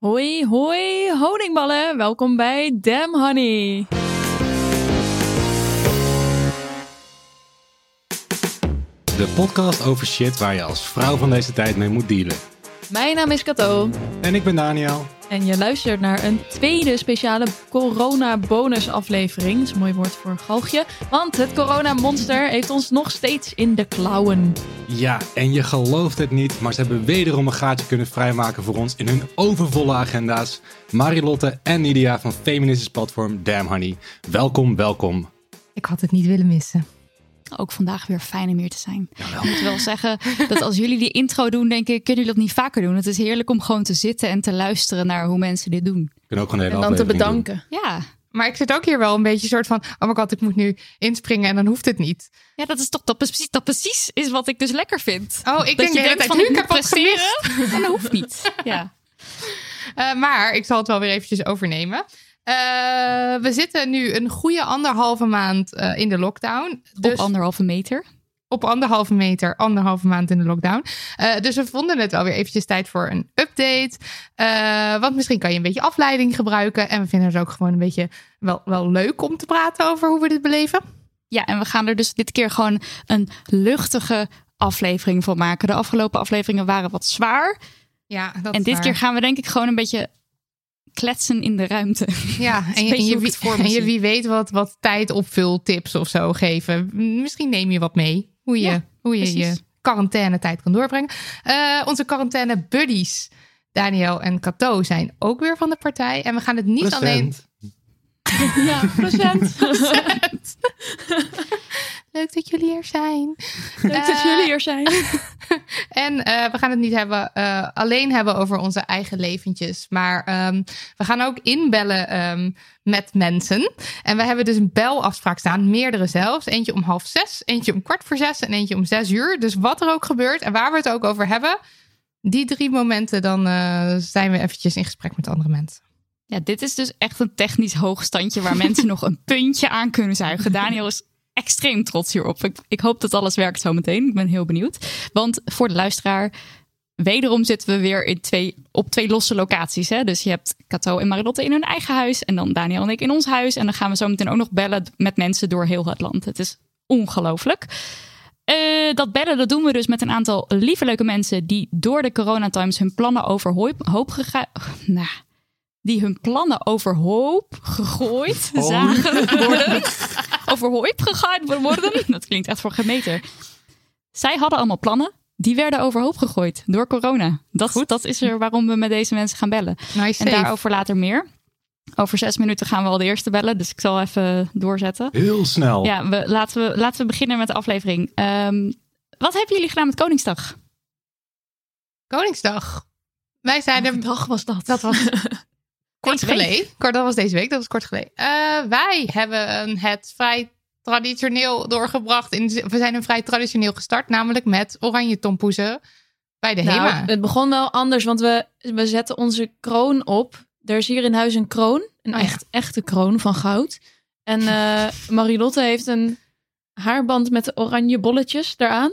Hoi, hoi, honingballen. Welkom bij Damn Honey. De podcast over shit waar je als vrouw van deze tijd mee moet dealen. Mijn naam is Kato En ik ben Daniel. En je luistert naar een tweede speciale corona-bonus-aflevering. Dat is een mooi woord voor een galgje. Want het corona-monster heeft ons nog steeds in de klauwen. Ja, en je gelooft het niet, maar ze hebben wederom een gaatje kunnen vrijmaken voor ons in hun overvolle agenda's. Marilotte en Nidia van feministisch platform Damn Honey. Welkom, welkom. Ik had het niet willen missen. Ook vandaag weer fijn om hier te zijn. Ik moet wel zeggen dat als jullie die intro doen, denk ik, kunnen jullie dat niet vaker doen. Het is heerlijk om gewoon te zitten en te luisteren naar hoe mensen dit doen. Kunnen ook gewoon een En hele dan te doen. bedanken. Ja, Maar ik zit ook hier wel een beetje soort van... oh my god, ik moet nu inspringen en dan hoeft het niet. ja dat is toch dat precies, dat precies is wat ik dus lekker vind. Oh, ik dat denk je de hele denkt tijd, van nu ik heb wat presteren gemist. en dat hoeft niet. Ja. Eh, maar ik zal het wel weer eventjes overnemen. Eh, we zitten nu een goede anderhalve maand eh, in de lockdown. Dus Op anderhalve meter. op anderhalve meter, anderhalve maand in de lockdown. Eh, dus we vonden het wel weer eventjes tijd voor een update. Want misschien kan je een beetje afleiding gebruiken. En we vinden het ook gewoon een beetje wel, wel leuk om te praten over hoe we dit beleven. Ja, en we gaan er dus dit keer gewoon een luchtige aflevering van maken. De afgelopen afleveringen waren wat zwaar. Ja, dat en dit waar. keer gaan we denk ik gewoon een beetje kletsen in de ruimte. Ja, en je, en wie, en je wie weet wat, wat tijd opvultips of zo geven. Misschien neem je wat mee. Hoe je Ja, hoe je, je quarantainetijd kan doorbrengen. Eh, onze quarantaine buddies, Daniel en Cato, zijn ook weer van de partij. En we gaan het niet alleen... Ja, procent. Leuk dat jullie er zijn. Leuk dat Eh, jullie hier zijn. En eh, we gaan het niet hebben, eh, alleen hebben over onze eigen leventjes. Maar ehm, we gaan ook inbellen ehm, met mensen. En we hebben dus een belafspraak staan. Meerdere zelfs. Eentje om half zes, eentje om kwart voor zes en eentje om zes uur. Dus wat er ook gebeurt en waar we het ook over hebben. Die drie momenten, dan eh, zijn we eventjes in gesprek met andere mensen. Ja, dit is dus echt een technisch hoogstandje waar mensen nog een puntje aan kunnen zuigen. Daniel is extreem trots hierop. Ik, ik hoop dat alles werkt zo meteen. Ik ben heel benieuwd. Want voor de luisteraar, wederom zitten we weer in twee, op twee losse locaties. Hè? Dus je hebt Cato en Marilotte in hun eigen huis. En dan Daniel en ik in ons huis. En dan gaan we zo meteen ook nog bellen met mensen door heel het land. Het is ongelooflijk. Eh, dat bellen, dat doen we dus met een aantal lieve leuke mensen die door de coronatimes hun plannen overhoop hoop gegaan. Nou, die hun plannen overhoop gegooid zagen worden. overhoop gegaan worden. Dat klinkt echt voor gemeten. Zij hadden allemaal plannen. Die werden overhoop gegooid door corona. Dat, dat is er waarom we met deze mensen gaan bellen. Nice En daarover later meer. Over zes minuten gaan we al de eerste bellen. Dus ik zal even doorzetten. Heel snel. Ja, we, laten, we, laten we beginnen met de aflevering. Ehm, wat hebben jullie gedaan met Koningsdag? Koningsdag. Wij zijn er... dag was dat. Dat was kort geleden. Kort, dat was deze week, dat was kort geleden. Eh, wij hebben het vrij traditioneel doorgebracht. In, we zijn een vrij traditioneel gestart, namelijk met oranje tompoezen bij de Nou, HEMA. het begon wel anders, want we, we zetten onze kroon op. Er is hier in huis een kroon. Een Oh ja. echt, echte kroon van goud. En eh Marilotte heeft een haarband met oranje bolletjes eraan.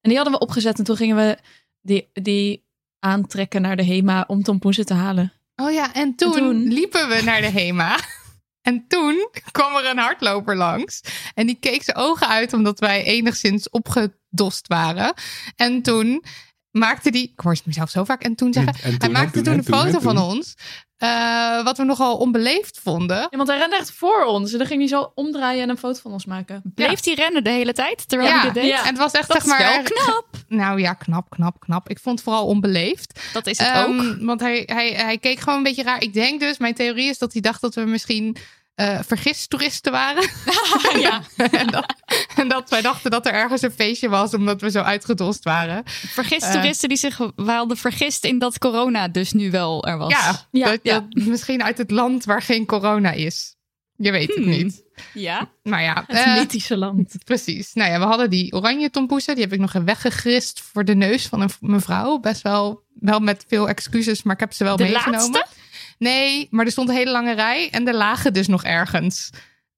En die hadden we opgezet en toen gingen we die, die aantrekken naar de HEMA om tompoezen te halen. Oh ja, en toen, En toen? liepen we naar de HEMA. En toen kwam er een hardloper langs. En die keek zijn ogen uit omdat wij enigszins opge, uitgedost waren. En toen maakte die, ik hoor het mezelf zo vaak, en toen zeggen, En toen, hij en maakte toen, toen en een toen, foto van ons, eh, wat we nogal onbeleefd vonden. Ja, want hij rende echt voor ons. En dan ging hij zo omdraaien en een foto van ons maken. Bleef hij rennen de hele tijd terwijl Ja, hij dit deed? ja. En het was echt, Dat zeg is maar... wel knap. Nou ja, knap, knap, knap. Ik vond het vooral onbeleefd. Dat is het Ehm, ook. Want hij, hij, hij keek gewoon een beetje raar. Ik denk dus, mijn theorie is dat hij dacht dat we misschien eh vergist toeristen waren. ja. en, dat, en dat wij dachten dat er ergens een feestje was, omdat we zo uitgedost waren. Vergist Eh. toeristen die zich hadden vergist in dat corona dus nu wel er was. Ja, Ja, dat, ja. dat misschien uit het land waar geen corona is. Je weet het Hmm. niet. Ja? Maar ja, Het eh, mythische land. precies. Nou ja, we hadden die oranje tompoesen. Die heb ik nog weggegrist voor de neus van een mevrouw. Best wel, wel met veel excuses, maar ik heb ze wel De meegenomen. laatste? Nee, maar er stond een hele lange rij. En er lagen dus nog ergens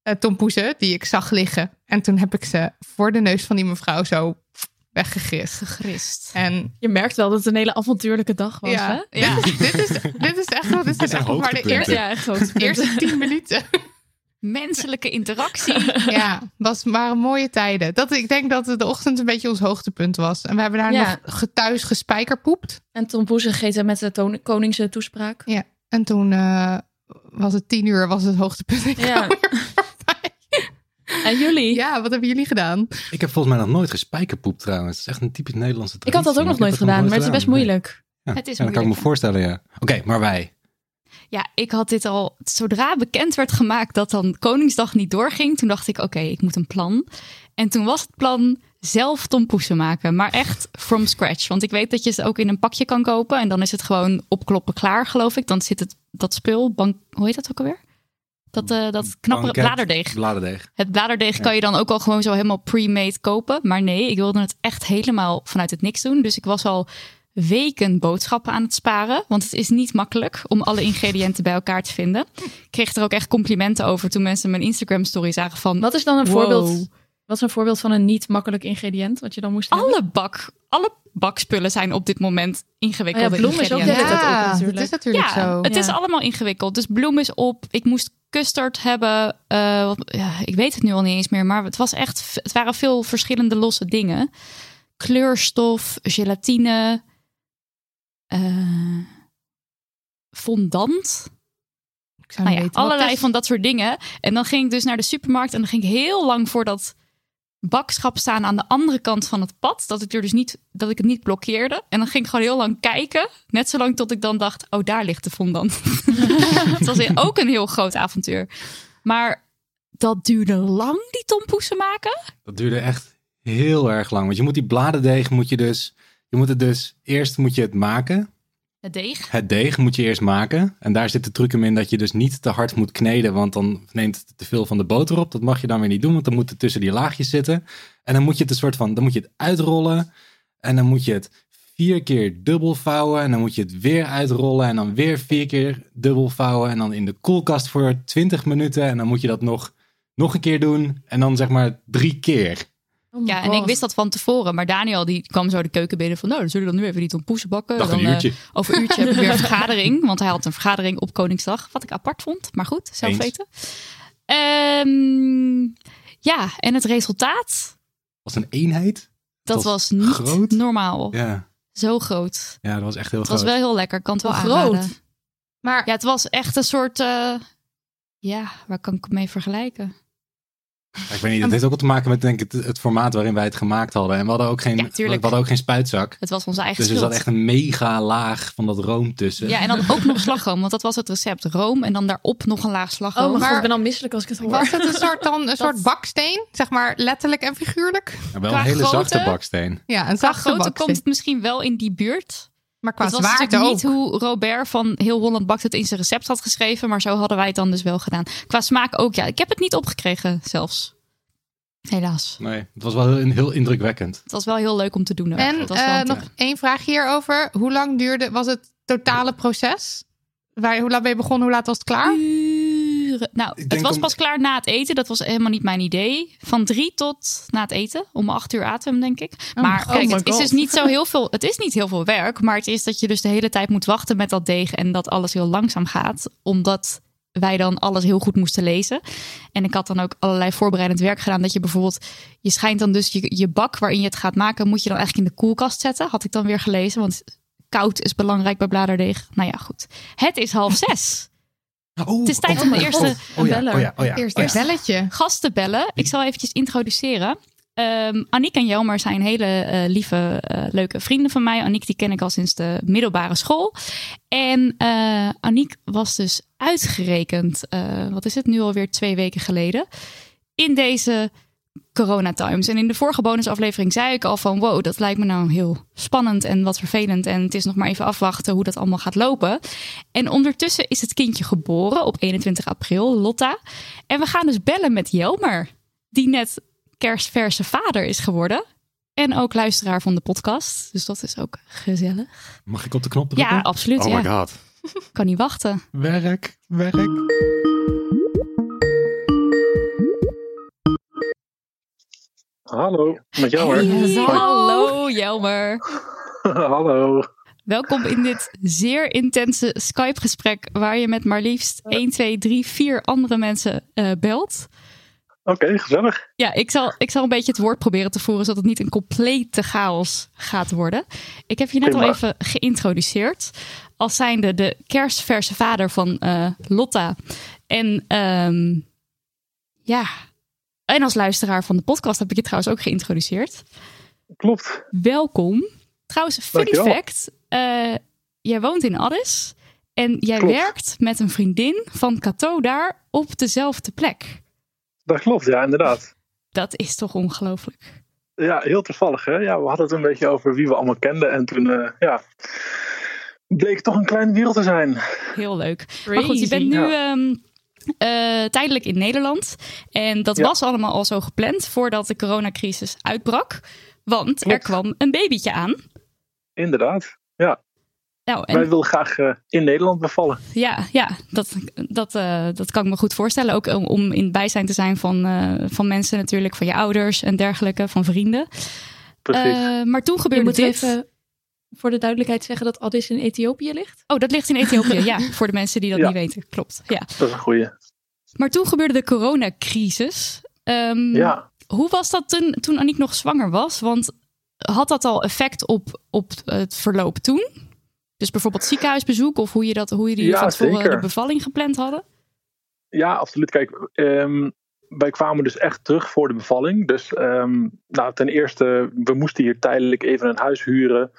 eh tompoesen die ik zag liggen. En toen heb ik ze voor de neus van die mevrouw zo weggegrist. Gegrist. En Je merkt wel dat het een hele avontuurlijke dag was, ja, hè? Ja. Dit, dit, is, dit is echt, wel- dit zijn echt maar de eerste, Ja, echt eerste tien minuten. Menselijke interactie. Ja, was, waren mooie tijden. Dat, ik denk dat de ochtend een beetje ons hoogtepunt was. En we hebben daar Ja. nog gethuis gespijkerpoept. En Tom Poes gegeten met de koningse toespraak. En toen eh, was het tien uur, was het hoogtepunt. Ik Ja. En jullie? ja, wat hebben jullie gedaan? Ik heb volgens mij nog nooit gespijkerpoep trouwens. Het is echt een typisch Nederlandse Ik traditie. had dat ook nog nooit ik gedaan, maar het is best moeilijk. Ja, Het is ja, dat kan ik me voorstellen, ja. Oké, maar wij. Ja, ik had dit al, zodra bekend werd gemaakt dat dan Koningsdag niet doorging, toen dacht ik, oké, ik moet een plan. En toen was het plan zelf tompoesen maken, maar echt from scratch. Want ik weet dat je ze ook in een pakje kan kopen en dan is het gewoon opkloppen klaar, geloof ik. Dan zit het, dat spul, bank, hoe heet dat ook alweer? Dat, eh, dat knappe Banket, bladerdeeg. Bladerdeeg. Het bladerdeeg Ja. kan je dan ook al gewoon zo helemaal pre-made kopen. Maar nee, ik wilde het echt helemaal vanuit het niks doen. Dus ik was al weken boodschappen aan het sparen. Want het is niet makkelijk om alle ingrediënten bij elkaar te vinden. Ik kreeg er ook echt complimenten over toen mensen mijn Instagram story zagen van... Wat is dan een Wow. voorbeeld? Wat is een voorbeeld van een niet makkelijk ingrediënt wat je dan moest hebben? Alle, bak, alle bakspullen zijn op dit moment ingewikkeld. Oh ja, bloem is ook ingrediënten. de hele tijd op dat is natuurlijk ja, zo. het is allemaal ingewikkeld. Dus bloem is op. Ik moest custard hebben. eh, wat- ja, ik weet het nu al niet eens meer. Maar het, was echt, het waren veel verschillende losse dingen. Kleurstof, gelatine. Eh, fondant. Ik zou Nou ja, allerlei van dat soort dingen. En dan ging ik dus naar de supermarkt. En dan ging ik heel lang voor dat bakschap staan aan de andere kant van het pad. Dat ik, er dus niet, dat ik het niet blokkeerde. En dan ging ik gewoon heel lang kijken. Net zolang tot ik dan dacht, oh daar ligt de fondant. Het was ook een heel groot avontuur. Maar dat duurde lang, die tompoesen maken. Dat duurde echt heel erg lang. Want je moet die bladerdeeg moet je dus... Je moet het dus... Eerst moet je het maken. Het deeg. Het deeg moet je eerst maken. En daar zit de truc hem in dat je dus niet te hard moet kneden. Want dan neemt het te veel van de boter op. Dat mag je dan weer niet doen. Want dan moet het tussen die laagjes zitten. En dan moet je het een soort van... Dan moet je het uitrollen. En dan moet je het vier keer dubbel vouwen. En dan moet je het weer uitrollen. En dan weer vier keer dubbel vouwen. En dan in de koelkast voor 20 minuten. En dan moet je dat nog, nog een keer doen. En dan zeg maar drie keer. Oh Ja, en ik wist dat van tevoren. Maar Daniel die kwam zo de keuken binnen van... nou, dan zullen we dan nu even die tompoesen bakken. Dan, een eh, uurtje. over een uurtje heb ik weer een vergadering. Want hij had een vergadering op Koningsdag. Wat ik apart vond. Maar goed, zelf Eens. weten. Ehm, ja, en het resultaat... was een eenheid. Dat was was, niet groot. normaal. Ja, Zo groot. ja dat was echt heel Het groot. was wel heel lekker. Ik kan het wel aanraden. groot. Maar Ja, het was echt een soort... eh, ja, waar kan ik het mee vergelijken? Ja, ik weet niet, het heeft ook wel te maken met denk ik, het, het formaat waarin wij het gemaakt hadden. En we hadden ook geen, Ja, we hadden ook geen spuitzak. Het was onze eigen Dus er schuld. zat echt een mega laag van dat room tussen. Ja, en dan ook nog slagroom. Want dat was het recept. Room en dan daarop nog een laag slagroom. Oh Maar- god, ik ben al misselijk als ik het hoor. was het een soort, dan, een soort baksteen? Zeg maar letterlijk en figuurlijk? Maar wel qua een hele grootte- zachte baksteen. Ja, een zachte grootte baksteen. komt het misschien wel in die buurt. Maar qua het was zwaarte natuurlijk ook. niet hoe Robert van Heel Holland Bakt het in zijn recept had geschreven. Maar zo hadden wij het dan dus wel gedaan. Qua smaak ook, ja. Ik heb het niet opgekregen zelfs. Helaas. Nee, het was wel heel, heel indrukwekkend. Het was wel heel leuk om te doen. ook. En het was wel eh, een nog één vraag hierover. Hoe lang duurde, was het totale proces? Waar, hoe laat ben je begonnen? Hoe laat was het klaar? Uren. Nou, Ik het was om- pas klaar na het eten. Dat was helemaal niet mijn idee. Van drie tot na het eten. Om acht uur atem, denk ik. maar oh kijk, my het is dus niet zo heel veel. Het is niet heel veel werk. Maar het is dat je dus de hele tijd moet wachten met dat deeg. En dat alles heel langzaam gaat. Omdat wij dan alles heel goed moesten lezen. En ik had dan ook allerlei voorbereidend werk gedaan. Dat je bijvoorbeeld, je schijnt dan dus je, je bak waarin je het gaat maken, moet je dan eigenlijk in de koelkast zetten. Had ik dan weer gelezen, want koud is belangrijk bij bladerdeeg. Nou ja, goed. Het is half zes. Oh, Het is tijd om de eerste oh, ja, oh ja, oh ja. Eerst oh een ja. belletje. gasten bellen. Ik zal eventjes introduceren. Ehm Aniek en Jelmer zijn hele eh, lieve, eh, leuke vrienden van mij. Aniek die ken ik al sinds de middelbare school. En eh Aniek was dus uitgerekend, eh, wat is het nu alweer twee weken geleden, in deze Corona Times. En in de vorige bonusaflevering zei ik al van wow, dat lijkt me nou heel spannend en wat vervelend. En het is nog maar even afwachten hoe dat allemaal gaat lopen. En ondertussen is het kindje geboren op 21 april, Lotta. En we gaan dus bellen met Jelmer, die net kerstverse vader is geworden. En ook luisteraar van de podcast. Dus dat is ook gezellig. Mag ik op de knop drukken? Ja, absoluut. Oh ja. my god. Kan niet wachten. Werk, werk. Hallo, met. Hey, hallo Jelmer. Hallo. Welkom in dit zeer intense Skype-gesprek waar je met maar liefst 1, 2, 3, 4 andere mensen eh, belt. Oké, gezellig. Ja, ik zal, ik zal een beetje het woord proberen te voeren zodat het niet een complete chaos gaat worden. Ik heb je net al even geïntroduceerd als zijnde de kerstverse vader van eh, Lotta. En ehm, ja, en als luisteraar van de podcast heb ik je trouwens ook geïntroduceerd. Klopt. Welkom. Trouwens, funny Dankjewel. fact. eh, jij woont in Addis en jij Klopt. werkt met een vriendin van Cato daar op dezelfde plek. Dat klopt, ja, inderdaad. Dat is toch ongelooflijk? Ja, heel toevallig, hè? Ja, we hadden het een beetje over wie we allemaal kenden. En toen, eh, ja, bleek het toch een kleine wereld te zijn. Heel leuk. Maar goed, je bent nu Ja. ehm, eh, tijdelijk in Nederland. En dat Ja. was allemaal al zo gepland voordat de coronacrisis uitbrak. Want er kwam een babytje aan. Inderdaad. Ja, Nou, en wij wilden graag eh, in Nederland bevallen. Ja, ja dat, dat, eh, dat kan ik me goed voorstellen. Ook om, om in het bijzijn te zijn van, eh, van mensen natuurlijk, van je ouders en dergelijke, van vrienden. Precies. Eh, maar toen gebeurde dit. even voor de duidelijkheid zeggen dat Addis in Ethiopië ligt. Oh, dat ligt in Ethiopië. ja, voor de mensen die dat Ja. niet weten. Klopt. Ja. Dat is een goeie. Maar toen gebeurde de coronacrisis. Ehm, Ja. Hoe was dat toen, toen Aniek nog zwanger was? Want had dat al effect op, op het verloop toen? Dus bijvoorbeeld ziekenhuisbezoek of hoe je dat, hoe jullie Ja, van tevoren zeker. de bevalling gepland hadden? Ja, absoluut. Kijk, ehm, wij kwamen dus echt terug voor de bevalling. Dus ehm, nou, ten eerste, we moesten hier tijdelijk even een huis huren.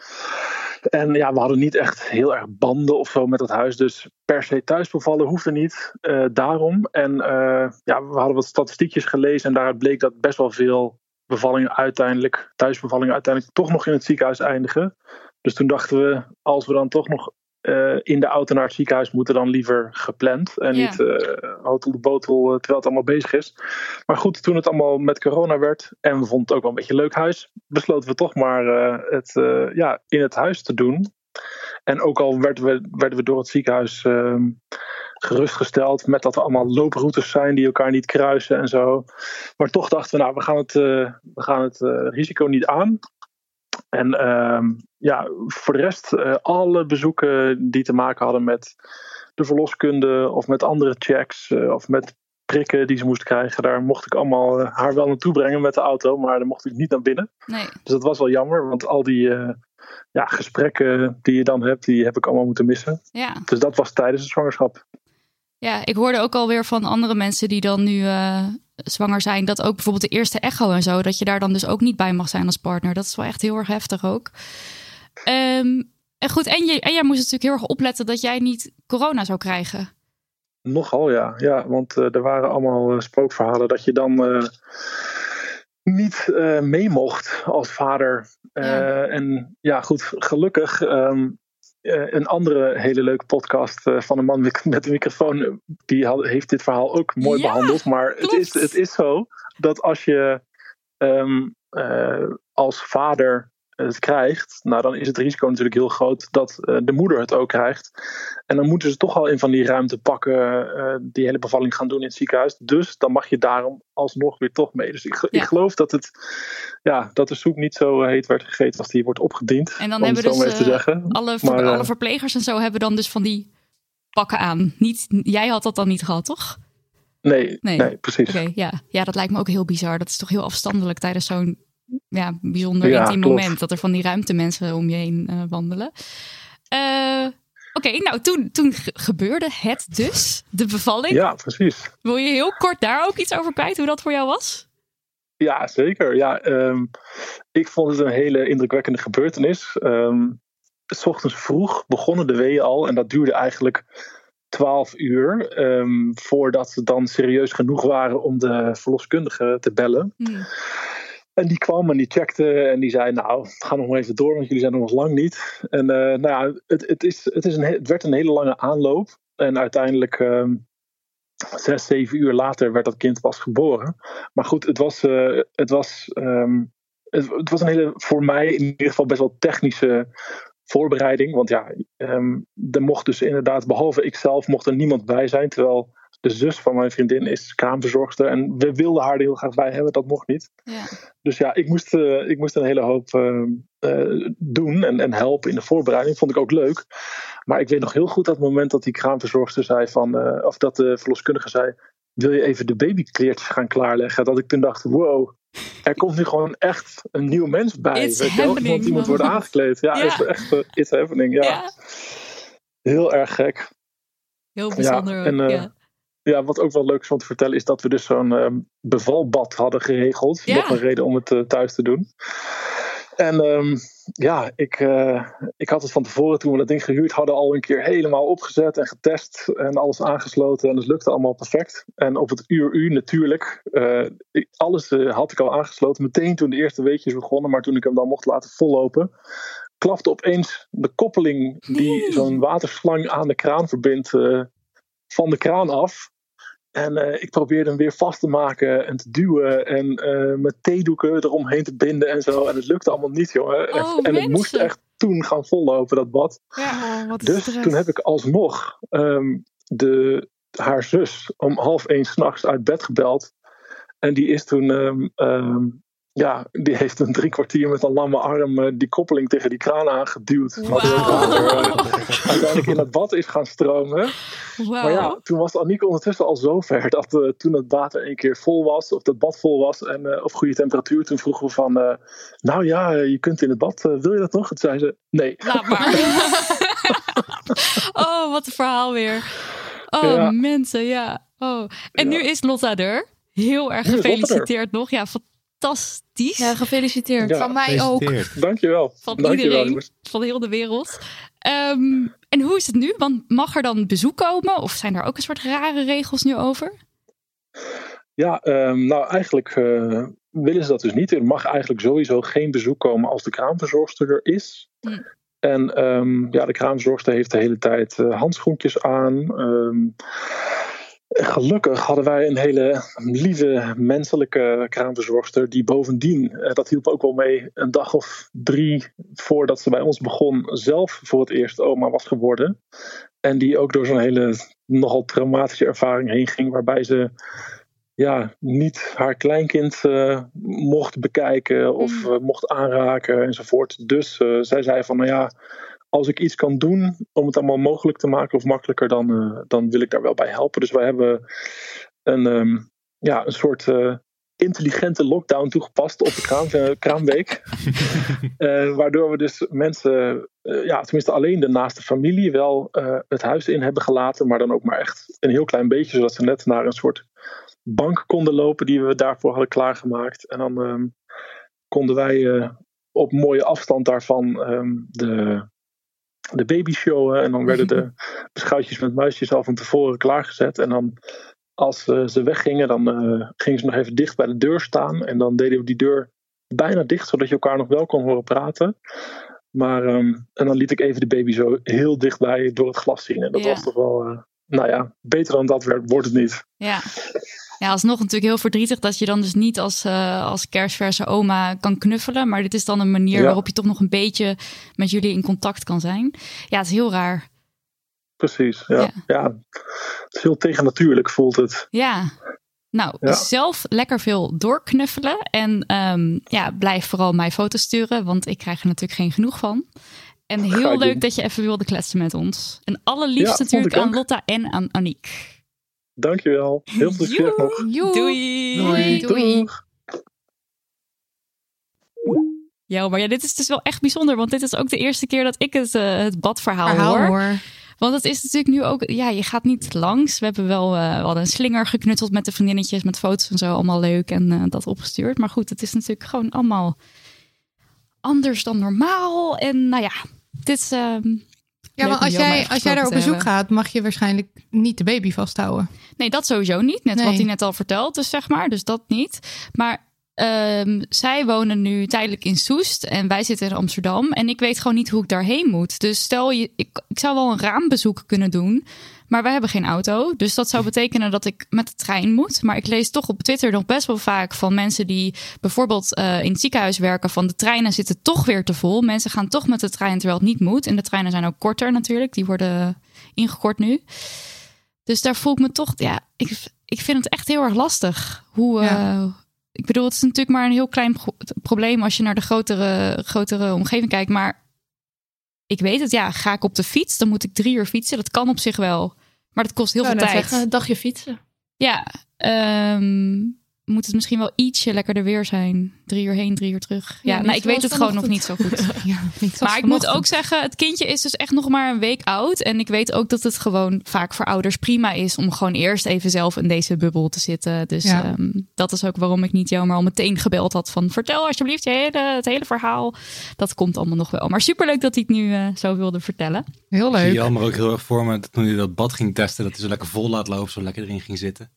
En ja, we hadden niet echt heel erg banden of zo met het huis. Dus per se thuis bevallen hoefde niet. eh, daarom. En eh, ja, we hadden wat statistiekjes gelezen. En daaruit bleek dat best wel veel bevallingen uiteindelijk, thuisbevallingen uiteindelijk toch nog in het ziekenhuis eindigen. Dus toen dachten we, als we dan toch nog eh, in de auto naar het ziekenhuis moeten, dan liever gepland. En niet eh hotel de botel eh, terwijl het allemaal bezig is. Maar goed, toen het allemaal met corona werd en we vonden het ook wel een beetje een leuk huis, besloten we toch maar het ja, in het huis te doen. En ook al werden we, werden we door het ziekenhuis ehm, gerustgesteld met dat er allemaal looproutes zijn die elkaar niet kruisen en zo. Maar toch dachten we, nou, we gaan het, we gaan het risico niet aan. En ehm, ja, voor de rest, eh, alle bezoeken die te maken hadden met de verloskunde of met andere checks eh, of met prikken die ze moest krijgen, daar mocht ik allemaal eh, haar wel naartoe brengen met de auto, maar daar mocht ik niet naar binnen. Nee. Dus dat was wel jammer, want al die ja, gesprekken die je dan hebt, die heb ik allemaal moeten missen. Ja. Dus dat was tijdens de zwangerschap. Ja, ik hoorde ook alweer van andere mensen die dan nu zwanger zijn, dat ook bijvoorbeeld de eerste echo en zo, dat je daar dan dus ook niet bij mag zijn als partner. Dat is wel echt heel erg heftig ook. Ehm, en goed, en, je, en jij moest natuurlijk heel erg opletten dat jij niet corona zou krijgen. Nogal ja, ja want eh, er waren allemaal eh, spookverhalen dat je dan eh, niet mee mocht als vader. En ja, goed, gelukkig. ehm, eh, een andere hele leuke podcast eh, van een man met, een microfoon, eh, die heeft dit verhaal ook mooi Ja, behandeld. Maar het is, het is zo dat als je ehm, eh, als vader het krijgt, nou dan is het risico natuurlijk heel groot dat eh, de moeder het ook krijgt. En dan moeten ze toch al in van die ruimte pakken, eh, die hele bevalling gaan doen in het ziekenhuis. Dus dan mag je daarom alsnog weer toch mee. Dus ik, Ja. ik geloof dat, het, ja, dat de soep niet zo heet werd gegeten als die wordt opgediend. En dan hebben dus eh, alle, ver- Maar, alle verplegers en zo hebben dan dus van die pakken aan. Niet, jij had dat dan niet gehad, toch? Nee, nee, Nee. precies. Oké, ja. ja, dat lijkt me ook heel bizar. Dat is toch heel afstandelijk tijdens zo'n ja, bijzonder Ja, intiem klopt. moment. Dat er van die ruimtemensen om je heen eh, wandelen. Eh, Oké, nou toen, toen ge- gebeurde het dus. De bevalling. Ja, precies. Wil je heel kort daar ook iets over kwijt? Hoe dat voor jou was? Ja, zeker. Ja, ehm, ik vond het een hele indrukwekkende gebeurtenis. Ehm, s ochtends vroeg begonnen de weeën al en dat duurde eigenlijk twaalf uur ehm, voordat ze dan serieus genoeg waren om de verloskundige te bellen. En die kwam en die checkte en die zei: Nou, ga nog maar even door, want jullie zijn er nog lang niet. En eh, nou ja, het, het, is, het, is een, he- het werd een hele lange aanloop. En uiteindelijk, ehm, zes, zeven uur later, werd dat kind pas geboren. Maar goed, het was, eh, het was, ehm, het, het was een hele, voor mij in ieder geval best wel technische voorbereiding. Want ja, ehm, er mocht dus inderdaad, behalve ikzelf, mocht er niemand bij zijn. Terwijl de zus van mijn vriendin is kraamverzorgster. En we wilden haar er heel graag bij hebben, dat mocht niet. Dus ja, ik moest, eh, ik moest een hele hoop eh, eh, doen en, en helpen in de voorbereiding. Vond ik ook leuk. Maar ik weet nog heel goed dat moment dat die kraamverzorgster zei van, of dat de verloskundige zei, wil je even de babykleertjes gaan klaarleggen? Dat ik toen dacht, wow, er komt nu gewoon echt een nieuw mens bij. It's weet je wel? happening. Want iemand wordt aangekleed. Ja, Ja. Is echt, it's happening. Ja. Heel erg gek. Heel bijzonder. Ja, en, ja. Ja, wat ook wel leuk is om te vertellen, is dat we dus zo'n ehm, bevalbad hadden geregeld. Ja. Nog een reden om het eh, thuis te doen. En ehm, ja, ik, eh, ik had het van tevoren, toen we dat ding gehuurd hadden, al een keer helemaal opgezet en getest en alles aangesloten. En het lukte allemaal perfect. En op het uur U natuurlijk, eh, ik- alles had ik al aangesloten. Meteen toen de eerste weetjes begonnen, maar toen ik hem dan mocht laten vollopen, klapte opeens de koppeling die zo'n waterslang aan de kraan verbindt van de kraan af. En eh, ik probeerde hem weer vast te maken en te duwen. En eh, met theedoeken eromheen te binden en zo. En het lukte allemaal niet, jongen. Oh, en het moest echt toen gaan vollopen, dat bad. Oh, wat Dus stress. toen heb ik alsnog ehm, de, haar zus om half één s'nachts uit bed gebeld. En die is toen, ehm, ehm, ja, die heeft een drie kwartier met een lamme arm eh, die koppeling tegen die kraan aangeduwd. Het water eh, uiteindelijk in het bad is gaan stromen. Maar ja, toen was Aniek ondertussen al zo ver dat eh, toen het water een keer vol was, of het bad vol was en eh, op goede temperatuur, toen vroegen we van, nou ja, je kunt in het bad, wil je dat nog? Toen zei ze, nee. Laat maar. oh, wat een verhaal weer. Oh, Ja. mensen, ja. Oh. En nu is Lotta er. Heel erg er. gefeliciteerd nog. Ja, fantastisch. Ja, gefeliciteerd. Ja, Van mij ook. Dankjewel. Van Dankjewel, iedereen, jongens. van heel de wereld. Ehm, en hoe is het nu? Want mag er dan bezoek komen? Of zijn er ook een soort rare regels nu over? Ja, ehm, nou eigenlijk eh, willen ze dat dus niet. Er mag eigenlijk sowieso geen bezoek komen als de kraamverzorgster er is. Hm. En ehm, ja, de kraamverzorgster heeft de hele tijd eh, handschoentjes aan. Gelukkig hadden wij een hele lieve menselijke kraamverzorgster. Die bovendien, eh, dat hielp ook wel mee, een dag of drie voordat ze bij ons begon, zelf voor het eerst oma was geworden. En die ook door zo'n hele nogal traumatische ervaring heen ging, waarbij ze ja, niet haar kleinkind eh, mocht bekijken of eh, mocht aanraken enzovoort. Dus zij zei van, nou ja, als ik iets kan doen om het allemaal mogelijk te maken of makkelijker, dan, eh, dan wil ik daar wel bij helpen. Dus wij hebben een, ehm, ja, een soort eh, intelligente lockdown toegepast op de kraam, eh, kraamweek. Waardoor we dus mensen, ja, tenminste alleen de naaste familie, wel het huis in hebben gelaten. Maar dan ook maar echt een heel klein beetje, zodat ze net naar een soort bank konden lopen die we daarvoor hadden klaargemaakt. En dan ehm, konden wij op mooie afstand daarvan ehm, de, de baby showen. En dan werden de beschuitjes met muisjes al van tevoren klaargezet. En dan als eh, ze weggingen, dan eh, gingen ze nog even dicht bij de deur staan. En dan deden we die deur bijna dicht, zodat je elkaar nog wel kon horen praten. Maar, ehm, en dan liet ik even de baby zo heel dichtbij door het glas zien. En dat Ja. was toch wel, eh, nou ja, beter dan dat werd, wordt het niet. Ja. Ja, alsnog natuurlijk heel verdrietig dat je dan dus niet als, eh, als kerstverse oma kan knuffelen. Maar dit is dan een manier Ja. waarop je toch nog een beetje met jullie in contact kan zijn. Ja, het is heel raar. Precies, ja. Ja. ja. het is heel tegennatuurlijk voelt het. Ja. Nou, Ja. zelf lekker veel doorknuffelen. En ehm, ja, blijf vooral mij foto's sturen, want ik krijg er natuurlijk geen genoeg van. En heel leuk doen. dat je even wilde kletsen met ons. En allerliefst natuurlijk aan. Lotta en aan Aniek. Dankjewel. Heel veel succes nog. Joe. Doei! Doei. Doei. Ja, maar ja, dit is dus wel echt bijzonder. Want dit is ook de eerste keer dat ik het, eh, het badverhaal Verhaal hoor. hoor. Want het is natuurlijk nu ook... Ja, je gaat niet langs. We hebben wel eh, we hadden een slinger geknutseld met de vriendinnetjes. Met foto's en zo. Allemaal leuk. En eh, dat opgestuurd. Maar goed, het is natuurlijk gewoon allemaal anders dan normaal. En nou ja, dit is... Ja, maar als jij, als jij daar op bezoek gaat, mag je waarschijnlijk niet de baby vasthouden. Nee, dat sowieso niet. Net Nee. wat hij net al vertelt, dus zeg maar. Dus dat niet. Maar ehm, zij wonen nu tijdelijk in Soest en wij zitten in Amsterdam. En ik weet gewoon niet hoe ik daarheen moet. Dus stel je, ik, ik zou wel een raambezoek kunnen doen. Maar wij hebben geen auto. Dus dat zou betekenen dat ik met de trein moet. Maar ik lees toch op Twitter nog best wel vaak van mensen die bijvoorbeeld eh, in het ziekenhuis werken. Van de treinen zitten toch weer te vol. Mensen gaan toch met de trein terwijl het niet moet. En de treinen zijn ook korter natuurlijk. Die worden ingekort nu. Dus daar voel ik me toch, ja, ik, ik vind het echt heel erg lastig. Hoe, Ja. eh, ik bedoel, het is natuurlijk maar een heel klein pro- probleem als je naar de grotere, grotere omgeving kijkt. Maar ik weet het, ja, ga ik op de fiets, dan moet ik drie uur fietsen. Dat kan op zich wel, maar dat kost heel veel tijd. zeggen, een dagje fietsen. Ja, ehm, moet het misschien wel ietsje lekkerder weer zijn. Drie uur heen, drie uur terug. Ja, niet nou, ik weet het gewoon nog niet zo goed. Ja, niet Maar ik moet ook zeggen, het kindje is dus echt nog maar een week oud. En ik weet ook dat het gewoon vaak voor ouders prima is om gewoon eerst even zelf in deze bubbel te zitten. Dus Ja. ehm, dat is ook waarom ik niet jou maar al meteen gebeld had van vertel alsjeblieft je hele, het hele verhaal. Dat komt allemaal nog wel. Maar superleuk dat hij het nu eh, zo wilde vertellen. Heel Ik zie leuk. Jelmer ook heel erg voor me dat toen hij dat bad ging testen, dat hij zo lekker vol laat lopen, zo lekker erin ging zitten.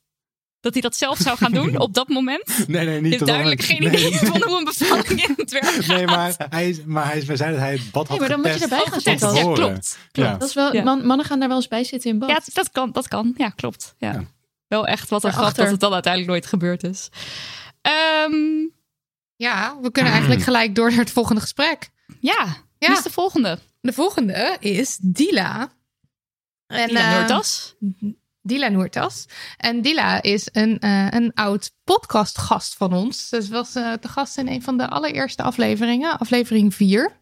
Dat hij dat zelf zou gaan doen op dat moment. Nee, nee, Je niet dat duidelijk geen idee van hoe een bevalling in het werk gaat. Nee, maar hij, is- maar hij, is- wij zeiden dat hij het bad had Nee, maar dan moet je erbij Oh, gaan zitten. Ja, tevoren. klopt. Ja. Dat is wel, Ja. man- mannen gaan daar wel eens bij zitten in bad. Ja, dat kan, dat kan. Ja, klopt. Ja. Ja. Wel echt wat een grap dat het dan uiteindelijk nooit gebeurd is. Ehm, Ja, we kunnen eigenlijk gelijk door naar het volgende gesprek. ja, Ja. wie is de volgende? De volgende is Dila. En, Dila eh, Noortas? Dila Noortas. En Dila is een, eh, een oud podcastgast van ons. Ze was eh, de gast in een van de allereerste afleveringen, aflevering 4.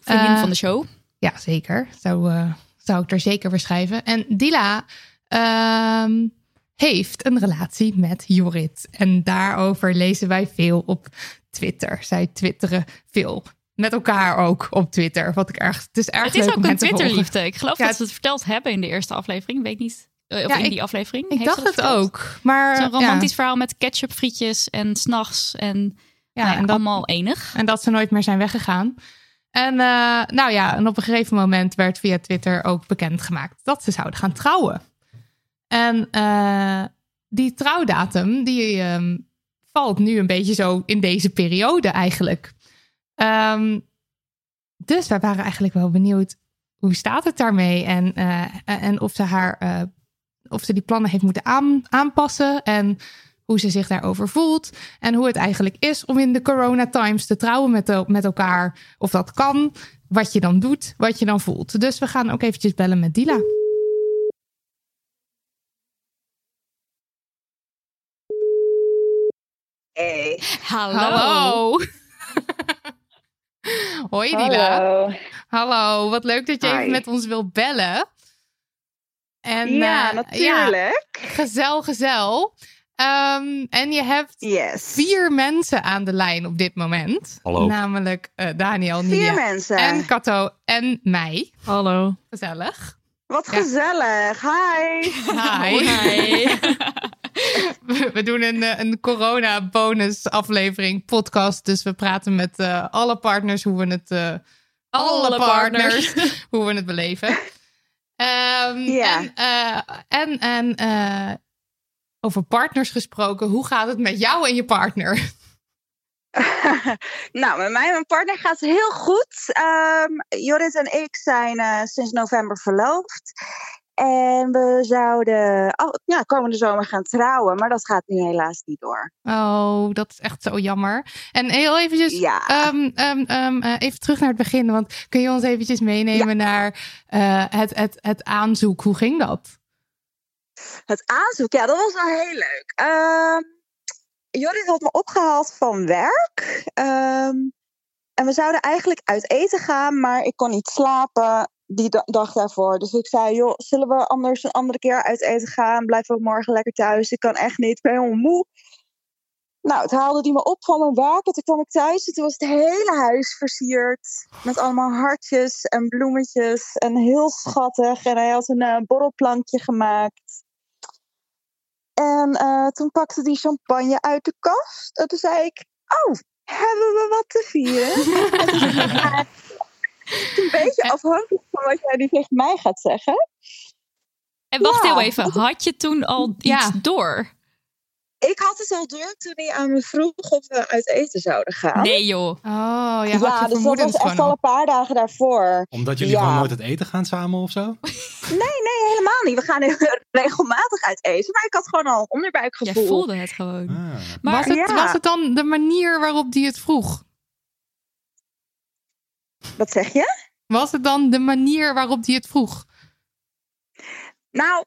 Vriendin Eh, van de show. Ja, zeker. Zou, zou ik er zeker weer schrijven. En Dila ehm, heeft een relatie met Jorrit. En daarover lezen wij veel op Twitter. Zij twitteren veel. Met elkaar ook op Twitter. Wat ik erg. Het is erg Het leuk is ook om een. Twitterliefde. Ik geloof Ja, dat ze het verteld hebben in de eerste aflevering. Weet niet. Eh, Of Ja, in ik- die aflevering. Ik Heeft dacht het verteld? ook. Maar Zo'n romantisch ja. verhaal met ketchup frietjes en s'nachts. En Ja, nou ja, en dat- allemaal enig. En dat ze nooit meer zijn weggegaan. En eh, nou ja, en op een gegeven moment werd via Twitter ook bekendgemaakt dat ze zouden gaan trouwen. En eh, die trouwdatum, die ehm, valt nu een beetje zo in deze periode eigenlijk. Ehm, dus wij waren eigenlijk wel benieuwd, hoe staat het daarmee? En, eh, en of ze haar, of ze die plannen heeft moeten aan, aanpassen en hoe ze zich daarover voelt. En hoe het eigenlijk is om in de corona times te trouwen met, met elkaar. Of dat kan, wat je dan doet, wat je dan voelt. Dus we gaan ook eventjes bellen met Dila. Hey. Hallo. Hallo. Hoi Dila. Hallo. Hallo, wat leuk dat je even met ons wilt bellen. En, ja, eh, natuurlijk. gezel, gezel. Ehm, en je hebt Yes. vier mensen aan de lijn op dit moment. Hallo. Namelijk eh, Daniel, Vier Nidia mensen. en Kato en mij. Hallo. Gezellig. Wat Ja. gezellig. Hi. Hi. We, we doen een, een corona-bonus aflevering podcast. Dus we praten met eh, alle partners hoe we het... eh, alle, partners, hoe we het beleven. Ehm, Ja. En, eh, en, en eh, over partners gesproken. Hoe gaat het met jou en je partner? nou, met mij en mijn partner gaat het heel goed. Ehm Jorrit en ik zijn eh, sinds november verloofd. En we zouden oh, ja, komende zomer gaan trouwen. Maar dat gaat nu helaas niet door. Oh, dat is echt zo jammer. En heel eventjes, Ja. ehm, ehm, ehm, eh, even terug naar het begin. Want kun je ons eventjes meenemen naar eh, het, het, het aanzoek? Hoe ging dat? Het aanzoek, ja, dat was wel heel leuk. Jorrit had me opgehaald van werk. En we zouden eigenlijk uit eten gaan, maar ik kon niet slapen die da- dag daarvoor. Dus ik zei, joh, zullen we anders een andere keer uit eten gaan? Blijven we morgen lekker thuis? Ik kan echt niet, ik ben helemaal moe. Nou, toen haalde hij me op van mijn werk. En toen kwam ik thuis en toen was het hele huis versierd. Met allemaal hartjes en bloemetjes. En heel schattig. En hij had een eh, borrelplankje gemaakt. En eh, toen pakte hij champagne uit de kast. En toen zei ik, oh, hebben we wat te vieren? het is een beetje afhankelijk van wat jij nu tegen mij gaat zeggen. En wacht Ja. heel even, had je toen al iets door? Ik had het al door toen hij aan me vroeg of we uit eten zouden gaan. Nee joh. Oh, ja, had je dus dat vermoedens was echt al een paar dagen daarvoor. Omdat jullie Ja. gewoon nooit het eten gaan samen of zo? Nee, nee, helemaal niet. We gaan heel regelmatig uit eten. Maar ik had gewoon al een onderbuikgevoel. Jij voelde het gewoon. Maar was, het, Ja. was het dan de manier waarop die het vroeg? Wat zeg je? Was het dan de manier waarop die het vroeg? Nou,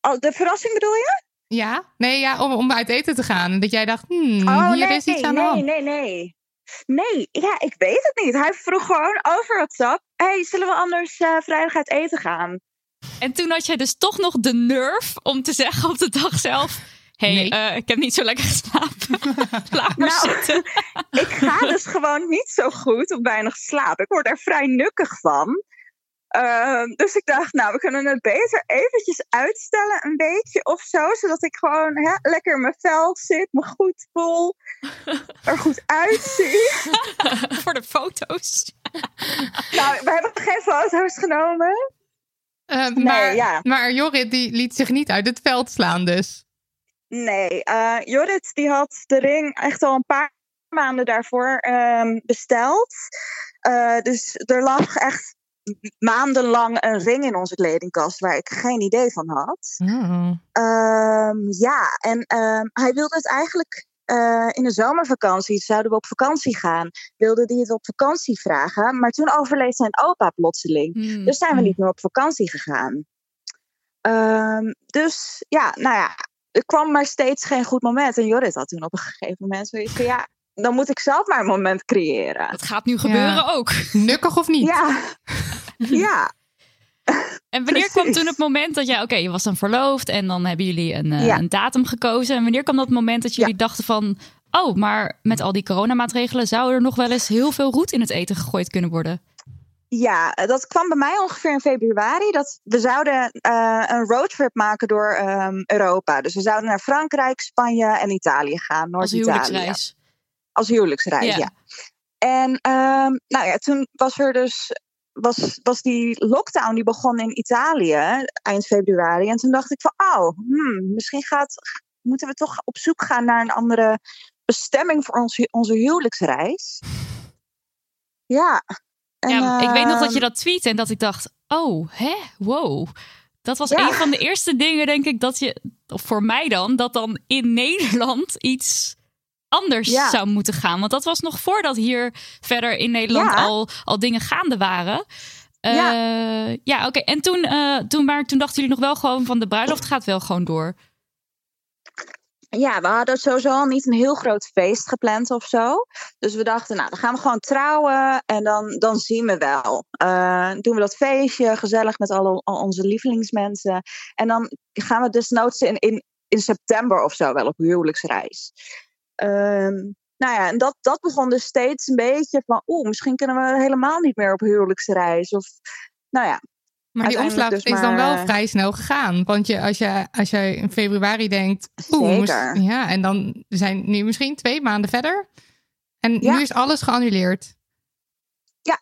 oh, de verrassing bedoel je? Ja? Nee, ja, om, om uit eten te gaan. Dat jij dacht, hmm, oh, hier nee, is iets aan nee, de hand. nee, nee. Nee, ja, ik weet het niet. Hij vroeg gewoon over WhatsApp. hey, zullen we anders eh, vrijdag uit eten gaan? En toen had jij dus toch nog de nerve om te zeggen op de dag zelf... Hé, hey, eh, ik heb niet zo lekker geslapen. Laat maar Nou, zitten. ik ga dus gewoon niet zo goed op weinig slaap. Ik word er vrij nukkig van. Ehm, dus ik dacht, nou, we kunnen het beter eventjes uitstellen, een beetje of zo. Zodat ik gewoon hè, lekker in mijn vel zit, me goed voel, er goed uitzie. Voor de foto's. nou, we hebben geen foto's genomen. Eh, Nee, maar, ja. maar Jorrit die liet zich niet uit het veld slaan dus. Nee, Jorrit die had de ring echt al een paar maanden daarvoor ehm, besteld. Eh, dus er lag echt maandenlang een ring in onze kledingkast waar ik geen idee van had. Ehm, ja, en ehm, hij wilde het eigenlijk eh, in de zomervakantie, zouden we op vakantie gaan, wilde hij het op vakantie vragen. Maar toen overleed zijn opa plotseling. Hmm. Dus zijn we niet meer op vakantie gegaan. Dus ja, nou ja, er kwam maar steeds geen goed moment. En Jorrit had toen op een gegeven moment zoiets van ja, dan moet ik zelf maar een moment creëren. Het gaat nu gebeuren Ja. ook. Nukkig of niet? Ja, ja. En wanneer kwam toen het moment dat jij, oké, je was dan verloofd en dan hebben jullie een, eh, Ja. een datum gekozen. En wanneer kwam dat moment dat jullie dachten van, oh, maar met al die coronamaatregelen zou er nog wel eens heel veel roet in het eten gegooid kunnen worden? Ja, eh, dat kwam bij mij ongeveer in februari. Dat we zouden eh, een roadtrip maken door ehm, Europa. Dus we zouden naar Frankrijk, Spanje en Italië gaan. Als Noord-Italië. huwelijksreis. Als huwelijksreis, Ja. ja. En ehm, nou ja, toen was er dus was, was die lockdown die begon in Italië eind februari. En toen dacht ik van, oh, hmm, misschien gaat, moeten we toch op zoek gaan naar een andere bestemming voor ons, onze huwelijksreis. Ja. En, ja, ik weet nog dat je ehm, dat tweette en dat ik dacht, oh, hè, wow. Dat was Ja. een van de eerste dingen, denk ik, dat je, voor mij dan, dat dan in Nederland iets anders Ja. zou moeten gaan. Want dat was nog voordat hier verder in Nederland Ja. al, al dingen gaande waren. Eh, Ja. ja, oké. En toen, eh, toen, maar toen dachten jullie nog wel gewoon van de bruiloft gaat wel gewoon door. Ja, we hadden sowieso al niet een heel groot feest gepland of zo. Dus we dachten, nou, dan gaan we gewoon trouwen en dan, dan zien we wel. Eh, doen we dat feestje, gezellig met al onze lievelingsmensen. En dan gaan we desnoods in, in, in september of zo wel op huwelijksreis. Ehm, nou ja, en dat, dat begon dus steeds een beetje van... oeh, misschien kunnen we helemaal niet meer op huwelijksreis. Of, nou ja. Maar die omslag dus is dan wel maar, vrij snel gegaan. Want je, als, je, als je in februari denkt... Oeh, moest- ja, en dan zijn nu misschien twee maanden verder. En Ja. nu is alles geannuleerd. Ja.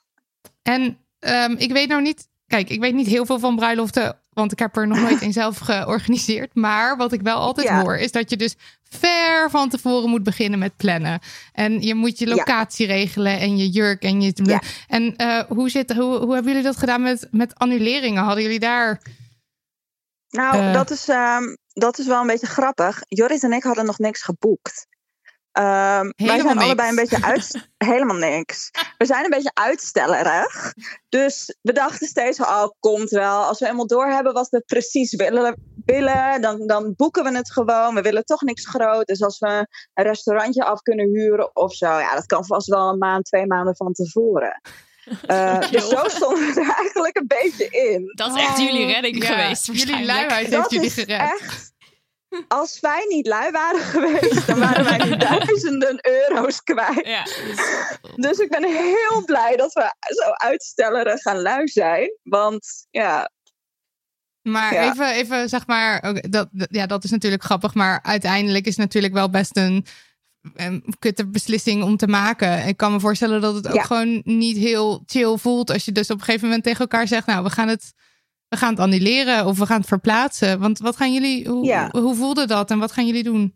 En ehm, ik weet nou niet... Kijk, ik weet niet heel veel van bruiloften... want ik heb er nog nooit een zelf georganiseerd. Maar wat ik wel altijd Ja. hoor... is dat je dus ver van tevoren moet beginnen met plannen. En je moet je Ja. locatie regelen en je jurk en je... Ja. En eh, hoe, zit, hoe, hoe hebben jullie dat gedaan met, met annuleringen? Hadden jullie daar... Nou, Eh. dat, is, ehm, dat is wel een beetje grappig. Joris en ik hadden nog niks geboekt. Ehm, wij Helemaal zijn niks. allebei een beetje uit. helemaal niks. We zijn een beetje uitstellerig. Dus we dachten steeds: oh, komt wel. Als we eenmaal doorhebben wat we precies willen, willen dan, dan boeken we het gewoon. We willen toch niks groot. Dus als we een restaurantje af kunnen huren of zo, ja, dat kan vast wel een maand, twee maanden van tevoren. Eh, dus zo stonden we er eigenlijk een beetje in. Dat is echt jullie redding Ja, geweest. Jullie luiheid heeft Dat jullie gered. echt. Als wij niet lui waren geweest, dan waren wij nu duizenden euro's kwijt. Ja. Dus ik ben heel blij dat we zo uitstellerig gaan lui zijn. Want ja, Maar Ja. even, even zeg maar, dat, dat- ja, dat is natuurlijk grappig, maar uiteindelijk is het natuurlijk wel best een, een kutte beslissing om te maken. Ik kan me voorstellen dat het ook Ja. gewoon niet heel chill voelt als je dus op een gegeven moment tegen elkaar zegt, nou, we gaan het, we gaan het annuleren of we gaan het verplaatsen. Want wat gaan jullie, hoe, Ja. hoe voelde dat en wat gaan jullie doen?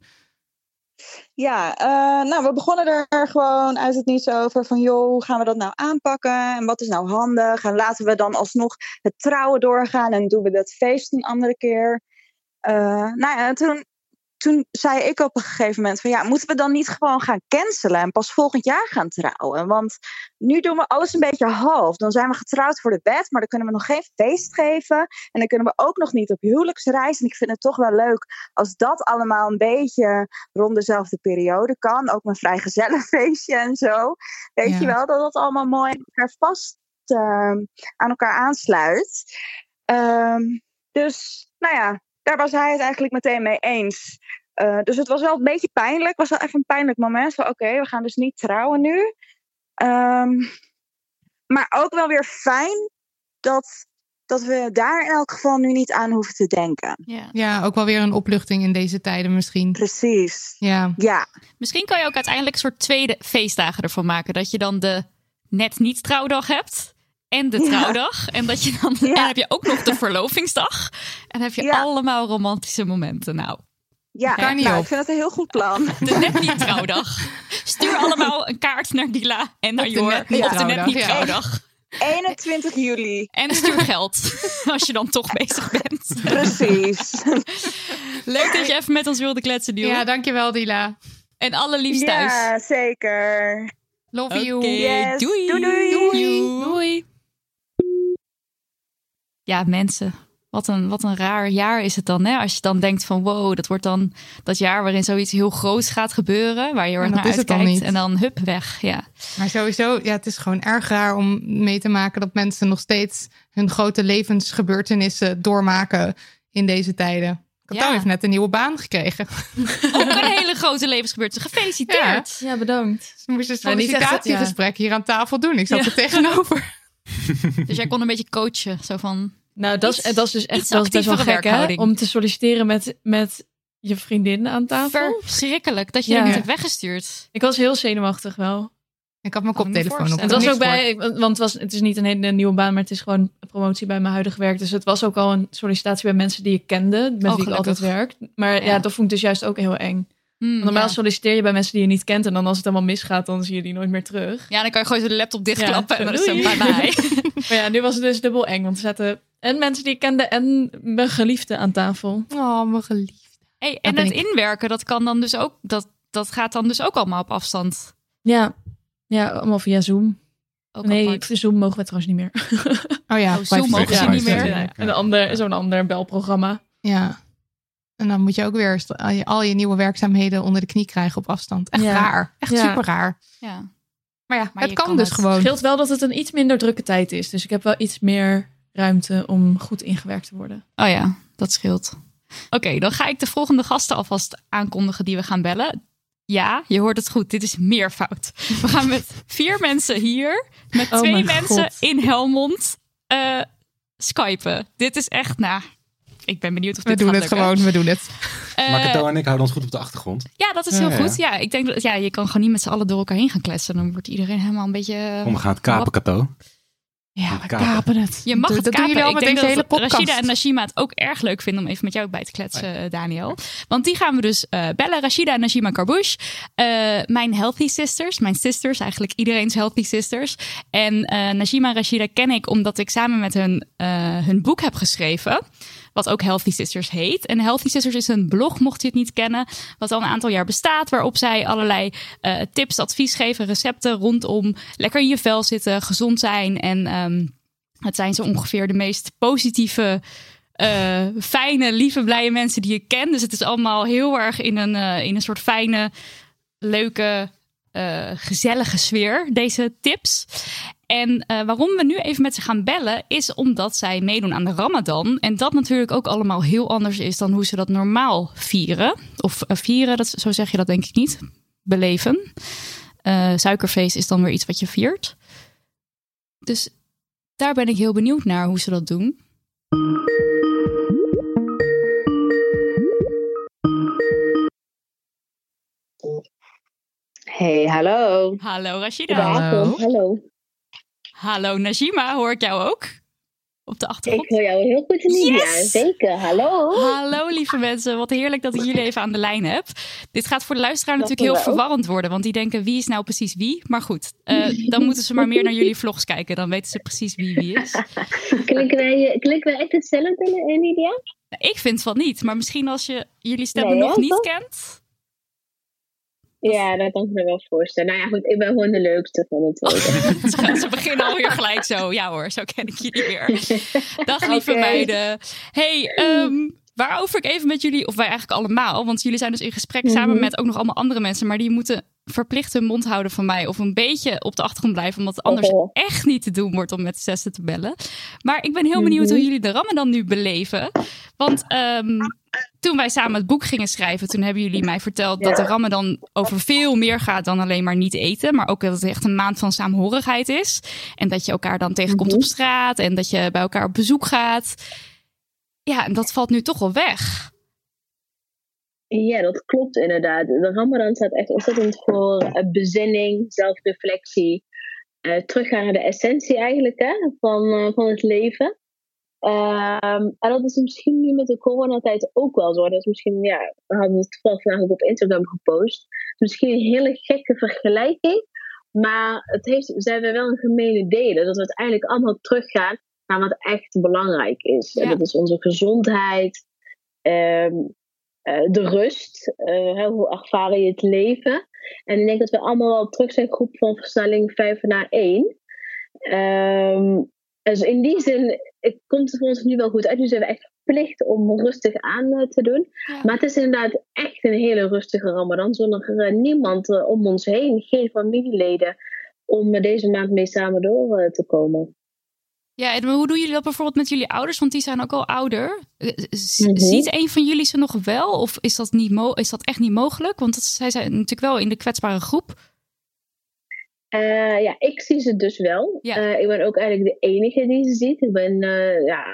ja eh, nou, we begonnen er gewoon uit het niets over van, joh, hoe gaan we dat nou aanpakken? En wat is nou handig? En laten we dan alsnog het trouwen doorgaan en doen we dat feest een andere keer? Eh, nou ja, toen, toen zei ik op een gegeven moment van, ja, moeten we dan niet gewoon gaan cancelen en pas volgend jaar gaan trouwen? Want nu doen we alles een beetje half. Dan zijn we getrouwd voor de wet, maar dan kunnen we nog geen feest geven. En dan kunnen we ook nog niet op huwelijksreis. En ik vind het toch wel leuk als dat allemaal een beetje rond dezelfde periode kan. Ook mijn vrijgezellenfeestje en zo. Weet Ja. je wel, dat dat allemaal mooi aan elkaar vast ehm, aan elkaar aansluit. Ehm, dus, nou ja, daar was hij het eigenlijk meteen mee eens. Eh, dus het was wel een beetje pijnlijk. Het was wel even een pijnlijk moment. Van oké, we gaan dus niet trouwen nu. Ehm, maar ook wel weer fijn dat, dat we daar in elk geval nu niet aan hoeven te denken. Ja. Ja, ook wel weer een opluchting in deze tijden misschien. Precies. Ja, Ja, Misschien kan je ook uiteindelijk een soort tweede feestdagen ervan maken. Dat je dan de net niet trouwdag hebt. En de Ja. trouwdag. En dat je dan Ja. en dan heb je ook nog de verlovingsdag. En dan heb je Ja. allemaal romantische momenten. Nou, ja. Kan niet nou, ik vind het een heel goed plan. de net niet trouwdag. Stuur allemaal een kaart naar Dila en naar Op de Jor. net niet op de net trouwdag, niet ja. trouwdag. 21 juli. En stuur geld. Als je dan toch bezig bent. Precies. Leuk dat je even met ons wilde kletsen, Diel. ja dankjewel Dila. En alle liefst thuis. Ja, zeker. Love you. Yes. doei. Doei, doei. Doei. Doei. Ja, mensen. Wat een, wat een raar jaar is het dan. Hè? Als je dan denkt van wow, dat wordt dan dat jaar waarin zoiets heel groots gaat gebeuren. Waar je dat naar is het dan uitkijkt. niet. En dan hup, weg. Ja. Maar sowieso, ja, het is gewoon erg raar om mee te maken dat mensen nog steeds hun grote levensgebeurtenissen doormaken in deze tijden. Kato Ja. heeft net een nieuwe baan gekregen. Ook een hele grote levensgebeurtenis. Gefeliciteerd. Ja, bedankt. Ze moest een Ja, sollicitatiegesprek hier aan tafel doen. Ik zat er tegenover. Dus jij kon een beetje coachen. Zo van, Nou, dat is, Iets- dat is dus echt dat is best wel gek, hè? Om te solliciteren met, met je vriendin aan tafel. verschrikkelijk dat je Ja. niet hebt weggestuurd. Ik was heel zenuwachtig wel. Ik had mijn me koptelefoon op. En was ook bij, want het, was, het is niet een hele nieuwe baan, maar het is gewoon een promotie bij mijn huidige werk. Dus het was ook al een sollicitatie bij mensen die ik kende, met Oh, wie ik altijd werk. Maar ja. Ja. dat vond ik dus juist ook heel eng. Hmm, normaal ja. solliciteer je bij mensen die je niet kent en dan als het helemaal misgaat, dan zie je die nooit meer terug. ja, dan kan je gewoon zo de laptop dichtklappen Ja, en dan is het bye bye. Maar ja, nu was het dus dubbel eng, want er zaten en mensen die ik kende en mijn geliefde aan tafel. Oh, mijn geliefd. Hey, en het ik. inwerken, dat kan dan dus ook, dat, dat gaat dan dus ook allemaal op afstand. Ja, ja allemaal via Zoom. Ook nee, apart. Zoom mogen we trouwens niet meer. Oh ja, Oh, Zoom mogen ze niet meer. ja, Een ander, zo'n ander belprogramma. Ja. En dan moet je ook weer al je, al je nieuwe werkzaamheden onder de knie krijgen op afstand. Echt Ja. raar. Echt Ja. super raar. Ja. Maar ja, Maar het je kan, kan dus het. gewoon. scheelt wel dat het een iets minder drukke tijd is. Dus ik heb wel iets meer ruimte om goed ingewerkt te worden. Oh ja, dat scheelt. Oké, dan ga ik de volgende gasten alvast aankondigen die we gaan bellen. Ja, je hoort het goed. Dit is meervoud. We gaan met vier mensen hier, met Oh twee mensen God. in Helmond, eh skypen. Dit is echt, nou, ik ben benieuwd of We dit doen gaat het lukken. gewoon, we doen het. Eh, Maar Kato en ik houden ons goed op de achtergrond. ja, dat is heel Ja, goed. Ja, ik denk dat ja, je kan gewoon niet met z'n allen door elkaar heen gaan kletsen. Dan wordt iedereen helemaal een beetje. Kom, we gaan het kapen, Kato. Ja, we Kapen. kapen het. Je mag dat het dat doen kapen. jullie al Ik met denk deze dat hele podcast. Rashida en Najima het ook erg leuk vinden om even met jou bij te kletsen, eh, Daniel. Want die gaan we dus eh, bellen. Rashida en Najima Karbouche. Eh, mijn healthy sisters. Mijn sisters. Eigenlijk iedereen's healthy sisters. En eh Najima en Rashida ken ik omdat ik samen met hun eh, hun boek heb geschreven. Wat ook Healthy Sisters heet. En Healthy Sisters is een blog, mocht je het niet kennen, wat al een aantal jaar bestaat, waarop zij allerlei uh, tips, advies geven, recepten rondom lekker in je vel zitten, gezond zijn. En um, het zijn zo ongeveer de meest positieve. Uh, fijne, lieve, blije mensen die je kent. Dus het is allemaal heel erg in een, uh, in een soort fijne, leuke, uh, gezellige sfeer, deze tips. En uh, waarom we nu even met ze gaan bellen, is omdat zij meedoen aan de Ramadan. En dat natuurlijk ook allemaal heel anders is dan hoe ze dat normaal vieren. Of uh, vieren, dat, zo zeg je dat denk ik niet. Beleven. suikerfeest is dan weer iets wat je viert. Dus daar ben ik heel benieuwd naar hoe ze dat doen. Hey, hallo. Hallo Rashida. Hallo. Hallo. Hallo Najima, hoor ik jou ook? Op de achtergrond. Ik hoor jou heel goed in yes! zeker. Hallo. Hallo lieve mensen, wat heerlijk dat ik jullie even aan de lijn heb. Dit gaat voor de luisteraar dat natuurlijk heel verwarrend worden, want die denken wie is nou precies wie? Maar goed, uh, dan moeten ze maar meer naar jullie vlogs kijken, dan weten ze precies wie wie is. klinken, wij, klinken wij echt hetzelfde, Lydia? Ik vind van niet, maar misschien als je jullie stemmen nee, nog niet kent... Ja, dat kan ik me wel voorstellen. Nou ja, goed, ik ben gewoon de leukste van het tweede. Ze beginnen alweer gelijk zo. Ja hoor, zo ken ik jullie weer. Dag lieve okay. meiden. Hey, um, waarover ik even met jullie, of wij eigenlijk allemaal, want jullie zijn dus in gesprek mm -hmm. samen met ook nog allemaal andere mensen, maar die moeten verplicht hun mond houden van mij of een beetje op de achtergrond blijven, omdat het anders oh. echt niet te doen wordt om met zessen te bellen. Maar ik ben heel benieuwd mm -hmm. hoe jullie de Ramadan nu beleven. Want um, toen wij samen het boek gingen schrijven, toen hebben jullie mij verteld dat de Ramadan over veel meer gaat dan alleen maar niet eten. Maar ook dat het echt een maand van saamhorigheid is. En dat je elkaar dan tegenkomt mm -hmm. op straat en dat je bij elkaar op bezoek gaat. Ja, en dat valt nu toch wel weg. Ja, dat klopt inderdaad. De Ramadan staat echt ontzettend voor uh, bezinning, zelfreflectie. Uh, teruggaan naar de essentie eigenlijk hè, van, uh, van het leven. Um, en dat is misschien nu met de coronatijd ook wel zo. Dat is misschien, ja, we hadden het toevallig vandaag ook op Instagram gepost. Misschien een hele gekke vergelijking. Maar het heeft, zijn we wel een gemene delen. Dat we uiteindelijk allemaal teruggaan naar wat echt belangrijk is. Ja. En dat is onze gezondheid, um, uh, de rust. Uh, hoe ervaren je het leven? En ik denk dat we allemaal wel terug zijn groep van versnelling 5 naar 1. Um, dus in die zin het komt het voor ons nu wel goed uit. Nu zijn we echt verplicht om rustig aan te doen. Ja. Maar het is inderdaad echt een hele rustige Ramadan. Zonder niemand om ons heen, geen familieleden, om deze maand mee samen door te komen. Ja, en hoe doen jullie dat bijvoorbeeld met jullie ouders? Want die zijn ook al ouder. Z mm -hmm. Ziet een van jullie ze nog wel? Of is dat, niet mo is dat echt niet mogelijk? Want dat, zij zijn natuurlijk wel in de kwetsbare groep. Uh, ja, ik zie ze dus wel. Ja. Uh, ik ben ook eigenlijk de enige die ze ziet. Ik ben, uh, ja,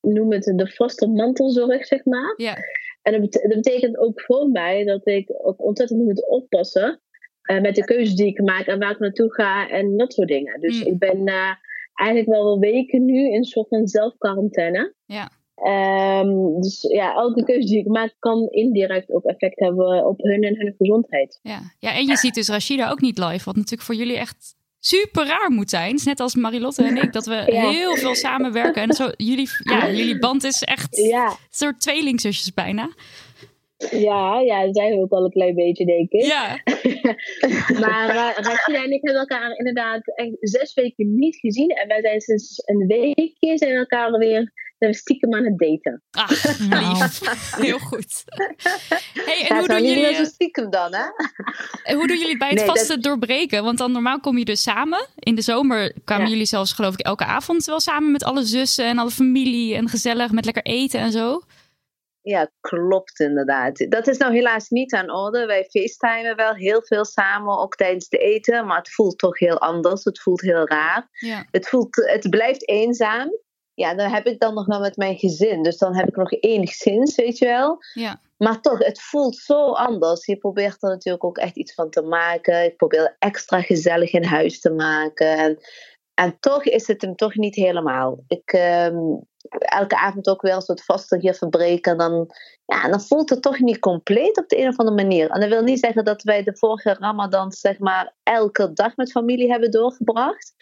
noem het de vaste mantelzorg, zeg maar. Ja. En dat, bet dat, betekent ook voor mij dat ik ook ontzettend moet oppassen met de keuzes die ik maak en waar ik naartoe ga en dat soort dingen. Dus mm. ik ben eigenlijk wel wel weken nu in een soort van zelfquarantaine. Ja. Um, dus ja, elke keuze die ik maak kan indirect ook effect hebben op hun en hun gezondheid. Ja, ja en je ziet dus Rashida ook niet live, wat natuurlijk voor jullie echt super raar moet zijn. Net als Marilotte en ik, dat we ja. heel veel samenwerken. En zo, jullie, ja, jullie band is echt ja. een soort tweelingzusjes bijna. Ja, ja, dat zijn we ook al een klein beetje, denk ik. Ja. maar uh, en ik hebben elkaar inderdaad echt zes weken niet gezien. En wij zijn sinds een weekje zijn elkaar weer zijn we stiekem aan het daten. Ach, lief. Heel goed. Hey, en ja, hoe, doen jullie, zo stiekem dan, hè? hoe doen jullie het bij het nee, vaste dat... doorbreken? Want dan normaal kom je dus samen. In de zomer kwamen ja. jullie zelfs geloof ik elke avond wel samen met alle zussen en alle familie. En gezellig met lekker eten en zo. Ja, klopt inderdaad. Dat is nou helaas niet aan orde. Wij facetimen wel heel veel samen, ook tijdens de eten. Maar het voelt toch heel anders. Het voelt heel raar. Ja. Het, voelt, het blijft eenzaam ja, dan heb ik dan nog maar met mijn gezin. Dus dan heb ik nog enigszins, weet je wel. Ja. Maar toch, het voelt zo anders. Je probeert er natuurlijk ook echt iets van te maken. Ik probeer extra gezellig in huis te maken. En, en toch is het hem toch niet helemaal. Ik um, elke avond ook wel een soort vaste hier verbreken. Dan, ja, dan voelt het toch niet compleet op de een of andere manier. En dat wil niet zeggen dat wij de vorige Ramadan zeg maar elke dag met familie hebben doorgebracht.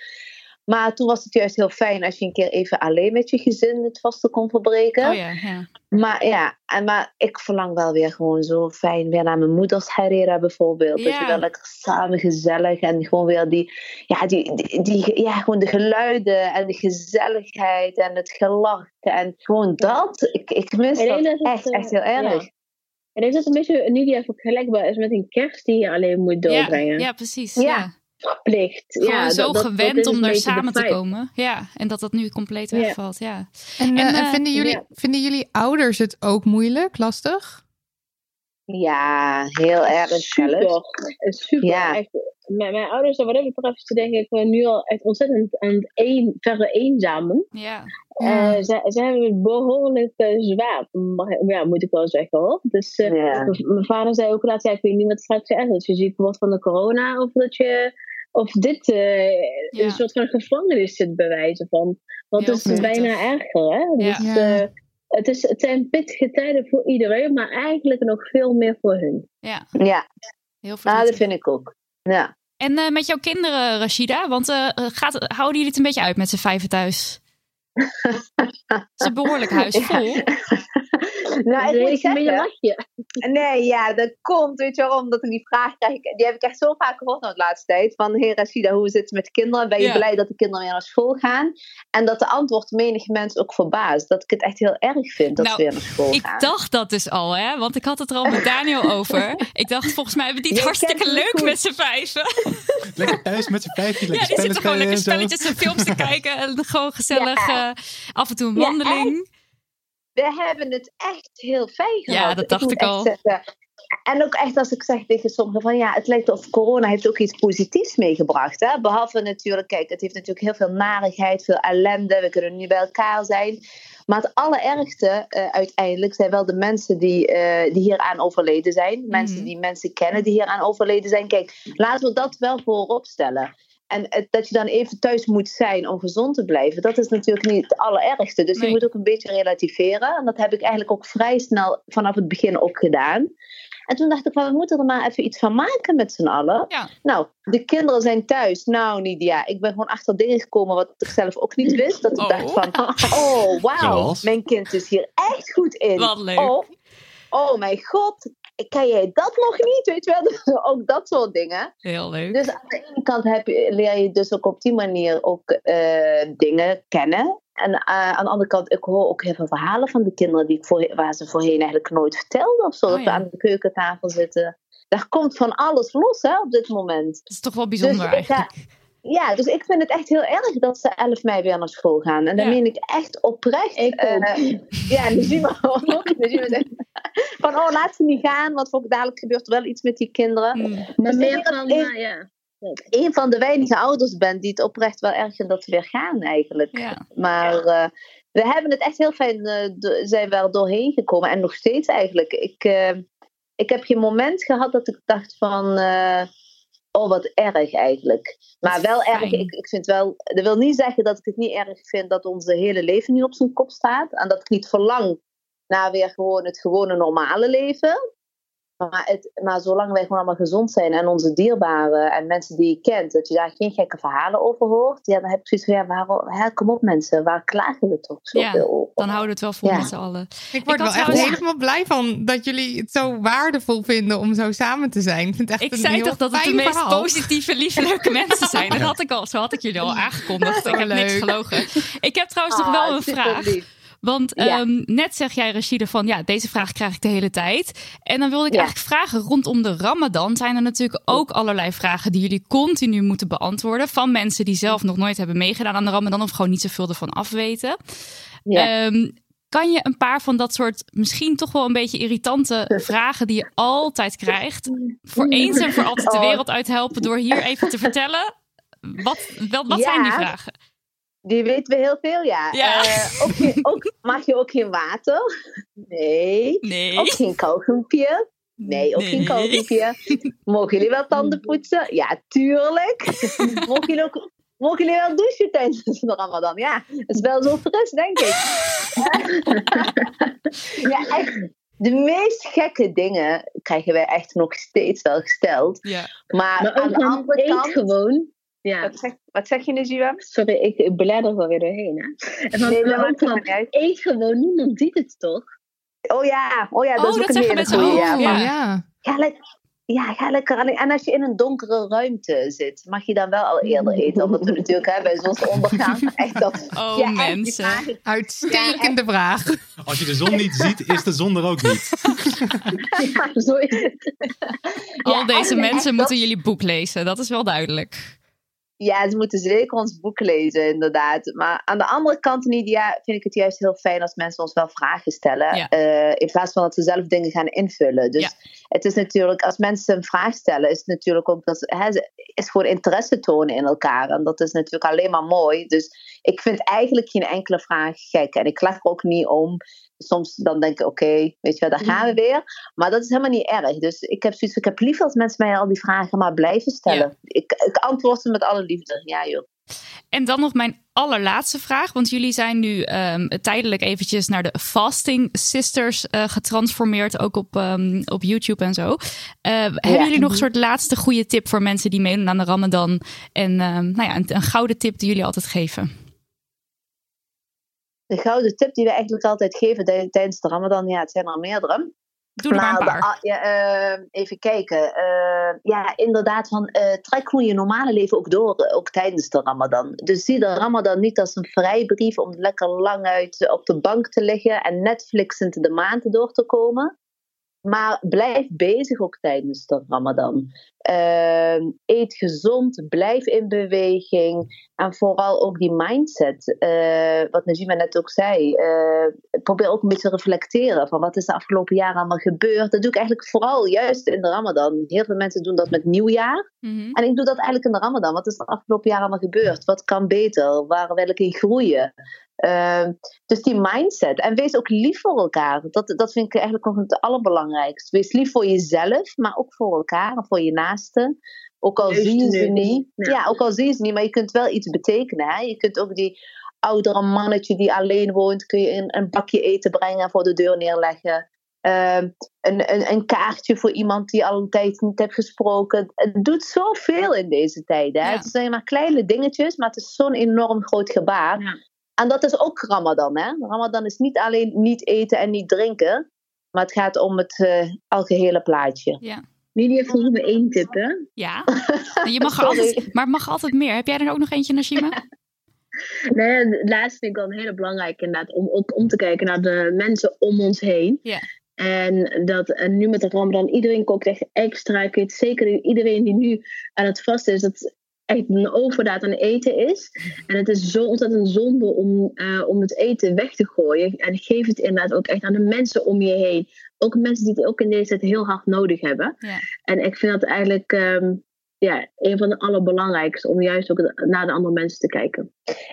Maar toen was het juist heel fijn als je een keer even alleen met je gezin het vaste kon verbreken. Oh ja, ja. Maar ja, en, maar ik verlang wel weer gewoon zo fijn weer naar mijn moeders harira bijvoorbeeld. Dat Ja. je wel lekker samen gezellig en gewoon weer die, ja, die, die, die- ja, gewoon de geluiden en de gezelligheid en het gelach en gewoon dat. Ik, ik mis dat dat het, echt, eh, echt heel erg. ja. Ik denk dat het een beetje nu die even vergelijkbaar is met een kerst die je alleen moet doorbrengen. Ja, ja, precies. Ja. Ja. Verplicht. Gewoon ja, zo dat- dat- dat gewend om er de samen te komen. Ja, en dat dat nu compleet wegvalt. Ja. En, eh, En, en eh, vinden, jullie, ja. vinden jullie ouders het ook moeilijk, lastig? Ja, heel erg Super. Super. Ja. Echt, mijn, mijn ouders, wat dat betreft, denk ik eh, nu al echt ontzettend aan het een, verre eenzamen. Ja. Eh, ze, ze hebben het behoorlijk eh, zwaar, ja, moet ik wel zeggen hoor. Dus eh, Ja. m- mijn vader zei ook laatst, ja, ik weet niet wat straks is. Dat je ziek wordt van de corona of dat je of dit eh, Ja. een soort van gevangenis zit bij wijze van. Want het is bijna erger hè. Ja. Dus, Ja. eh, het, is, het zijn pittige tijden voor iedereen, maar eigenlijk nog veel meer voor hun. ja, Ja, heel nou, dat vind ik ook. Ja. En eh, met jouw kinderen, Rashida, want eh, gaat, houden jullie het een beetje uit met z'n vijven thuis? Het is een behoorlijk huis vol. nou, ik Nee, moet ik zeggen. Nee, ja, dat komt, weet je waarom? Dat ik die vraag krijg. Die heb ik echt zo vaak gehoord nou de laatste tijd. Van, hey Rashida, hoe zit het met de kinderen? Ben je Ja. blij dat de kinderen weer naar school gaan? En dat de antwoord menig mensen ook verbaast. Dat ik het echt heel erg vind dat Nou, ze weer naar school Ik gaan. dacht dat dus al, hè? Want ik had het er al met Daniel over. Ik dacht, volgens mij hebben die het hartstikke leuk goed. met z'n vijven. Lekker thuis met z'n vijfjes, Ja, lekker die spellen zitten gewoon spelen lekker spelletjes en films te kijken. En gewoon gezellig eh, af en toe een Ja, wandeling. We hebben het echt heel fijn Ja, gehad. dat dacht ik al. zeggen. En ook echt als ik zeg tegen sommigen van ja, het lijkt of corona heeft ook iets positiefs meegebracht. Hè? Behalve natuurlijk, kijk, het heeft natuurlijk heel veel narigheid, veel ellende. We kunnen nu bij elkaar zijn. Maar het allerergste eh, uiteindelijk zijn wel de mensen die, eh, die hieraan overleden zijn. Mensen Mhm. die mensen kennen die hieraan overleden zijn. Kijk, laten we dat wel voorop stellen. En het- dat je dan even thuis moet zijn om gezond te blijven, dat is natuurlijk niet het allerergste. Dus Nee. je moet ook een beetje relativeren. En dat heb ik eigenlijk ook vrij snel vanaf het begin ook gedaan. En toen dacht ik, van, we moeten er maar even iets van maken met z'n allen. Ja. Nou, de kinderen zijn thuis. Nou, Nidia, ik ben gewoon achter dingen gekomen wat ik zelf ook niet wist. Dat ik Oh. dacht van, oh, wauw, Zoals? mijn kind is hier echt goed in. Wat leuk. Of, oh mijn god, ken jij dat nog niet? Weet je wel, Dus ook dat soort dingen. Heel leuk. Dus aan de ene kant heb je, leer je dus ook op die manier ook eh, dingen kennen. En eh, aan de andere kant, ik hoor ook heel veel verhalen van de kinderen die ik voor, waar ze voorheen eigenlijk nooit vertelden. Of zo, Oh, dat we aan de keukentafel zitten. Daar komt van alles los hè, op dit moment. Dat is toch wel bijzonder Dus eigenlijk. Ja, dus ik vind het echt heel erg dat ze 11 mei weer naar school gaan. En dat Ja. meen ik echt oprecht. Ik. Eh, ja, en Najima ook. Najima zegt van, oh, laat ze niet gaan, want ook dadelijk gebeurt er wel iets met die kinderen. Mm. Maar Dus meer van, ik nou ja. een van de weinige ouders ben die het oprecht wel erg vindt dat ze weer gaan eigenlijk. Ja. Maar eh, we hebben het echt heel fijn, eh, zijn wel doorheen gekomen. En nog steeds eigenlijk. Ik, eh, ik heb geen moment gehad dat ik dacht van, eh, oh wat erg eigenlijk. Maar wel erg, ik, ik vind wel, dat wil niet zeggen dat ik het niet erg vind dat onze hele leven nu op zijn kop staat. En dat ik niet verlang naar weer gewoon het gewone normale leven. Maar, het, maar zolang wij gewoon allemaal gezond zijn en onze dierbaren en mensen die je kent, dat je daar geen gekke verhalen over hoort, ja, dan heb ik zoiets van, ja, waarom, hè, kom op mensen, waar klagen we toch zoveel Ja, over? Dan houden we het wel vol Ja. met z'n allen. Ik word had wel echt trouwens- helemaal blij van dat jullie het zo waardevol vinden om zo samen te zijn. Ik vind het echt Ik een zei heel toch dat het de meest verhaal. positieve, lieve, leuke mensen zijn. Dat had ik al, zo had ik jullie al aangekondigd. Ik heb niks gelogen. Ik heb trouwens nog Ah, wel een vraag. Want Ja. ehm, net zeg jij, Rashida, van ja, deze vraag krijg ik de hele tijd. En dan wilde ik Ja. eigenlijk vragen, rondom de Ramadan zijn er natuurlijk ook allerlei vragen die jullie continu moeten beantwoorden. Van mensen die zelf nog nooit hebben meegedaan aan de Ramadan of gewoon niet zoveel ervan afweten. Ja. Ehm, kan je een paar van dat soort misschien toch wel een beetje irritante vragen die je altijd krijgt, voor eens en voor altijd de Oh. wereld uithelpen door hier even te vertellen? Wat, wat, wat Ja. zijn die vragen? Die weten we heel veel, ja. Ja. Eh, ook, geen- ook, mag je ook geen water? Nee. Nee. Ook geen kauwgompje? Nee, ook geen Nee. kauwgompje. Mogen jullie wel tanden poetsen? Ja, tuurlijk. mogen, jullie ook, mogen jullie wel douchen tijdens de Ramadan? Ja, dat is wel zo fris, denk ik. ja, echt. De meest gekke dingen krijgen wij echt nog steeds wel gesteld. Ja. Maar, Maar aan de andere kant... gewoon. Ja. Wat, zeg, wat zeg je, Najwa? Sorry, ik, ik er wel weer doorheen. Hè? En dan Nee, dat ook maakt uit. eet gewoon, niemand ziet het toch? Oh ja, oh ja dat Oh, is ook dat een zeggen hele goeie. ook, Ja, ja. Ja. Ga lekker, ja, ga lekker. En als je in een donkere ruimte zit, mag je dan wel al eerder eten. Omdat we natuurlijk hè, bij zonsondergang echt dat... Oh, ja, mensen. Uitstekende vraag. Als je de zon niet ziet, is de zon er ook niet. Ja, zo is het. Al Ja, deze en mensen moeten dat- jullie boek lezen. Dat is wel duidelijk. Ja, ze moeten zeker ons boek lezen, inderdaad. Maar aan de andere kant, Nidia, vind ik het juist heel fijn als mensen ons wel vragen stellen. Ja. eh, in plaats van dat ze zelf dingen gaan invullen. Dus Ja. het is natuurlijk, als mensen een vraag stellen, is het natuurlijk ook dat hè, ze- is gewoon interesse tonen in elkaar. En dat is natuurlijk alleen maar mooi. Dus ik vind eigenlijk geen enkele vraag gek. En ik lach er ook niet om. Soms dan denk ik, oké, weet je wel, daar gaan we weer. Maar dat is helemaal niet erg. Dus ik heb zoiets, ik heb liever als mensen mij al die vragen maar blijven stellen. Ik, ik antwoord ze met alle liefde. Ja joh. En dan nog mijn allerlaatste vraag. Want jullie zijn nu ehm, tijdelijk eventjes naar de Fasting Sisters eh, getransformeerd. Ook op, ehm, op YouTube en zo. Eh, Hebben jullie nog een soort laatste goede tip voor mensen die meedoen aan de Ramadan? En ehm, nou ja, een, een gouden tip die jullie altijd geven. De gouden tip die we eigenlijk altijd geven tij- tijdens de Ramadan, ja, het zijn er meerdere. Doe er maar paar. ja, eh, even kijken. Eh, ja, inderdaad, van, eh, trek gewoon je normale leven ook door, eh, ook tijdens de Ramadan. Dus zie de Ramadan niet als een vrijbrief om lekker lang uit op de bank te liggen en Netflixend de maand door te komen. Maar blijf bezig ook tijdens de Ramadan. Ehm, eet gezond, blijf in beweging. En vooral ook die mindset. eh, wat Najima net ook zei. eh, probeer ook een beetje te reflecteren. Van wat is de afgelopen jaren allemaal gebeurd. Dat doe ik eigenlijk vooral juist in de Ramadan. Heel veel mensen doen dat met nieuwjaar. En ik doe dat eigenlijk in de Ramadan. Wat is er afgelopen jaar allemaal gebeurd? Wat kan beter? Waar wil ik in groeien? Ehm, dus die mindset. En wees ook lief voor elkaar. Dat, dat vind ik eigenlijk nog het allerbelangrijkste. Wees lief voor jezelf, maar ook voor elkaar en voor je naasten. Ook al Juist zie je ze niet. Ja. Ja. ook al zie je ze niet, maar je kunt wel iets betekenen. Hè? Je kunt ook die oudere mannetje die alleen woont, kun je een, een bakje eten brengen en voor de deur neerleggen. Ehm, een, een, een kaartje voor iemand die al een tijd niet hebt gesproken. Het doet zoveel in deze tijd. Hè? Het zijn maar kleine dingetjes, maar het is zo'n enorm groot gebaar. En dat is ook Ramadan. Hè? Ramadan is niet alleen niet eten en niet drinken, maar het gaat om het eh, algehele plaatje. Ja. Lydia vroeg me één tip, hè? Ja. Je mag er altijd, maar het mag altijd meer. Heb jij er ook nog eentje, Najima? Nee, het laatste vind ik wel hele belangrijk inderdaad. Om ook om te kijken naar de mensen om ons heen. Ja. En dat en nu met de Ramadan, iedereen kookt echt extra. Ik weet zeker iedereen die nu aan het vasten is, dat echt een overdaad aan eten is. En het is zo ontzettend zonde om, eh, om het eten weg te gooien. En geef het inderdaad ook echt aan de mensen om je heen. Ook mensen die het ook in deze tijd heel hard nodig hebben. Ja. En ik vind dat eigenlijk ehm, ja, een van de allerbelangrijkste om juist ook naar de andere mensen te kijken.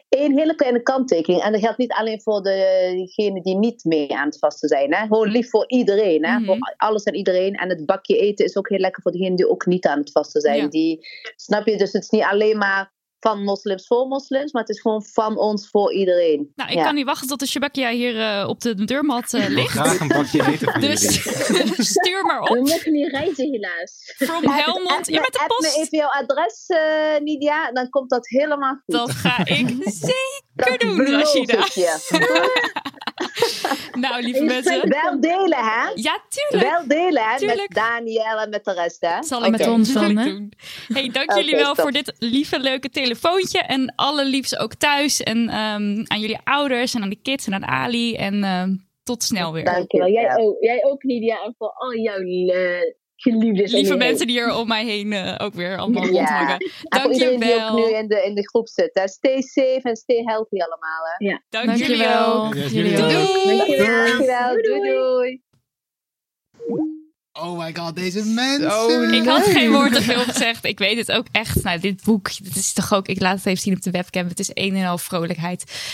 Eén hele kleine kanttekening. En dat geldt niet alleen voor degenen die niet mee aan het vasten zijn. Hè? Gewoon lief voor iedereen. Hè? Voor alles en iedereen. En het bakje eten is ook heel lekker voor degenen die ook niet aan het vasten zijn. Ja. Die, snap je? Dus het is niet alleen maar van moslims voor moslims. Maar het is gewoon van ons voor iedereen. Nou, ik Ja. kan niet wachten tot de shabakia hier eh, op de deurmat eh, ligt. Graag een bakje eten van Dus stuur maar We op. mogen niet reizen helaas. From Helmond. Je me- bent de app me post. even jouw adres, eh, Nidia. Dan komt dat helemaal goed. Dat ga ik zeker Dat doen, Rashida. Nou, lieve mensen. Wel delen, hè? Ja, tuurlijk. Wel delen, hè? Tuurlijk. Met Daniel en met de rest, hè? Zal ik doen. Zal ik doen. Hey, dank jullie wel stop. voor dit lieve, leuke telefoontje. En alle liefs ook thuis. En ehm, aan jullie ouders en aan de kids en aan Ali. En ehm, tot snel weer. Dankjewel. Jij ook, jij ook Lydia. En voor al jouw geliefdes. Lieve je mensen heen. die er om mij heen eh, ook weer allemaal Ja. rondhangen. En voor iedereen die ook Dankjewel. nu in de, in de groep zit. Hè. Stay safe en stay healthy allemaal. Hè. Ja. Dank jullie wel. Jullie. Doei. Doei doei. Oh my god, deze mensen. Ik had geen woord te veel gezegd. Ik weet het ook echt. Nou, dit boek, dit is toch ook... Ik laat het even zien op de webcam. Het is een en al vrolijkheid.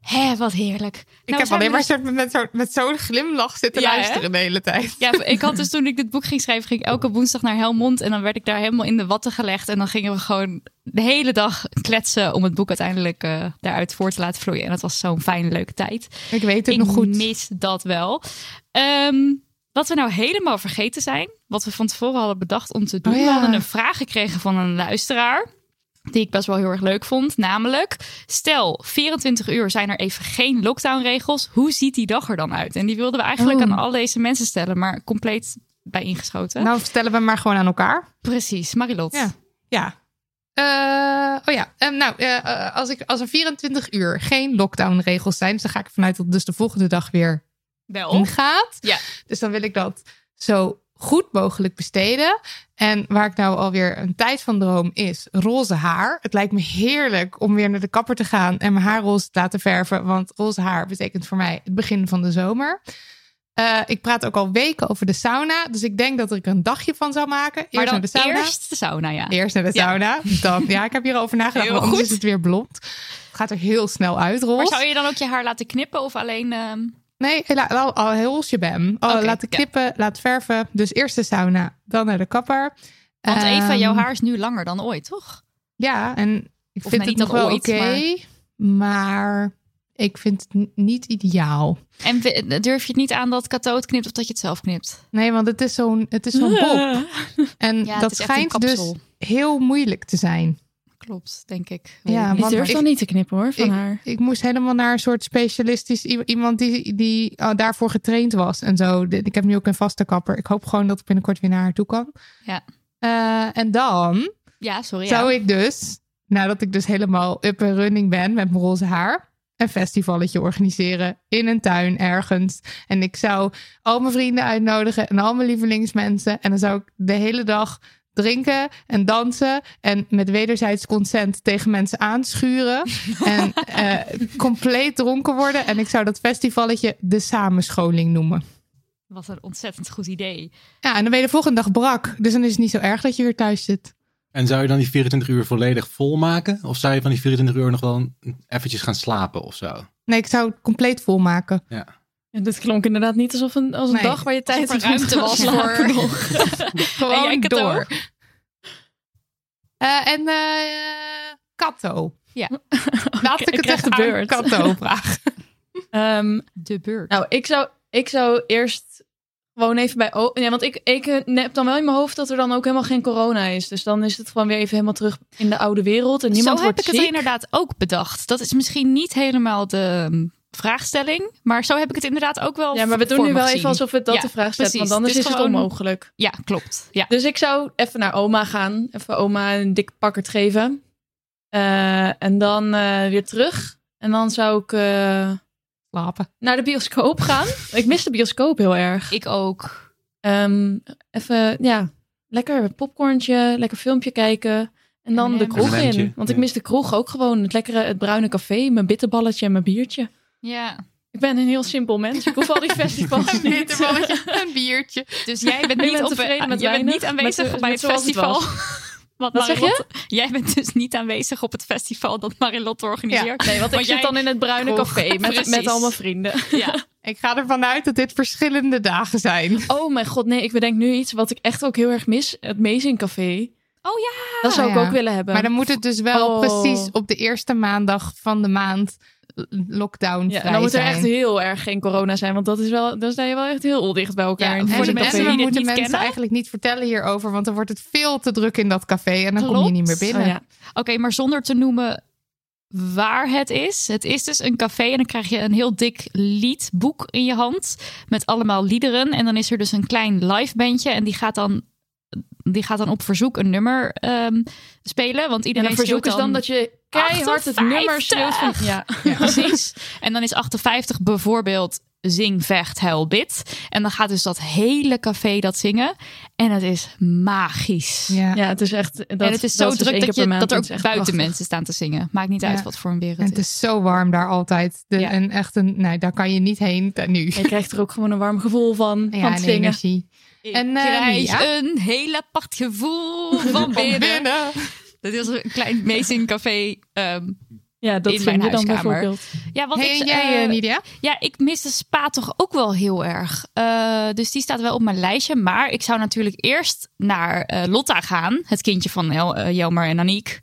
Hé, wat heerlijk. Ik Nou, heb zijn alleen maar dus- zo, met zo'n met zo'n glimlach zitten Ja, hè? luisteren de hele tijd. Ja, ik had dus toen ik dit boek ging schrijven, ging ik elke woensdag naar Helmond. En dan werd ik daar helemaal in de watten gelegd. En dan gingen we gewoon de hele dag kletsen om het boek uiteindelijk eh, daaruit voor te laten vloeien. En dat was zo'n fijne, leuke tijd. Ik weet het ik nog goed. mis dat wel. Ehm, wat we nou helemaal vergeten zijn, wat we van tevoren hadden bedacht om te doen. Oh ja. We hadden een vraag gekregen van een luisteraar. die ik best wel heel erg leuk vond. Namelijk, stel 24 uur zijn er even geen lockdownregels. Hoe ziet die dag er dan uit? En die wilden we eigenlijk Oh. aan al deze mensen stellen, maar compleet bij ingeschoten. Nou, vertellen we maar gewoon aan elkaar. Precies, Marilot. Ja. Ja. Eh, oh ja, Eh, nou, eh, eh, als, ik, als er 24 uur geen lockdownregels zijn, dus dan ga ik ervan uit dat dus de volgende dag weer Wel. ingaat. Ja. Dus dan wil ik dat zo goed mogelijk besteden. En waar ik nou alweer een tijd van droom is roze haar. Het lijkt me heerlijk om weer naar de kapper te gaan en mijn haar roze te laten verven. Want roze haar betekent voor mij het begin van de zomer. Eh, ik praat ook al weken over de sauna. Dus ik denk dat ik er een dagje van zou maken. Eerst Maar dan naar de sauna. eerst de sauna, ja. Eerst naar de Ja. sauna. Dan, ja, ik heb hierover nagedacht. Heel goed. is het weer blond. Het gaat er heel snel uit, roze. Maar zou je dan ook je haar laten knippen of alleen... ehm, Nee, al, al heel shebam. Al Oké, laten ja. knippen, laten verven. Dus eerst de sauna, dan naar de kapper. Want Eva, jouw Ehm, haar is nu langer dan ooit, toch? Ja, en ik Of vind nou, het nog wel oké. maar... ik vind het niet ideaal. En durf je het niet aan dat het knipt of dat je het zelf knipt? Nee, want het is zo'n het is zo'n bob. En Ja, dat schijnt dus heel moeilijk te zijn. Klopt, denk ik. Ja, ik niet. want durf dan niet te knippen hoor, van ik, haar. ik moest helemaal naar een soort specialistisch iemand die, die oh, daarvoor getraind was en zo. Ik heb nu ook een vaste kapper. Ik hoop gewoon dat ik binnenkort weer naar haar toe kan. Ja. Eh, en dan Ja, sorry. zou ja. ik dus, nadat ik dus helemaal up and running ben met mijn roze haar, een festivalletje organiseren in een tuin ergens. En ik zou al mijn vrienden uitnodigen en al mijn lievelingsmensen. En dan zou ik de hele dag drinken en dansen en met wederzijds consent tegen mensen aanschuren en eh, compleet dronken worden. En ik zou dat festivalletje de samenscholing noemen. Wat een ontzettend goed idee. Ja, en dan ben je de volgende dag brak. Dus dan is het niet zo erg dat je weer thuis zit. En zou je dan die 24 uur volledig vol maken? Of zou je van die 24 uur nog wel eventjes gaan slapen of zo? Nee, ik zou het compleet volmaken. Ja. Ja, dit klonk inderdaad niet alsof een, als een Nee, dag waar je tijd te ruimte was voor- nog. Gewoon En door. Eh, en eh Kato. Ja. Laat ik Ik het echt de aan beurt. Kato vragen. Ehm, De beurt. nou, ik zou, ik zou eerst gewoon even bij... O ja, want ik, ik eh, heb dan wel in mijn hoofd dat er dan ook helemaal geen corona is. Dus dan is het gewoon weer even helemaal terug in de oude wereld. En niemand Zo heb ik het inderdaad ook bedacht. Dat is misschien niet helemaal de um, vraagstelling. Maar zo heb ik het inderdaad ook wel Ja, maar we doen nu wel gezien. even alsof het dat Ja, de vraag stelt. precies. Want anders Dus is het gewoon- onmogelijk. Ja, klopt. Ja. Dus ik zou even naar oma gaan. Even oma een dik pakkert geven. Eh, en dan eh, weer terug. En dan zou ik eh, Slapen. naar de bioscoop gaan. ik mis de bioscoop heel erg. Ik ook. Ehm, even, ja, lekker popcorntje, lekker filmpje kijken. En dan de kroeg in. Want ik mis de kroeg ook gewoon. Het lekkere, het bruine café, mijn bitterballetje en mijn biertje. Ja. Ik ben een heel simpel mens. Ik hoef al die festivals Een niet. bitterballetje, een biertje. Dus jij bent niet, op, tevreden met jij bent niet aanwezig met- bij met het festival. Wat, Wat zeg je? Jij bent dus niet aanwezig op het festival dat Marilotte organiseert. Nee, want ik Want zit jij- dan in het bruine Kroeg. café met, Precies. met al mijn vrienden. Ja. Ik ga ervan uit dat dit verschillende dagen zijn. Oh mijn god, nee, ik bedenk nu iets wat ik echt ook heel erg mis. Het Amazing Café. Oh ja. Dat zou ik ja. ook willen hebben. Maar dan moet het dus wel Oh. precies op de eerste maandag van de maand lockdown ja, vrij en dan moet er zijn. echt heel erg geen corona zijn. Want dat is wel, dan sta je wel echt heel dicht bij elkaar. Ja, in voor de en, mensen en we moeten mensen kennen? eigenlijk niet vertellen hierover, want dan wordt het veel te druk in dat café en dan kom je niet meer binnen. Oh, ja. Oké, maar zonder te noemen waar het is. Het is dus een café en dan krijg je een heel dik liedboek in je hand met allemaal liederen. En dan is er dus een klein live bandje en die gaat dan, die gaat dan op verzoek een nummer ehm, spelen. Want En iedereen een verzoek is schreeuwt dan dat je keihard het 58. nummer schreeuwt van... Ja. Precies. En dan is 58 bijvoorbeeld zing, vecht, huil, bid. En dan gaat dus dat hele café dat zingen. En het is magisch. Ja. ja, het is echt... Dat, en het is zo dat dus druk dat, je, dat er ook buiten prachtig. mensen staan te zingen. Maakt niet uit Ja. wat voor een wereld En het is zo warm daar altijd. De, Ja. En echt een, nee, daar kan je niet heen nu. Je krijgt er ook gewoon een warm gevoel van, Ja, van en het zingen. energie. Ik En, eh, krijg een heel apart gevoel van binnen. Dat is een klein Amazing Café. ehm, Ja, dat In mijn je dan huiskamer. bijvoorbeeld. ja, wat Hey, ik, jij, eh, eh, Nidia? Ja, ik mis de spa toch ook wel heel erg. Eh, dus die staat wel op mijn lijstje. Maar ik zou natuurlijk eerst naar eh, Lotta gaan. Het kindje van El, eh, Jelmer en Aniek.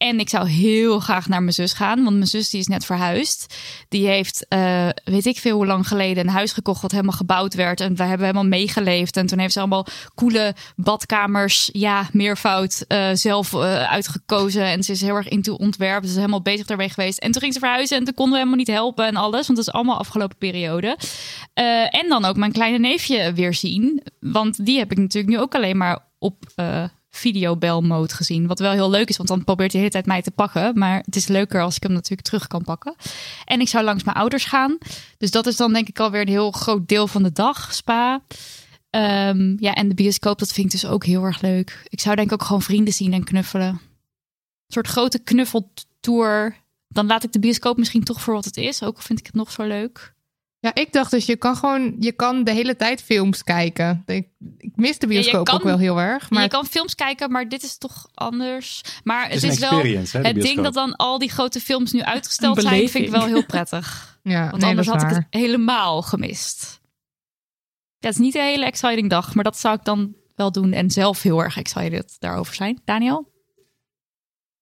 En ik zou heel graag naar mijn zus gaan, want mijn zus die is net verhuisd. Die heeft, eh, weet ik veel hoe lang geleden, een huis gekocht wat helemaal gebouwd werd. En we hebben helemaal meegeleefd. En toen heeft ze allemaal coole badkamers, ja, meervoud, eh, zelf eh, uitgekozen. En ze is heel erg into ontwerp. Ze is helemaal bezig daarmee geweest. En toen ging ze verhuizen en toen konden we helemaal niet helpen en alles. Want dat is allemaal afgelopen periode. En dan ook mijn kleine neefje weer zien. Want die heb ik natuurlijk nu ook alleen maar op videobelmode gezien. Wat wel heel leuk is, want dan probeert hij de hele tijd mij te pakken. Maar het is leuker als ik hem natuurlijk terug kan pakken. En ik zou langs mijn ouders gaan. Dus dat is dan denk ik alweer een heel groot deel van de dag, spa. Ehm, ja, en de bioscoop, dat vind ik dus ook heel erg leuk. Ik zou denk ik ook gewoon vrienden zien en knuffelen. Een soort grote knuffeltour. Dan laat ik de bioscoop misschien toch voor wat het is. Ook vind ik het nog zo leuk. Ja, ik dacht dus, je kan gewoon, je kan de hele tijd films kijken. Ik, ik mis de bioscoop kan- ook wel heel erg. Maar Je kan films kijken, maar dit is toch anders. Maar het is wel experience, hè, de het ding dat dan al die grote films nu uitgesteld zijn, vind ik wel heel prettig. ja, Want nee, anders had ik het helemaal gemist. Ja, het is niet een hele exciting dag, maar dat zou ik dan wel doen en zelf heel erg excited daarover zijn. Daniel?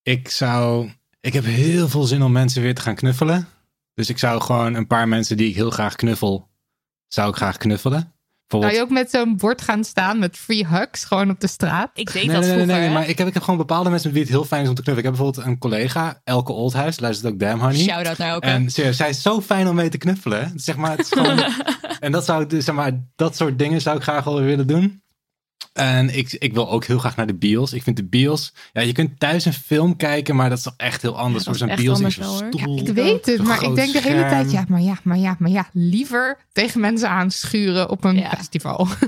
Ik zou. Ik heb heel veel zin om mensen weer te gaan knuffelen. Dus ik zou gewoon een paar mensen die ik heel graag knuffel, zou ik graag knuffelen. Zou je ook met zo'n bord gaan staan met free hugs gewoon op de straat? Ik deed Nee, dat nee, nee, vroeger. nee, nee, maar ik heb, ik heb gewoon bepaalde mensen met wie het heel fijn is om te knuffelen. Ik heb bijvoorbeeld een collega, Elke Oldhuis, luistert ook Damn Honey. Shout-out naar Elke. En serieus, zij is zo fijn om mee te knuffelen. Zeg maar, het is gewoon, en dat zou ik dus, zeg maar, dat soort dingen zou ik graag wel willen doen. En ik, ik wil ook heel graag naar de bios. Ik vind de bios, ja, je kunt thuis een film kijken, maar dat is toch echt heel anders. voor is zo'n bios in zo'n hoor. stoel. Ik weet het, maar ik denk de hele scherm. tijd, ja, maar ja, maar ja, maar ja, liever tegen mensen aanschuren op een Ja. festival.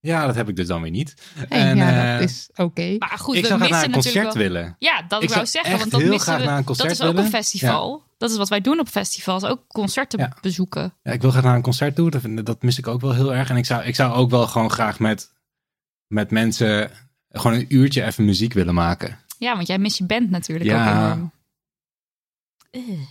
Ja, dat heb ik dus dan weer niet. En, ja, eh, dat is oké. Maar goed, ik we zou graag missen naar een concert wel- willen. Ja, dat Ik wou zeggen, echt want dat heel graag we. naar een dat is ook willen. een festival. Dat is wat wij doen op festivals, ook concerten Ja. bezoeken. Ja, ik wil graag naar een concert toe. Dat, dat mis ik ook wel heel erg. En ik zou, ik zou ook wel gewoon graag met, met mensen gewoon een uurtje even muziek willen maken. Ja, want jij mist je band natuurlijk Ja. ook enorm.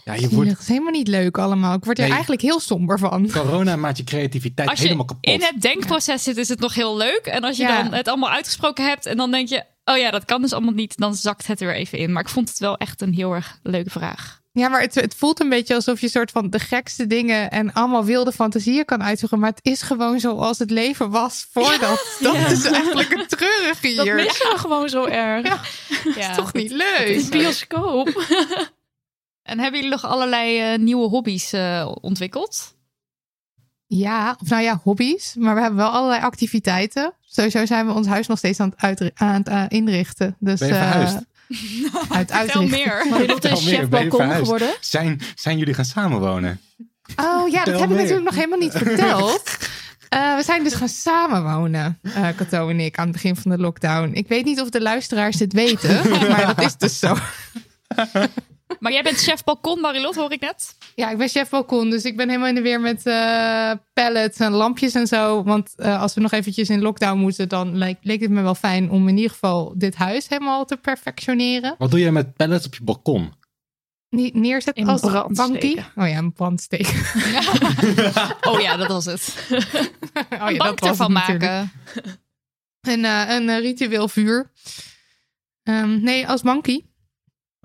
Ja, je wordt Dat is helemaal niet leuk allemaal. Ik word er Nee. eigenlijk heel somber van. corona maakt je creativiteit Als je helemaal kapot. in het denkproces zit, is het nog heel leuk. En als je Ja. dan het allemaal uitgesproken hebt en dan denk je, oh ja, dat kan dus allemaal niet, dan zakt het er weer even in. Maar ik vond het wel echt een heel erg leuke vraag. Ja, maar het, het voelt een beetje alsof je soort van de gekste dingen en allemaal wilde fantasieën kan uitzoeken. Maar het is gewoon zoals het leven was voordat. Dat Ja. is eigenlijk het treurige Dat hier. mis je gewoon zo erg. Ja. Ja, is toch niet Het leuk? is bioscoop. En hebben jullie nog allerlei eh, nieuwe hobby's eh, ontwikkeld? Ja, of nou ja, hobby's. Maar we hebben wel allerlei activiteiten. Sowieso zijn we ons huis nog steeds aan het, aan het eh, inrichten. Dus, Ben je eh, verhuisd? uit Veel uitrichten. meer. Is chef je balkon verhuisd? geworden. Zijn, zijn jullie gaan samenwonen? Oh ja, dat heb ik natuurlijk nog helemaal niet verteld. Eh, we zijn dus gaan samenwonen, eh Cato en ik, aan het begin van de lockdown. Ik weet niet of de luisteraars dit weten, maar dat is dus zo. Maar jij bent chef balkon, Marilot, hoor ik net. Ja, ik ben chef balkon, dus ik ben helemaal in de weer met eh pallets en lampjes en zo. Want eh, als we nog eventjes in lockdown moeten, dan leek, leek het me wel fijn om in ieder geval dit huis helemaal te perfectioneren. Wat doe jij met pallets op je balkon? Niet neerzetten In als bankie. Oh ja, een brand steken. Oh ja, dat was het. Oh een ja, bank dat was ervan maken. En eh, een eh, ritueel vuur. Ehm, nee, als bankie.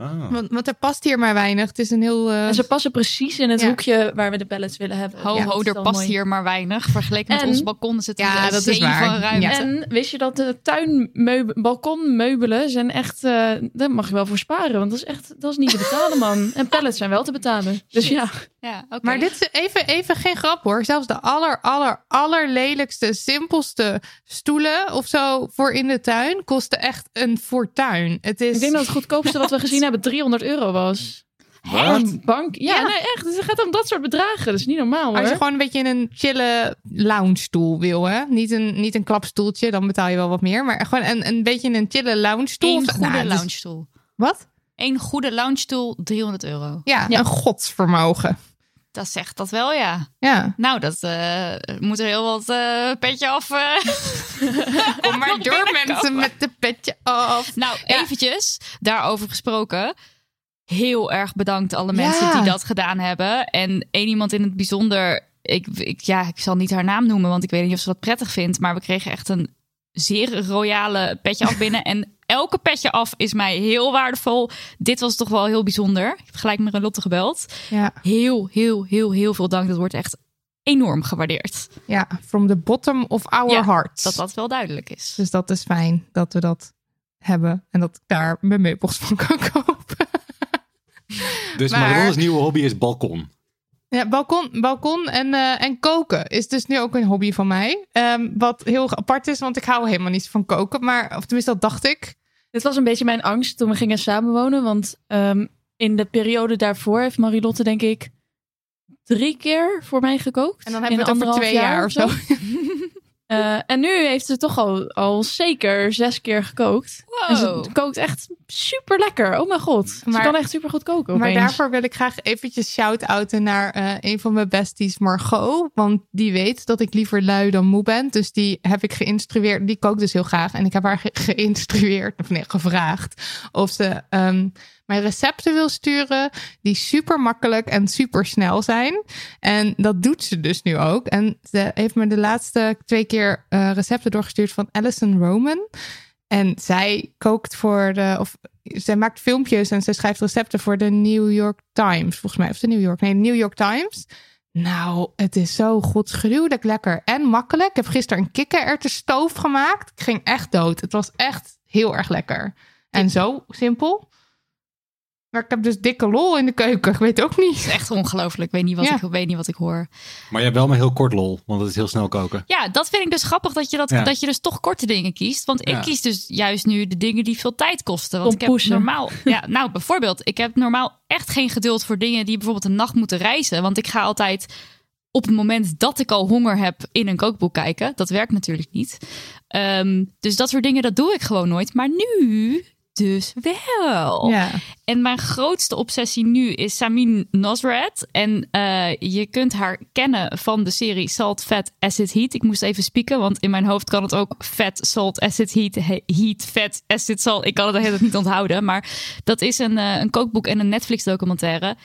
Ah. Want, want er past hier maar weinig. Het is een heel... eh, En ze passen precies in het Ja. hoekje waar we de pallets willen hebben. Ho, Ja, er past mooi. hier maar weinig. Vergeleken met En- ons balkon zit Ja, een dat is waar. van ruimte. Ja. En wist je dat de tuinmeubelen, balkonmeubelen zijn echt, eh daar mag je wel voor sparen, want dat is echt, dat is niet te betalen, man. En pallets zijn wel te betalen. Dus ja, Ja, oké. Maar dit is even, even geen grap hoor. Zelfs de aller, aller, allerlelijkste, simpelste stoelen of zo voor in de tuin kosten echt een fortuin. Het is... ik denk dat het goedkoopste wat we gezien hebben 300 euro was. Wat? Een bank. Ja, Ja. nee, echt. Dus het gaat om dat soort bedragen. Dat is niet normaal hoor. Als je gewoon een beetje in een chille lounge stoel wil, hè? Niet een, niet een klapstoeltje, dan betaal je wel wat meer. Maar gewoon een, een beetje in een chille lounge stoel. Eén goede Nou, dus- loungestoel. Wat? Eén goede loungestoel, 300 euro. Ja, Ja. een godsvermogen. Dat zegt dat wel, ja. Ja. Nou, dat eh, moet er heel wat eh, petje af. eh. Kom maar door mensen met de petje af. Nou, Ja. eventjes, daarover gesproken. Heel erg bedankt alle mensen Ja. die dat gedaan hebben. En één iemand in het bijzonder. Ik, ik, ja, ik zal niet haar naam noemen, want ik weet niet of ze dat prettig vindt. Maar we kregen echt een zeer royale petje af binnen. En elke petje af is mij heel waardevol. Dit was toch wel heel bijzonder. Ik heb gelijk met Lotte gebeld. Ja. Heel, heel, heel, heel veel dank. Dat wordt echt enorm gewaardeerd. Ja, from the bottom of our Ja, hearts. Dat dat wel duidelijk is. Dus dat is fijn dat we dat hebben. En dat ik daar mijn meubels van kan kopen. Dus Maar- Marilottes nieuwe hobby is balkon. Ja, balkon, balkon en, eh, en koken is dus nu ook een hobby van mij. Ehm, wat heel apart is, want ik hou helemaal niet van koken. Maar, of tenminste, dat dacht ik. Dit was een beetje mijn angst toen we gingen samenwonen. Want ehm, in de periode daarvoor heeft Marilotte, denk ik, drie keer voor mij gekookt. En dan hebben we het over twee jaar of zo. Eh, en nu heeft ze toch al, al zeker zes keer gekookt. En ze kookt echt super lekker. Oh mijn god. Ze Maar- kan echt super goed koken. Maar opeens. daarvoor wil ik graag eventjes shout-outen naar eh, een van mijn besties, Margot. Want die weet dat ik liever lui dan moe ben. Dus die heb ik geïnstrueerd. Die kookt dus heel graag. En ik heb haar ge- geïnstrueerd, of nee, gevraagd of ze ehm, mijn recepten wil sturen. Die super makkelijk en super snel zijn. En dat doet ze dus nu ook. En ze heeft me de laatste twee keer eh, recepten doorgestuurd van Alison Roman. En zij kookt voor de. Of zij maakt filmpjes en ze schrijft recepten voor de New York Times. Volgens mij. Of de New York. Nee, de New York Times. Nou, het is zo goed gruwelijk lekker en makkelijk. Ik heb gisteren een kikkererwtenstoof gemaakt. Ik ging echt dood. Het was echt heel erg lekker. En zo simpel. Maar ik heb dus dikke lol in de keuken. Ik weet ook niet. Het is echt ongelooflijk. Ik weet niet wat, Ja. ik, weet niet wat ik hoor. Maar je hebt wel maar heel kort lol, want het is heel snel koken. Ja, dat vind ik dus grappig dat je, dat, Ja. dat je dus toch korte dingen kiest. Want Ja. ik kies dus juist nu de dingen die veel tijd kosten. Want ik heb normaal... Ja, nou bijvoorbeeld, ik heb normaal echt geen geduld voor dingen die bijvoorbeeld een nacht moeten reizen. Want ik ga altijd op het moment dat ik al honger heb in een kookboek kijken. Dat werkt natuurlijk niet. Ehm, dus dat soort dingen, dat doe ik gewoon nooit. Maar nu dus wel. Ja. En mijn grootste obsessie nu is Samin Nosrat. En eh, je kunt haar kennen van de serie Salt, Fat, Acid, Heat. Ik moest even spieken, want in mijn hoofd kan het ook Fat, Salt, Acid, Heat, he- Heat, Fat, Acid, Salt. Ik kan het de hele tijd niet onthouden. Maar dat is een, eh, een kookboek en een Netflix documentaire.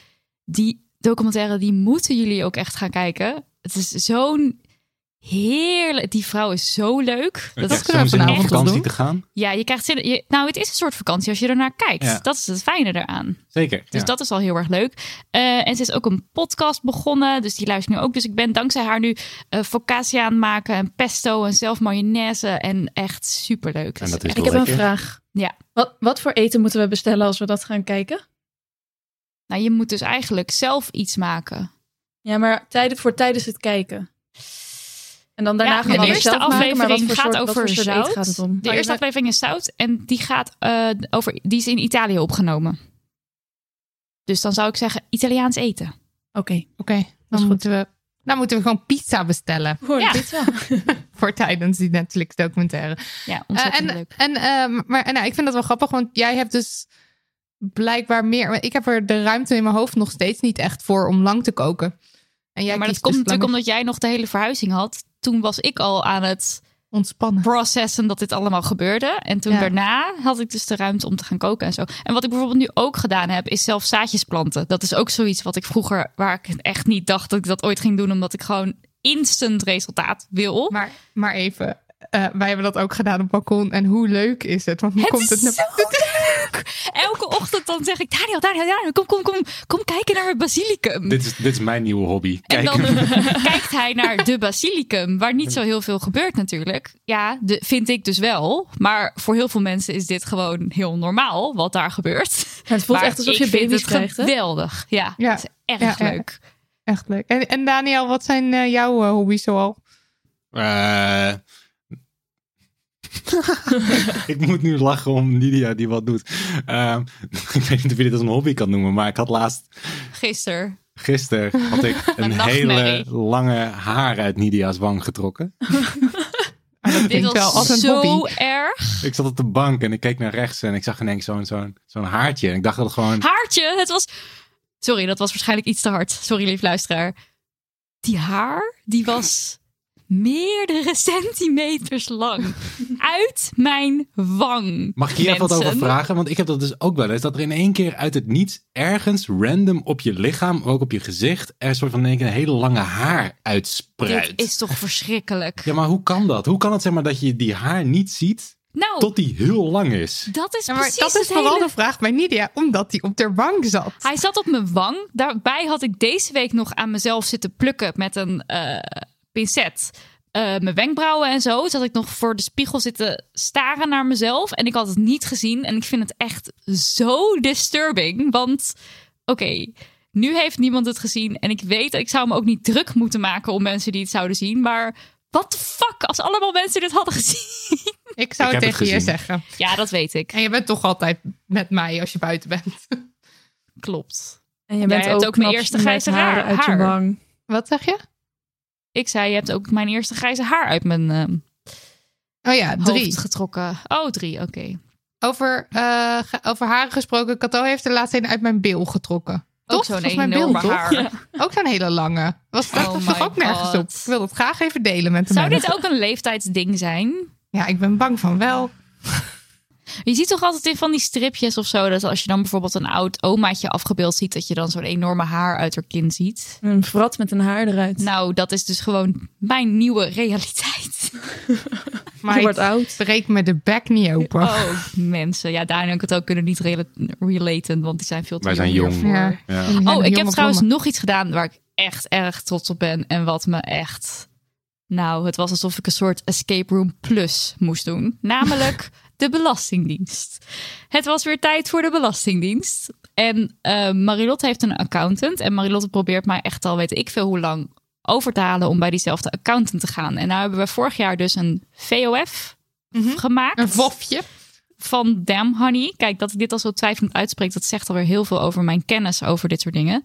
Die documentaire, die moeten jullie ook echt gaan kijken. Het is zo'n heerlijk... Die vrouw is zo leuk. Dat is om op vakantie te gaan. ja, je krijgt zin. Je, nou, het is een soort vakantie als je er naar kijkt. Ja. Dat is het fijne eraan. Zeker. Dus ja. dat is al heel erg leuk. Eh, en ze is ook een podcast begonnen. Dus die luistert nu ook. Dus ik ben dankzij haar nu eh focaccia aan het maken. En pesto en zelf mayonaise. En echt superleuk. En dat is Ik heb een vraag. Ja. Wat, wat voor eten moeten we bestellen als we dat gaan kijken? Nou, je moet dus eigenlijk zelf iets maken. Ja, maar tijden voor tijdens het kijken. En dan daarna Ja, gaan we de eerste zelf maken, maar wat aflevering voor gaat soort- wat over voor zout. gaat het om? De eerste aflevering is zout. En die gaat eh, over. Die is in Italië opgenomen. Dus dan zou ik zeggen Italiaans eten. Oké. Oké, dan moeten we. Dan moeten we gewoon pizza bestellen. Gewoon Ja. pizza. Voor tijdens die Netflix documentaire. Ja, Eh, ontzettend en leuk. en eh, maar en, nou, ik vind dat wel grappig, want jij hebt dus blijkbaar meer. Ik heb er de ruimte in mijn hoofd nog steeds niet echt voor om lang te koken. En jij maar dat komt dus natuurlijk omdat jij nog de hele verhuizing had. Toen was ik al aan het ontspannen. processen dat dit allemaal gebeurde. En toen Ja. daarna had ik dus de ruimte om te gaan koken en zo. En wat ik bijvoorbeeld nu ook gedaan heb, is zelf zaadjes planten. Dat is ook zoiets wat ik vroeger, waar ik echt niet dacht dat ik dat ooit ging doen, omdat ik gewoon instant resultaat wil. Maar, maar even, eh, wij hebben dat ook gedaan op het balkon. En hoe leuk is het? Want nu Het komt is het naar zo leuk! Elke ochtend dan zeg ik, Daniel, Daniel, Daniel, kom, kom, kom, kom kijken naar mijn basilicum. Dit is, dit is mijn nieuwe hobby. En dan kijkt hij naar de basilicum, waar niet zo heel veel gebeurt natuurlijk. Ja, de, vind ik dus wel. Maar voor heel veel mensen is dit gewoon heel normaal, wat daar gebeurt. het voelt Maar echt alsof je baby's het krijgt, geweldig. Ja, Ja. het is erg Ja, ja. leuk. Echt leuk. En, en Daniel, wat zijn eh, jouw eh, hobby's zoal? Eh, ik moet nu lachen om Lydia die wat doet. Ehm, ik weet niet of je dit als een hobby kan noemen, maar ik had laatst, Gisteren. gisteren, had ik een hele lange haar uit Lydia's wang getrokken. Dit klinkt wel als was een zo hobby. erg. Ik zat op de bank en ik keek naar rechts en ik zag ineens zo'n zo'n zo'n haartje. En ik dacht dat het gewoon... Haartje, het was... Sorry, dat was waarschijnlijk iets te hard. Sorry, lief luisteraar. Die haar, die was meerdere centimeters lang. Uit mijn wang. Mag ik hier even wat over vragen? Want ik heb dat dus ook wel eens. Dat er in één keer uit het niets ergens random op je lichaam, ook op je gezicht, er een soort van in één keer een hele lange haar uitspruit. Dit is toch verschrikkelijk. Ja, maar hoe kan dat? Hoe kan het zeg maar dat je die haar niet ziet Nou, Tot die heel lang is. dat is Ja, precies dat is vooral hele- de vraag bij Nidia, omdat hij op de bank zat. Hij zat op mijn wang. Daarbij had ik deze week nog aan mezelf zitten plukken met een eh, pincet. eh, mijn wenkbrauwen en zo. Zat ik nog voor de spiegel zitten staren naar mezelf. En ik had het niet gezien. En ik vind het echt zo disturbing. Want oké, nu heeft niemand het gezien. En ik weet, ik zou me ook niet druk moeten maken om mensen die het zouden zien. Maar what the fuck, als allemaal mensen dit hadden gezien. Ik zou Ik het tegen je zeggen. Ja, dat weet ik. En je bent toch altijd met mij als je buiten bent. Klopt. En je Jij bent hebt ook, ook mijn eerste grijze haar- uit je wang. Wat zeg je? Ik zei, je hebt ook mijn eerste grijze haar uit mijn ehm Oh ja, drie. hoofd getrokken. Oh, drie, oké. Over, ge- over haren gesproken. Cato heeft er laatst een uit mijn bil getrokken. Ook Toch? zo'n Dat was mijn bil, haar. Ja. Ook zo'n hele lange. Was dat Oh toch ook nergens op? Ik wil het graag even delen met de Zou mensen. dit ook een leeftijdsding zijn? Ja, ik ben bang van wel. Je ziet toch altijd in van die stripjes of zo... dat als je dan bijvoorbeeld een oud omaatje afgebeeld ziet... dat je dan zo'n enorme haar uit haar kin ziet. Een vrat met een haar eruit. Nou, dat is dus gewoon mijn nieuwe realiteit. Maar je wordt oud. breek me de bek niet open. Oh, mensen. Ja, Daan en ik het ook kunnen niet rela- relaten... want die zijn veel te Wij zijn jong. Ja. Oh, ik heb trouwens nog iets gedaan waar ik echt erg trots op ben. En wat me echt. Nou, het was alsof ik een soort escape room plus moest doen. Namelijk de Belastingdienst. Het was weer tijd voor de Belastingdienst. En eh Marilotte heeft een accountant. En Marilotte probeert mij echt al, weet ik veel hoe lang, over te halen om bij diezelfde accountant te gaan. En nou hebben we vorig jaar dus een VOF gemaakt. Een vofje. Van Damn Honey. Kijk, dat ik dit al zo twijfelend uitspreek, dat zegt alweer heel veel over mijn kennis over dit soort dingen.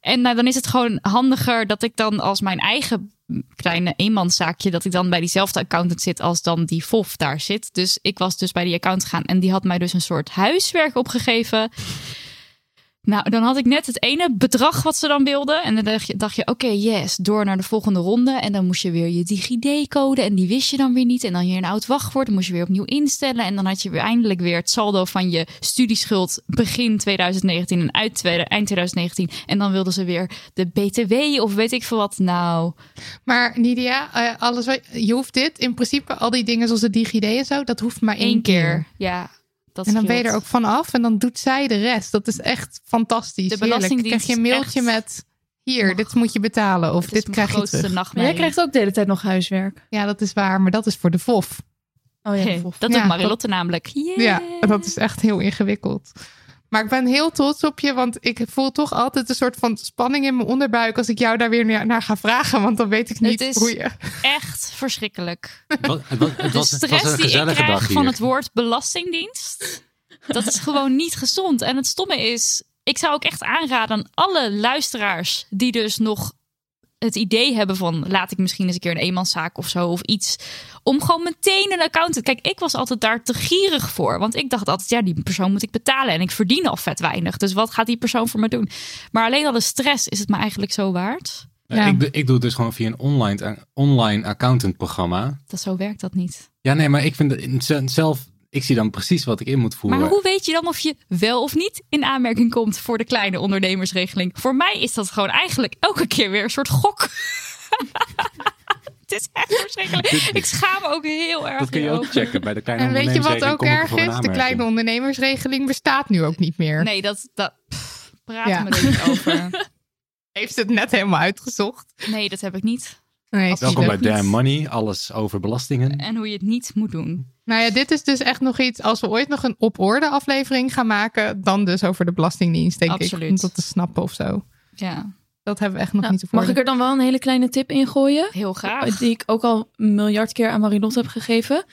En nou, dan is het gewoon handiger dat ik dan als mijn eigen kleine eenmanszaakje, dat ik dan bij diezelfde accountant zit als dan die FOF daar zit. Dus ik was dus bij die account gegaan en die had mij dus een soort huiswerk opgegeven. Nou, dan had ik net het ene bedrag wat ze dan wilden. En dan dacht je, dacht je oké, yes, door naar de volgende ronde. En dan moest je weer je DigiD-code en die wist je dan weer niet. En dan hier een oud wachtwoord, dan moest je weer opnieuw instellen. En dan had je weer eindelijk weer het saldo van je studieschuld begin 2019 en uit eind 2019. En dan wilden ze weer de BTW of weet ik veel wat. Nou, Maar Nidia, eh, alles wat, je hoeft dit in principe, al die dingen zoals de DigiD en zo, dat hoeft maar één, één keer. keer. Ja, dat En dan ben je er ook vanaf en dan doet zij de rest. Dat is echt fantastisch. De Belastingdienst krijg je een mailtje echt- met, hier, dit moet je betalen. Of Het is dit mijn krijg je terug. Maar nachtmerrie. jij krijgt ook de hele tijd nog huiswerk. Ja, dat is waar, maar dat is voor de VOF. Oh ja, Hey, Vof. dat Ja, doet Marilotte namelijk. Yeah. Ja, en dat is echt heel ingewikkeld. Maar ik ben heel trots op je, want ik voel toch altijd een soort van spanning in mijn onderbuik als ik jou daar weer naar ga vragen, want dan weet ik niet Het is hoe je. echt verschrikkelijk. Het was, het was, De was, het was stress een die ik gezellige krijg van het woord belastingdienst, dat is gewoon niet gezond. En het stomme is, ik zou ook echt aanraden aan alle luisteraars die dus nog het idee hebben van laat ik misschien eens een keer een eenmanszaak of zo of iets. Om gewoon meteen een accountant. Kijk, ik was altijd daar te gierig voor. Want ik dacht altijd, ja, die persoon moet ik betalen. En ik verdien al vet weinig. Dus wat gaat die persoon voor me doen? Maar alleen al de stress is het me eigenlijk zo waard. Ja, Ik, doe- ik doe het dus gewoon via een online, online accountant programma. Dat zo werkt dat niet. Ja, nee, maar ik vind het zelf, ik zie dan precies wat ik in moet voeren. Maar hoe weet je dan of je wel of niet in aanmerking komt voor de kleine ondernemersregeling? Voor mij is dat gewoon eigenlijk elke keer weer een soort gok. Het is echt verschrikkelijk. Ik schaam me ook heel erg. Dat kun je ook checken bij de kleine En weet je wat ook erg is? De kleine ondernemersregeling bestaat nu ook niet meer. Nee, dat, dat pff, praat Ja. me er niet over. Heeft ze het net helemaal uitgezocht? Nee, dat heb ik niet. Nee, Welkom bij je. Damn Money, alles over belastingen. En hoe je het niet moet doen. Nou ja, dit is dus echt nog iets. Als we ooit nog een op orde aflevering gaan maken, dan dus over de Belastingdienst, denk ik. Absoluut. Om dat te snappen of zo. Ja, Dat hebben we echt nog Nou, niet te mag ik er dan wel een hele kleine tip in gooien? heel graag. Die ik ook al een miljard keer aan Marilot heb gegeven.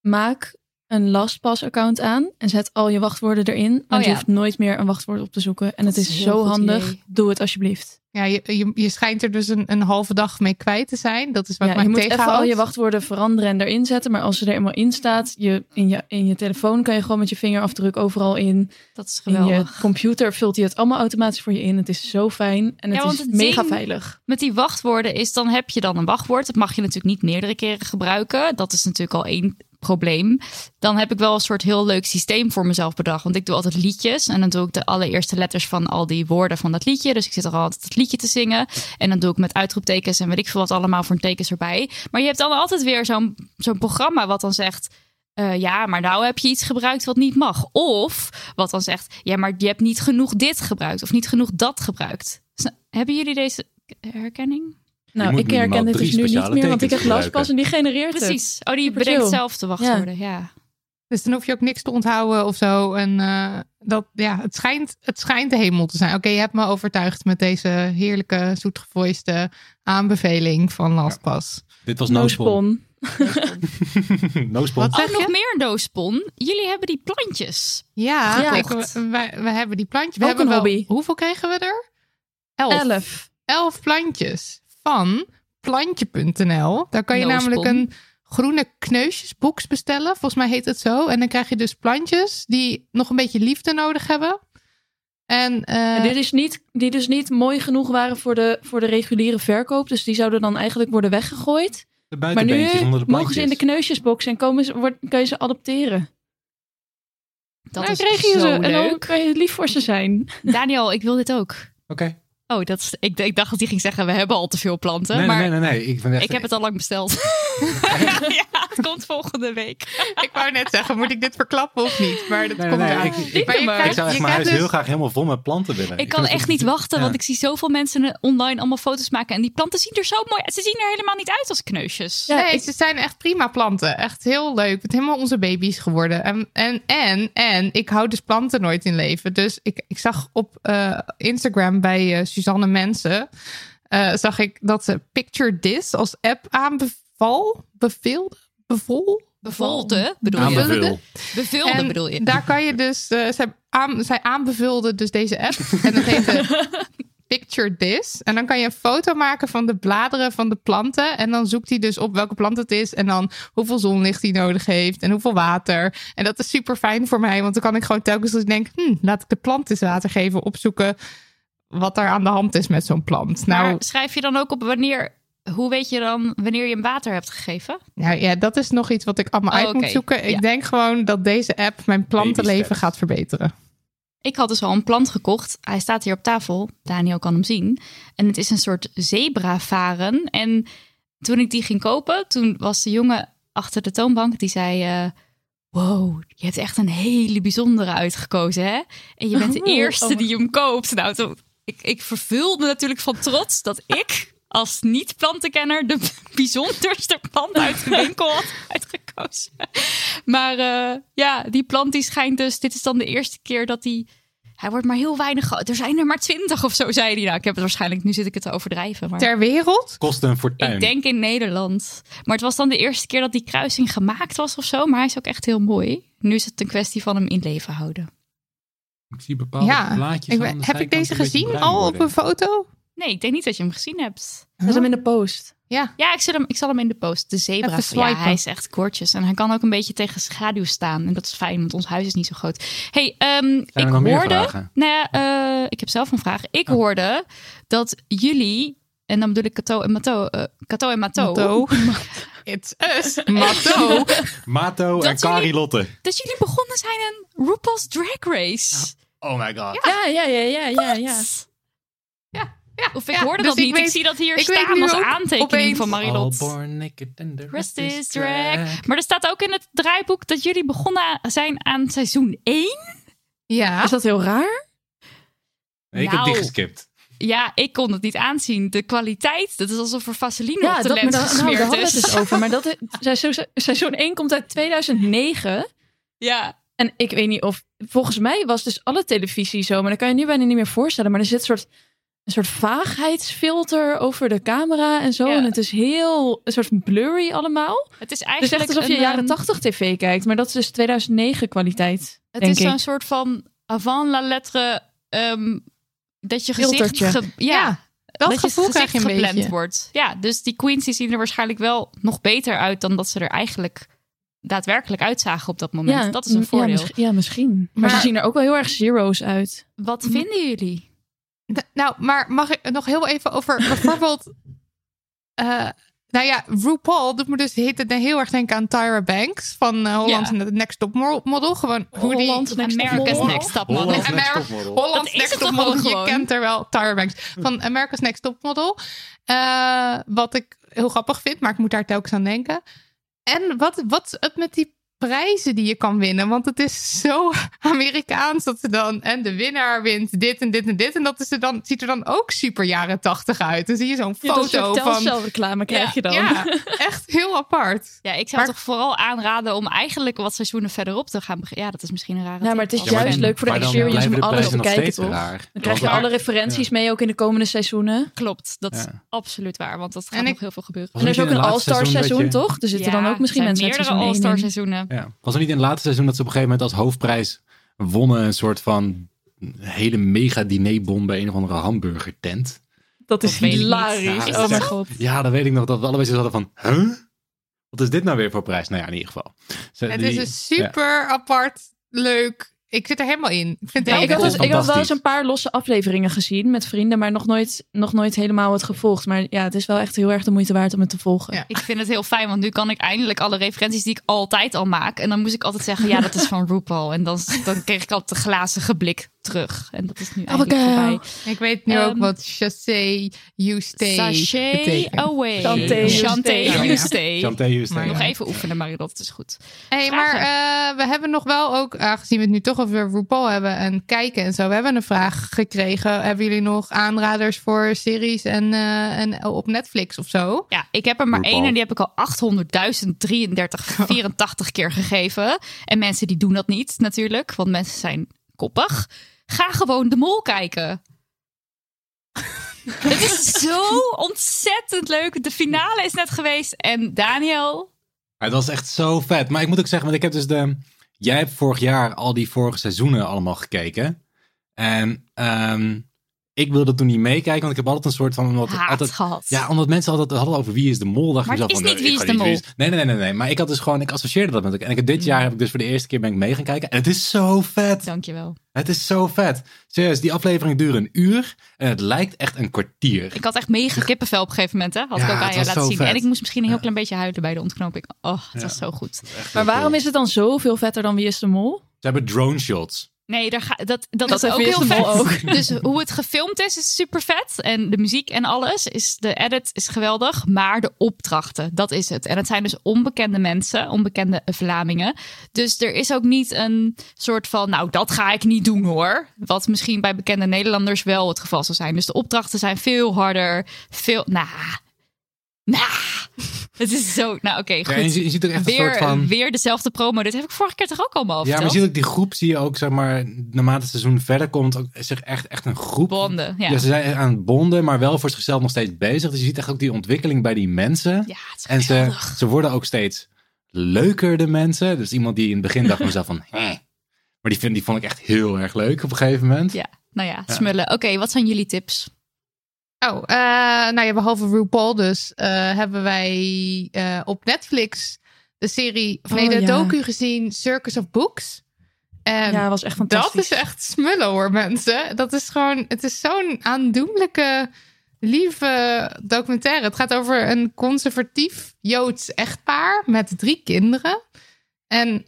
Maak een LastPass-account aan en zet al je wachtwoorden erin. Oh je ja. hoeft nooit meer een wachtwoord op te zoeken. En Dat het is zo handig. idee. Doe het alsjeblieft. Ja, je, je, je schijnt er dus een, een halve dag mee kwijt te zijn. Dat is wat Ja, mij je moet even al je wachtwoorden veranderen en erin zetten. Maar als ze er eenmaal in staat, je, in, je, in je telefoon kan je gewoon met je vingerafdruk overal in. Dat is In je geweldig. computer vult hij het allemaal automatisch voor je in. Het is zo fijn en het Ja, is het mega veilig. Met die wachtwoorden is dan heb je dan een wachtwoord. Dat mag je natuurlijk niet meerdere keren gebruiken. Dat is natuurlijk al één probleem. Dan heb ik wel een soort heel leuk systeem voor mezelf bedacht. Want ik doe altijd liedjes. En dan doe ik de allereerste letters van al die woorden van dat liedje. Dus ik zit er altijd het liedje te zingen. En dan doe ik met uitroeptekens en weet ik veel wat allemaal voor tekens erbij. Maar je hebt dan altijd weer zo'n zo'n programma wat dan zegt... eh, ja, maar nou heb je iets gebruikt wat niet mag. Of wat dan zegt, ja, maar je hebt niet genoeg dit gebruikt of niet genoeg dat gebruikt. Hebben jullie deze herkenning? Nou, ik herken dit dus nu niet meer, want ik heb last pas gebruiken. en die genereert het. Precies. Oh, die bedenkt zelf de wachtwoorden. Ja. Dus dan hoef je ook niks te onthouden of zo. En eh, dat, ja, het schijnt, het schijnt de hemel te zijn. Oké, je hebt me overtuigd met deze heerlijke, zoetgevoiste aanbeveling van LastPass. Dit was Noospon. Noospon. Wat Oh, nog meer doospon. Jullie hebben die plantjes. Ja, Ja. we, wij- we hebben die plantjes. We Ook hebben een wel, hobby. Hoeveel kregen we er? Elf. Elf. Elf plantjes van plantje.nl. Daar kan je Noospon. namelijk een groene kneusjesbox bestellen. Volgens mij heet het zo. En dan krijg je dus plantjes die nog een beetje liefde nodig hebben. En, eh, En dit is niet, die dus niet mooi genoeg waren voor de, voor de reguliere verkoop. Dus die zouden dan eigenlijk worden weggegooid. De Maar nu buitenbeentjes onder de mogen ze in de kneusjesbox en komen ze, wordt, kan je ze adopteren. Dat Dan is krijg je zo ze en dan kan je lief voor ze zijn. Daniel, ik wil dit ook. Oké. Oh, dat is, ik, ik dacht dat hij ging zeggen, we hebben al te veel planten. Nee, maar nee, nee, nee. Ik, ben echt, ik heb het al lang besteld. ja, het komt volgende week. ik wou net zeggen, moet ik dit verklappen of niet? Maar dat Nee, komt nee, eraan. ik, ik, Maar je ik krijgt- zou echt mijn huis dus- heel graag helemaal vol met planten willen. Ik kan het echt niet wachten, ja. want ik zie zoveel mensen online allemaal foto's maken. En die planten zien er zo mooi uit. Ze zien er helemaal niet uit als kneusjes. nee, ze zijn echt prima planten. Echt heel leuk. Het zijn helemaal onze baby's geworden. En, en, en, en ik hou dus planten nooit in leven. Dus ik, ik zag op eh, Instagram bij eh, Suzanne Mensen... eh, zag ik dat ze Picture This als app aanbeval... Beveelde? Bevol? Bevolde, bedoel je? En bedoel je? Daar kan je dus... eh, zij, aan, zij aanbevulde dus deze app. En dat heette Picture This. En dan kan je een foto maken van de bladeren van de planten. En dan zoekt hij dus op welke plant het is. En dan hoeveel zonlicht hij nodig heeft. En hoeveel water. En dat is super fijn voor mij. Want dan kan ik gewoon telkens als ik denk... Hm, laat ik de plant eens water geven. Opzoeken wat er aan de hand is met zo'n plant. Maar Nou, schrijf je dan ook op wanneer... Hoe weet je dan wanneer je hem water hebt gegeven? nou ja, dat is nog iets wat ik allemaal Oh, uit moet zoeken. Ik Ja. denk gewoon dat deze app mijn plantenleven gaat verbeteren. Ik had dus al een plant gekocht. Hij staat hier op tafel. Daniel kan hem zien. En het is een soort zebravaren. En toen ik die ging kopen, toen was de jongen achter de toonbank. Die zei, eh, wow, je hebt echt een hele bijzondere uitgekozen, hè? En je bent de Oh, eerste oh. die hem koopt. Nou, toen, ik, ik vervulde natuurlijk van trots dat ik als niet-plantenkenner de bijzonderste plant uit de winkel had uitgekozen. Maar eh, ja, die plant die schijnt dus... Dit is dan de eerste keer dat hij... Hij wordt maar heel weinig... Er zijn er maar twintig of zo, zei hij. Nou, ik heb het waarschijnlijk... Nu zit ik het te overdrijven. Maar Ter wereld? Kost een fortuin. ik denk in Nederland. Maar het was dan de eerste keer dat die kruising gemaakt was of zo. Maar hij is ook echt heel mooi. Nu is het een kwestie van hem in leven houden. Ik zie bepaalde Ja, blaadjes ik, aan de ben- heb ik deze gezien al op een foto? Nee, ik denk niet dat je hem gezien hebt. Dat is hem in de post. Ja. Ja, ik zal hem, ik zal hem in de post. De zebra. Ja, hij is echt gorgeous. En hij kan ook een beetje tegen schaduw staan. En dat is fijn, want ons huis is niet zo groot. hey, ehm, ik nog meer hoorde... vragen? Nou ja, eh, ik heb zelf een vraag. Ik Oh. hoorde dat jullie... En dan bedoel ik Kato en Mato. Kato en Mato. Matto. It's us. Matto. Mato en jullie- Carilotte. Dat jullie begonnen zijn aan RuPaul's Drag Race. Oh my god. Ja, ja, ja, ja, ja, ja. Ja, ja. Of ik ja, hoorde dus dat niet. Ik, zie dat hier staan als aantekening opeens- van All Marilot. born naked and the Rest is drag. Maar er staat ook in het draaiboek dat jullie begonnen zijn aan seizoen 1. Ja. Is dat heel raar? Nee, ik heb Nou, die geskipt. Ja, ik kon het niet aanzien. De kwaliteit, dat is alsof er vaseline Ja, op de dat, lens daar, nou, gesmeerd daar hadden we is. het dus over. Maar dat, seizoen, seizoen 1 komt uit 2009. Ja, En ik weet niet of... Volgens mij was dus alle televisie zo. Maar dat kan je nu bijna niet meer voorstellen. Maar er zit een soort, een soort vaagheidsfilter over de camera en zo. Ja. En het is heel... Een soort blurry allemaal. het is Het is eigenlijk echt alsof je een, jaren ehm, 80 tv kijkt. Maar dat is dus 2009 kwaliteit, Het is zo'n soort van avant la lettre... ehm, dat je gezicht... Ge- ja, Ja, dat je gevoel krijg je een geblend beetje. wordt. Ja, dus die queens die zien er waarschijnlijk wel nog beter uit... dan dat ze er eigenlijk daadwerkelijk uitzagen op dat moment. dat is een ja, voordeel. misschien- Ja, misschien. Maar, Maar- ze zien er ook wel heel erg zero's uit. Wat vinden jullie? Nou, maar mag ik nog heel even over bijvoorbeeld... eh, nou ja, RuPaul doet me dus heel erg denken aan Tyra Banks van eh, Holland's Next Top Mo- Model. Gewoon hoe die... Holland's Next Top America's Model. Next Top Model. Holland's Next Topmodel. Holland's Dat is Next Top Model. gewoon? Je kent er wel, Tyra Banks. Van America's Next Top Model. Eh, wat ik heel grappig vind, maar ik moet daar telkens aan denken. En wat, wat het met die prijzen die je kan winnen. Want het is zo Amerikaans dat ze dan. En de winnaar wint dit en dit en dit. En dat is er dan, ziet er dan ook super jaren tachtig uit. Dan zie je zo'n Ja, dat foto soort van. Telcel-reclame krijg je dan. Ja, echt heel apart. Ja, ik zou Maar- toch vooral aanraden om eigenlijk wat seizoenen verderop te gaan beginnen. Ja, dat is misschien een rare Ja, maar het is juist leuk voor de experience om de alles te kijken, toch? raar. Dan krijg je alle referenties mee ook in de komende seizoenen. Klopt, dat is absoluut waar. Want dat gaat En nog ik- heel veel gebeuren. En er is ook in een All-Star seizoen je- toch? Er zitten Ja, dan ook misschien mensen uit seizoen één All-Star in. seizoenen. Ja. Was er niet in het laatste seizoen dat ze op een gegeven moment als hoofdprijs wonnen een soort van hele mega dinerbon bij een of andere hamburgertent? Dat is Dat niet. hilarisch. Ja, oh dat mijn is- god. Ja, dat weet ik nog. Dat we allebei zo hadden van, huh? Wat is dit nou weer voor prijs? Nou ja, in ieder geval. Ze- Het die- is een super apart, leuk. Ik zit er helemaal in. Ik vind het Ja, heel ik, heb cool. dus, ik had wel eens een paar losse afleveringen gezien met vrienden, maar nog nooit, nog nooit helemaal het gevolgd. Maar ja, het is wel echt heel erg de moeite waard om het te volgen. Ja. Ik vind het heel fijn, want nu kan ik eindelijk alle referenties die ik altijd al maak. En dan moest ik altijd zeggen, ja, dat is van RuPaul. En dan, dan kreeg ik altijd de glazige blik terug. En dat is nu voorbij. Ik weet nu ook Ehm, wat chassé, you stay Sachet betekent. away. Chanté, you Chanté, stay. you Ja. stay. Chanté, you stay. Maar Nog ja. even oefenen, Marilot, het is goed. Hey, maar eh, we hebben nog wel ook, aangezien we het nu toch over RuPaul hebben en kijken en zo, we hebben een vraag gekregen. Hebben jullie nog aanraders voor series en, eh, en op Netflix of zo? Ja, ik heb er maar RuPaul. één en die heb ik al 800.033, 84 keer gegeven. En mensen die doen dat niet natuurlijk, want mensen zijn koppig. Ga gewoon de mol kijken. Het is zo ontzettend leuk. De finale is net geweest en Daniel, Het was echt zo vet. Maar ik moet ook zeggen, want ik heb dus de... Jij hebt vorig jaar al die vorige seizoenen allemaal gekeken. En ehm, ik wilde toen niet meekijken, want ik heb altijd een soort van... Omdat haat altijd, gehad. ja, omdat mensen altijd hadden over wie is de mol. Dacht Maar ik het is van, niet nee, Wie is de Mol. Nee, nee, nee, nee, nee. Maar ik had dus gewoon, ik associeerde dat met elkaar. En ik dit jaar heb ik dus voor de eerste keer ben ik mee gaan kijken. En het is zo vet. dankjewel. Het is zo vet. Serieus, die aflevering duurt een uur. En het lijkt echt een kwartier. Ik had echt mega kippenvel op een gegeven moment, hè? Had Ja, ik ook aan je laten zien. vet. En ik moest misschien een heel Ja. klein beetje huilen bij de ontknoping. Oh, het Ja. was zo goed. Maar waarom is het dan zoveel vetter dan Wie is de Mol? Ze hebben drone shots. Nee, daar ga, dat, dat, Dat is ook heel vet. Ook. Dus hoe het gefilmd is, is super vet. En de muziek en alles, is, de edit is geweldig. Maar de opdrachten, dat is het. En het zijn dus onbekende mensen, onbekende Vlamingen. Dus er is ook niet een soort van, nou, dat ga ik niet doen hoor. Wat misschien bij bekende Nederlanders wel het geval zou zijn. Dus de opdrachten zijn veel harder, veel, nou, nou. Het is zo, nou oké, goed. Ja, je, ziet- je ziet er echt een weer, soort van... weer dezelfde promo. Dit heb ik vorige keer toch ook allemaal Ja, verteld? maar je ziet ook die groep, zie je ook, zeg maar, naarmate het seizoen verder komt, ook, is er echt, echt een groep. Bonden, ja. Ja. ze zijn aan het bonden, maar wel voor zichzelf nog steeds bezig. Dus je ziet echt ook die ontwikkeling bij die mensen. Ja, het is en ze, geweldig. ze worden ook steeds leuker, de mensen. Dus iemand die in het begin dacht van mezelf van, Hè. maar die, vind, die vond ik echt heel erg leuk op een gegeven moment. Ja, nou ja, Ja. smullen. Oké, wat zijn jullie tips? Oh, eh, nou ja, behalve RuPaul dus, eh, hebben wij eh, op Netflix de serie, of nee, Oh, de ja. docu gezien Circus of Books. En Ja, was echt dat fantastisch. is echt smullen hoor, mensen. Dat is gewoon, het is zo'n aandoenlijke, lieve documentaire. Het gaat over een conservatief Joods echtpaar met drie kinderen. En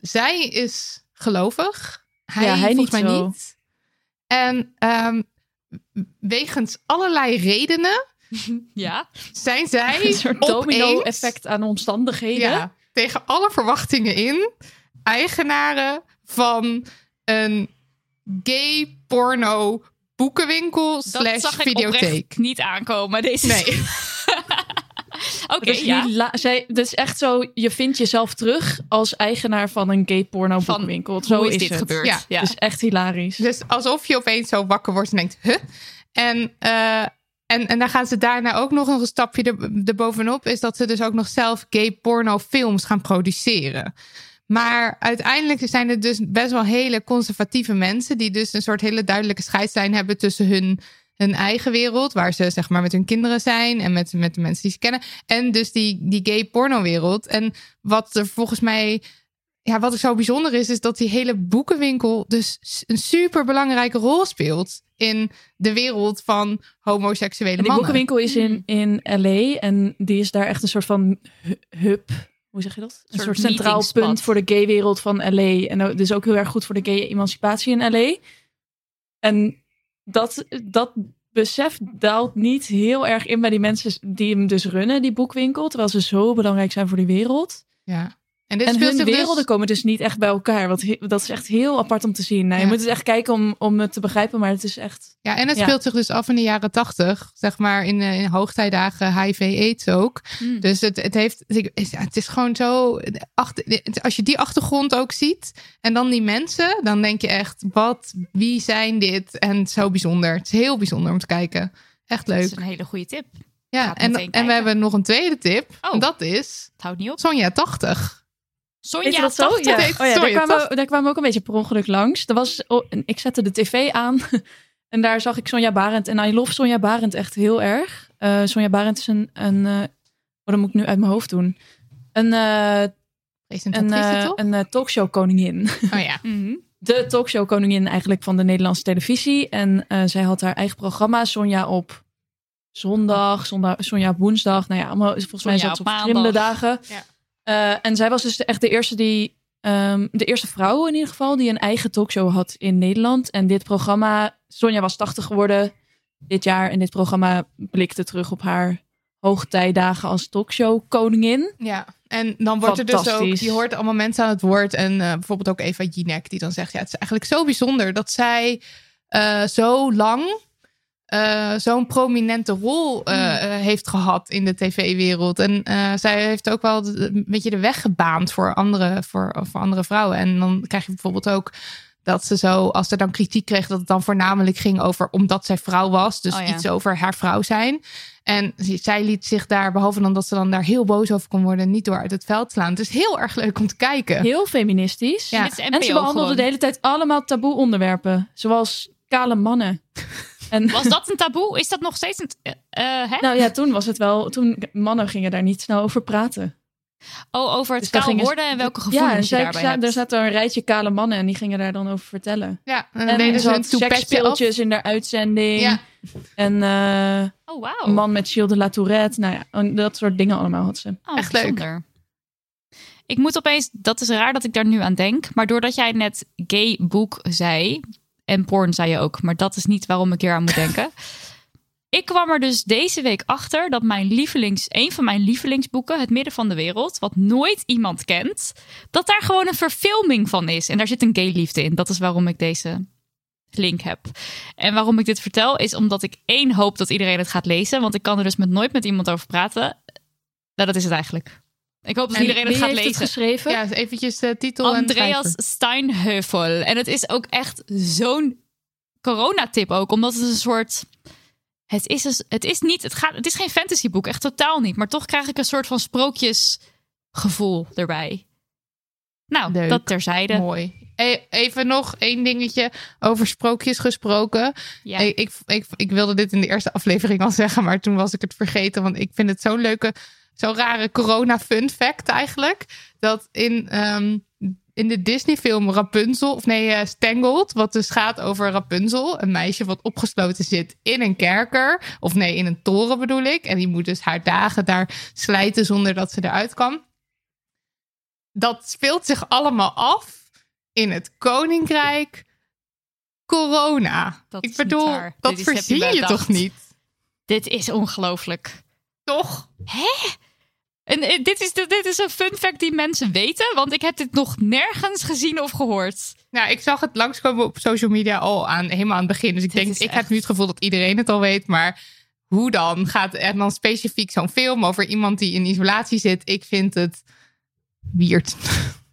zij is gelovig. Hij, Ja, hij volgens niet mij zo. niet. En ehm, wegens allerlei redenen Ja. zijn zij Een soort domino-effect aan omstandigheden. ja, tegen alle verwachtingen in eigenaren van een gay porno boekenwinkel slash videotheek. niet aankomen. Deze Nee. Oké, Dus, ja. zij, is echt zo, je vindt jezelf terug als eigenaar van een gay porno Van, boekwinkel. Zo hoe is is dit het. gebeurd? Ja. Ja. Is echt hilarisch. Dus alsof je opeens zo wakker wordt en denkt, huh? En, eh, en, en dan gaan ze daarna ook nog een stapje er, erbovenop. Is dat ze dus ook nog zelf gay porno films gaan produceren. Maar uiteindelijk zijn het dus best wel hele conservatieve mensen. Die dus een soort hele duidelijke scheidslijn hebben tussen hun, hun eigen wereld. Waar ze zeg maar met hun kinderen zijn. En met, met de mensen die ze kennen. En dus die, die gay porno wereld. En wat er volgens mij ja, wat er zo bijzonder is, is dat die hele boekenwinkel dus een super belangrijke rol speelt in de wereld van homoseksuele En die mannen. boekenwinkel is in, in LA en die is daar echt een soort van hu- hub. Hoe zeg je dat? Een soort soort centraal punt voor de gaywereld van LA. En dus ook heel erg goed voor de gay emancipatie in LA. En dat, dat besef daalt niet heel erg in bij die mensen die hem dus runnen, die boekwinkel. Terwijl ze zo belangrijk zijn voor die wereld. Ja. En, dit en speelt hun dus- werelden komen dus niet echt bij elkaar. Want he- dat is echt heel apart om te zien. Nou, Je moet het echt kijken om, om het te begrijpen, maar het is echt... Ja, en het speelt zich dus af in de jaren tachtig, zeg maar in, eh, in hoogtijdagen HIV-AIDS ook. Hmm. Dus het, het heeft, het is gewoon zo, achter, als je die achtergrond ook ziet en dan die mensen, dan denk je echt, wat, wie zijn dit? En zo bijzonder. Het is heel bijzonder om te kijken. Echt Dat leuk. is een hele goede tip. Ja, en, en we hebben nog een tweede tip. Oh. En dat is Het houdt niet op. Sonja 80. Sonja Weet je dat zo? 80? Ja. Heet Oh ja, daar, kwamen, 80. we- daar kwamen we ook een beetje per ongeluk langs. Er was, oh, ik zette de tv aan en daar zag ik Sonja Barend. En I love Sonja Barend echt heel erg. Eh Sonja Barend is een, een eh, oh, dat moet ik nu uit mijn hoofd doen. Een, eh een, een talkshow koningin. Oh ja. Mhm. De talkshow koningin eigenlijk van de Nederlandse televisie. En zij had haar eigen programma. Sonja op zondag, zondag Sonja op woensdag. Nou ja, allemaal, volgens mij zat ze op op verschillende dagen. Ja. Eh, en zij was dus echt de eerste die, ehm, de eerste vrouw in ieder geval, die een eigen talkshow had in Nederland. En dit programma, Sonja was 80 geworden dit jaar. En dit programma blikte terug op haar hoogtijdagen als talkshow koningin. Ja, en dan wordt er dus ook, je hoort allemaal mensen aan het woord. En eh, bijvoorbeeld ook Eva Jinek, die dan zegt: Ja, het is eigenlijk zo bijzonder dat zij eh, zo lang eh, zo'n prominente rol eh, Hmm. eh, heeft gehad in de tv-wereld. En eh, zij heeft ook wel de- een beetje de weg gebaand voor andere, voor, voor andere vrouwen. En dan krijg je bijvoorbeeld ook. Dat ze zo, als er dan kritiek kreeg, dat het dan voornamelijk ging over omdat zij vrouw was. Dus Oh ja. iets over haar vrouw zijn. En zij liet zich daar, behalve dan dat ze dan daar heel boos over kon worden, niet door uit het veld slaan. Het is heel erg leuk om te kijken. Heel feministisch. Ja. En ze behandelde gewoon. de hele tijd allemaal taboe onderwerpen. Zoals kale mannen. En, Was dat een taboe? Is dat nog steeds een... eh, eh, hè? nou ja, toen was het wel... Toen mannen gingen daar niet snel over praten. oh, over het Dus kaal worden en welke Ja, en gevoelens je zij- daarbij hebt. er zaten een rijtje kale mannen en die gingen daar dan over vertellen. Ja, en deden ze een in de uitzending. Ja. En eh, Oh, wauw. een man met Gilles de la Tourette. Nou ja, dat soort dingen allemaal had ze. Oh, Echt leuk. bijzonder. Ik moet opeens, dat is raar dat ik daar nu aan denk, maar doordat jij net gay boek zei, en porn zei je ook, maar dat is niet waarom ik hier aan moet denken. Ik kwam er dus deze week achter dat mijn lievelings, een van mijn lievelingsboeken, Het Midden van de Wereld, wat nooit iemand kent, dat daar gewoon een verfilming van is. En daar zit een gay liefde in. Dat is waarom ik deze link heb. En waarom ik dit vertel, is omdat ik één hoop dat iedereen het gaat lezen, want ik kan er dus met nooit met iemand over praten. Nou, dat is het eigenlijk. Ik hoop dat En iedereen het Wie gaat heeft lezen. het geschreven? Ja, eventjes de titel en Andreas. Steinhöfel. En het is ook echt zo'n coronatip ook, omdat het een soort. Het is, het is niet, het gaat, het is geen fantasyboek, echt totaal niet. Maar toch krijg ik een soort van sprookjesgevoel erbij. Nou, Leuk. dat terzijde. Mooi. E- Even nog één dingetje over sprookjes gesproken. Ja. Ik, ik, ik, ik wilde dit in de eerste aflevering al zeggen, maar toen was ik het vergeten. Want ik vind het zo'n leuke, zo'n rare corona fun fact eigenlijk. Dat in, ehm, in de Disney film Rapunzel, of nee, eh, Tangled, wat dus gaat over Rapunzel. Een meisje wat opgesloten zit in een kerker. Of nee, in een toren bedoel ik. En die moet dus haar dagen daar slijten zonder dat ze eruit kan. Dat speelt zich allemaal af in het koninkrijk corona. Dat ik bedoel, dat heb je je toch niet? Dit is ongelooflijk. Toch? Hè? En eh, dit is, dit is een fun fact die mensen weten, want ik heb dit nog nergens gezien of gehoord. Nou, ik zag het langskomen op social media al aan, helemaal aan het begin. Dus ik Dit denk, ik echt- heb nu het gevoel dat iedereen het al weet. Maar hoe dan? Gaat er dan specifiek zo'n film over iemand die in isolatie zit? Ik vind het weird.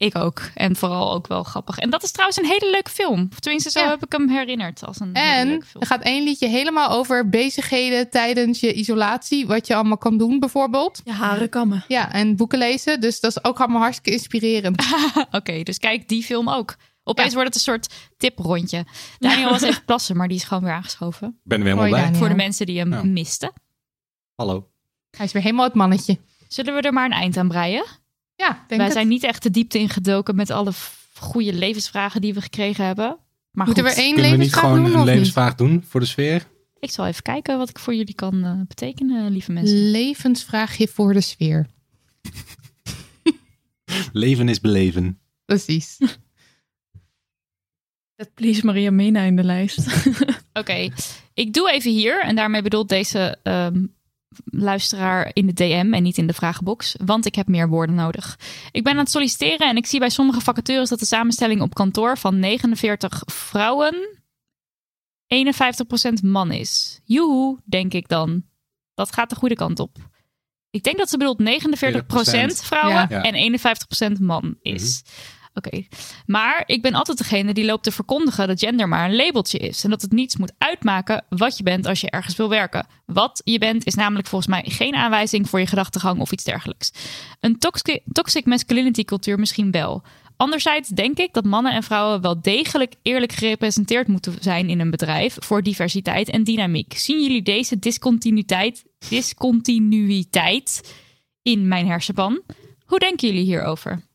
Ik ook. En vooral ook wel grappig. En dat is trouwens een hele leuke film. Of tenminste, zo Ja. heb ik hem herinnerd als een En leuke film. er gaat één liedje helemaal over bezigheden tijdens je isolatie. Wat je allemaal kan doen bijvoorbeeld. Ja, haren kammen. Ja, en boeken lezen. Dus dat is ook allemaal hartstikke inspirerend. Oké, dus kijk die film ook. Opeens Ja. wordt het een soort tiprondje. Daniel was even plassen, maar die is gewoon weer aangeschoven. Ik ben er weer helemaal. Daniel. Voor de mensen die hem Ja. misten. Hallo. Hij is weer helemaal het mannetje. Zullen we er maar een eind aan breien? Ja, denk Wij het. zijn niet echt de diepte ingedoken met alle goede levensvragen die we gekregen hebben. Maar Moeten goed, we één Kunnen we niet levensvraag gewoon doen een niet? levensvraag doen voor de sfeer? ik zal even kijken wat ik voor jullie kan eh, betekenen, lieve mensen. Levensvraagje voor de sfeer. Leven is beleven. Precies. Zet please Maria Mena in de lijst. Oké, ik doe even hier, en daarmee bedoelt deze ehm, luisteraar in de DM en niet in de vragenbox, want ik heb meer woorden nodig. Ik ben aan het solliciteren en ik zie bij sommige vacatures dat de samenstelling op kantoor van 49 vrouwen 51% man is. Joehoe, denk ik dan. Dat gaat de goede kant op. Ik denk dat ze bedoelt 49% vrouwen Ja. en 51% man is. Oké, maar ik ben altijd degene die loopt te verkondigen dat gender maar een labeltje is. En dat het niets moet uitmaken wat je bent als je ergens wil werken. Wat je bent is namelijk volgens mij geen aanwijzing voor je gedachtegang of iets dergelijks. Een toxic, masculinity cultuur misschien wel. Anderzijds denk ik dat mannen en vrouwen wel degelijk eerlijk gerepresenteerd moeten zijn in een bedrijf voor diversiteit en dynamiek. Zien jullie deze discontinuïteit, discontinuïteit in mijn hersenpan? Hoe denken jullie hierover?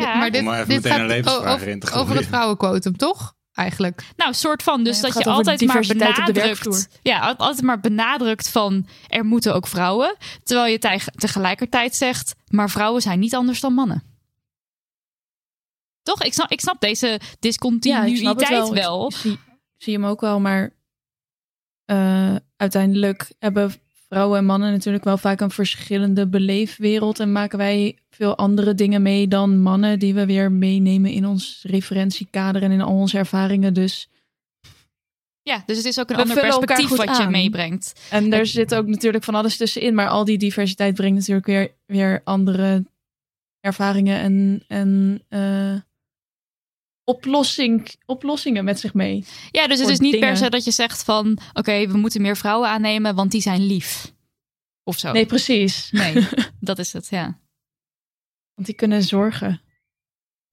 Ja, maar dit, Om maar even dit meteen een gaat levensvraag over, erin te over het vrouwenquotum, toch? Eigenlijk. Nou, soort van. Dus dat je altijd maar benadrukt. Ja, al- altijd maar benadrukt van er moeten ook vrouwen. Terwijl je tij- tegelijkertijd zegt, maar vrouwen zijn niet anders dan mannen. Toch? Ik snap, ik snap deze Ja, ik snap discontinuïteit wel. wel. Ik, ik zie, ik zie hem ook wel, maar eh, uiteindelijk hebben vrouwen en mannen natuurlijk wel vaak een verschillende beleefwereld en maken wij veel andere dingen mee dan mannen die we weer meenemen in ons referentiekader en in al onze ervaringen. Dus Ja, dus het is ook een We ander perspectief wat je meebrengt. En er zit ook natuurlijk van alles tussenin. Maar al die diversiteit brengt natuurlijk weer, weer andere ervaringen en, en eh, oplossing, oplossingen met zich mee. Ja, dus het is niet per se dat je zegt van... oké, we moeten meer vrouwen aannemen, want die zijn lief. Of zo. Nee, precies. Nee, dat is het, ja. Want die kunnen zorgen.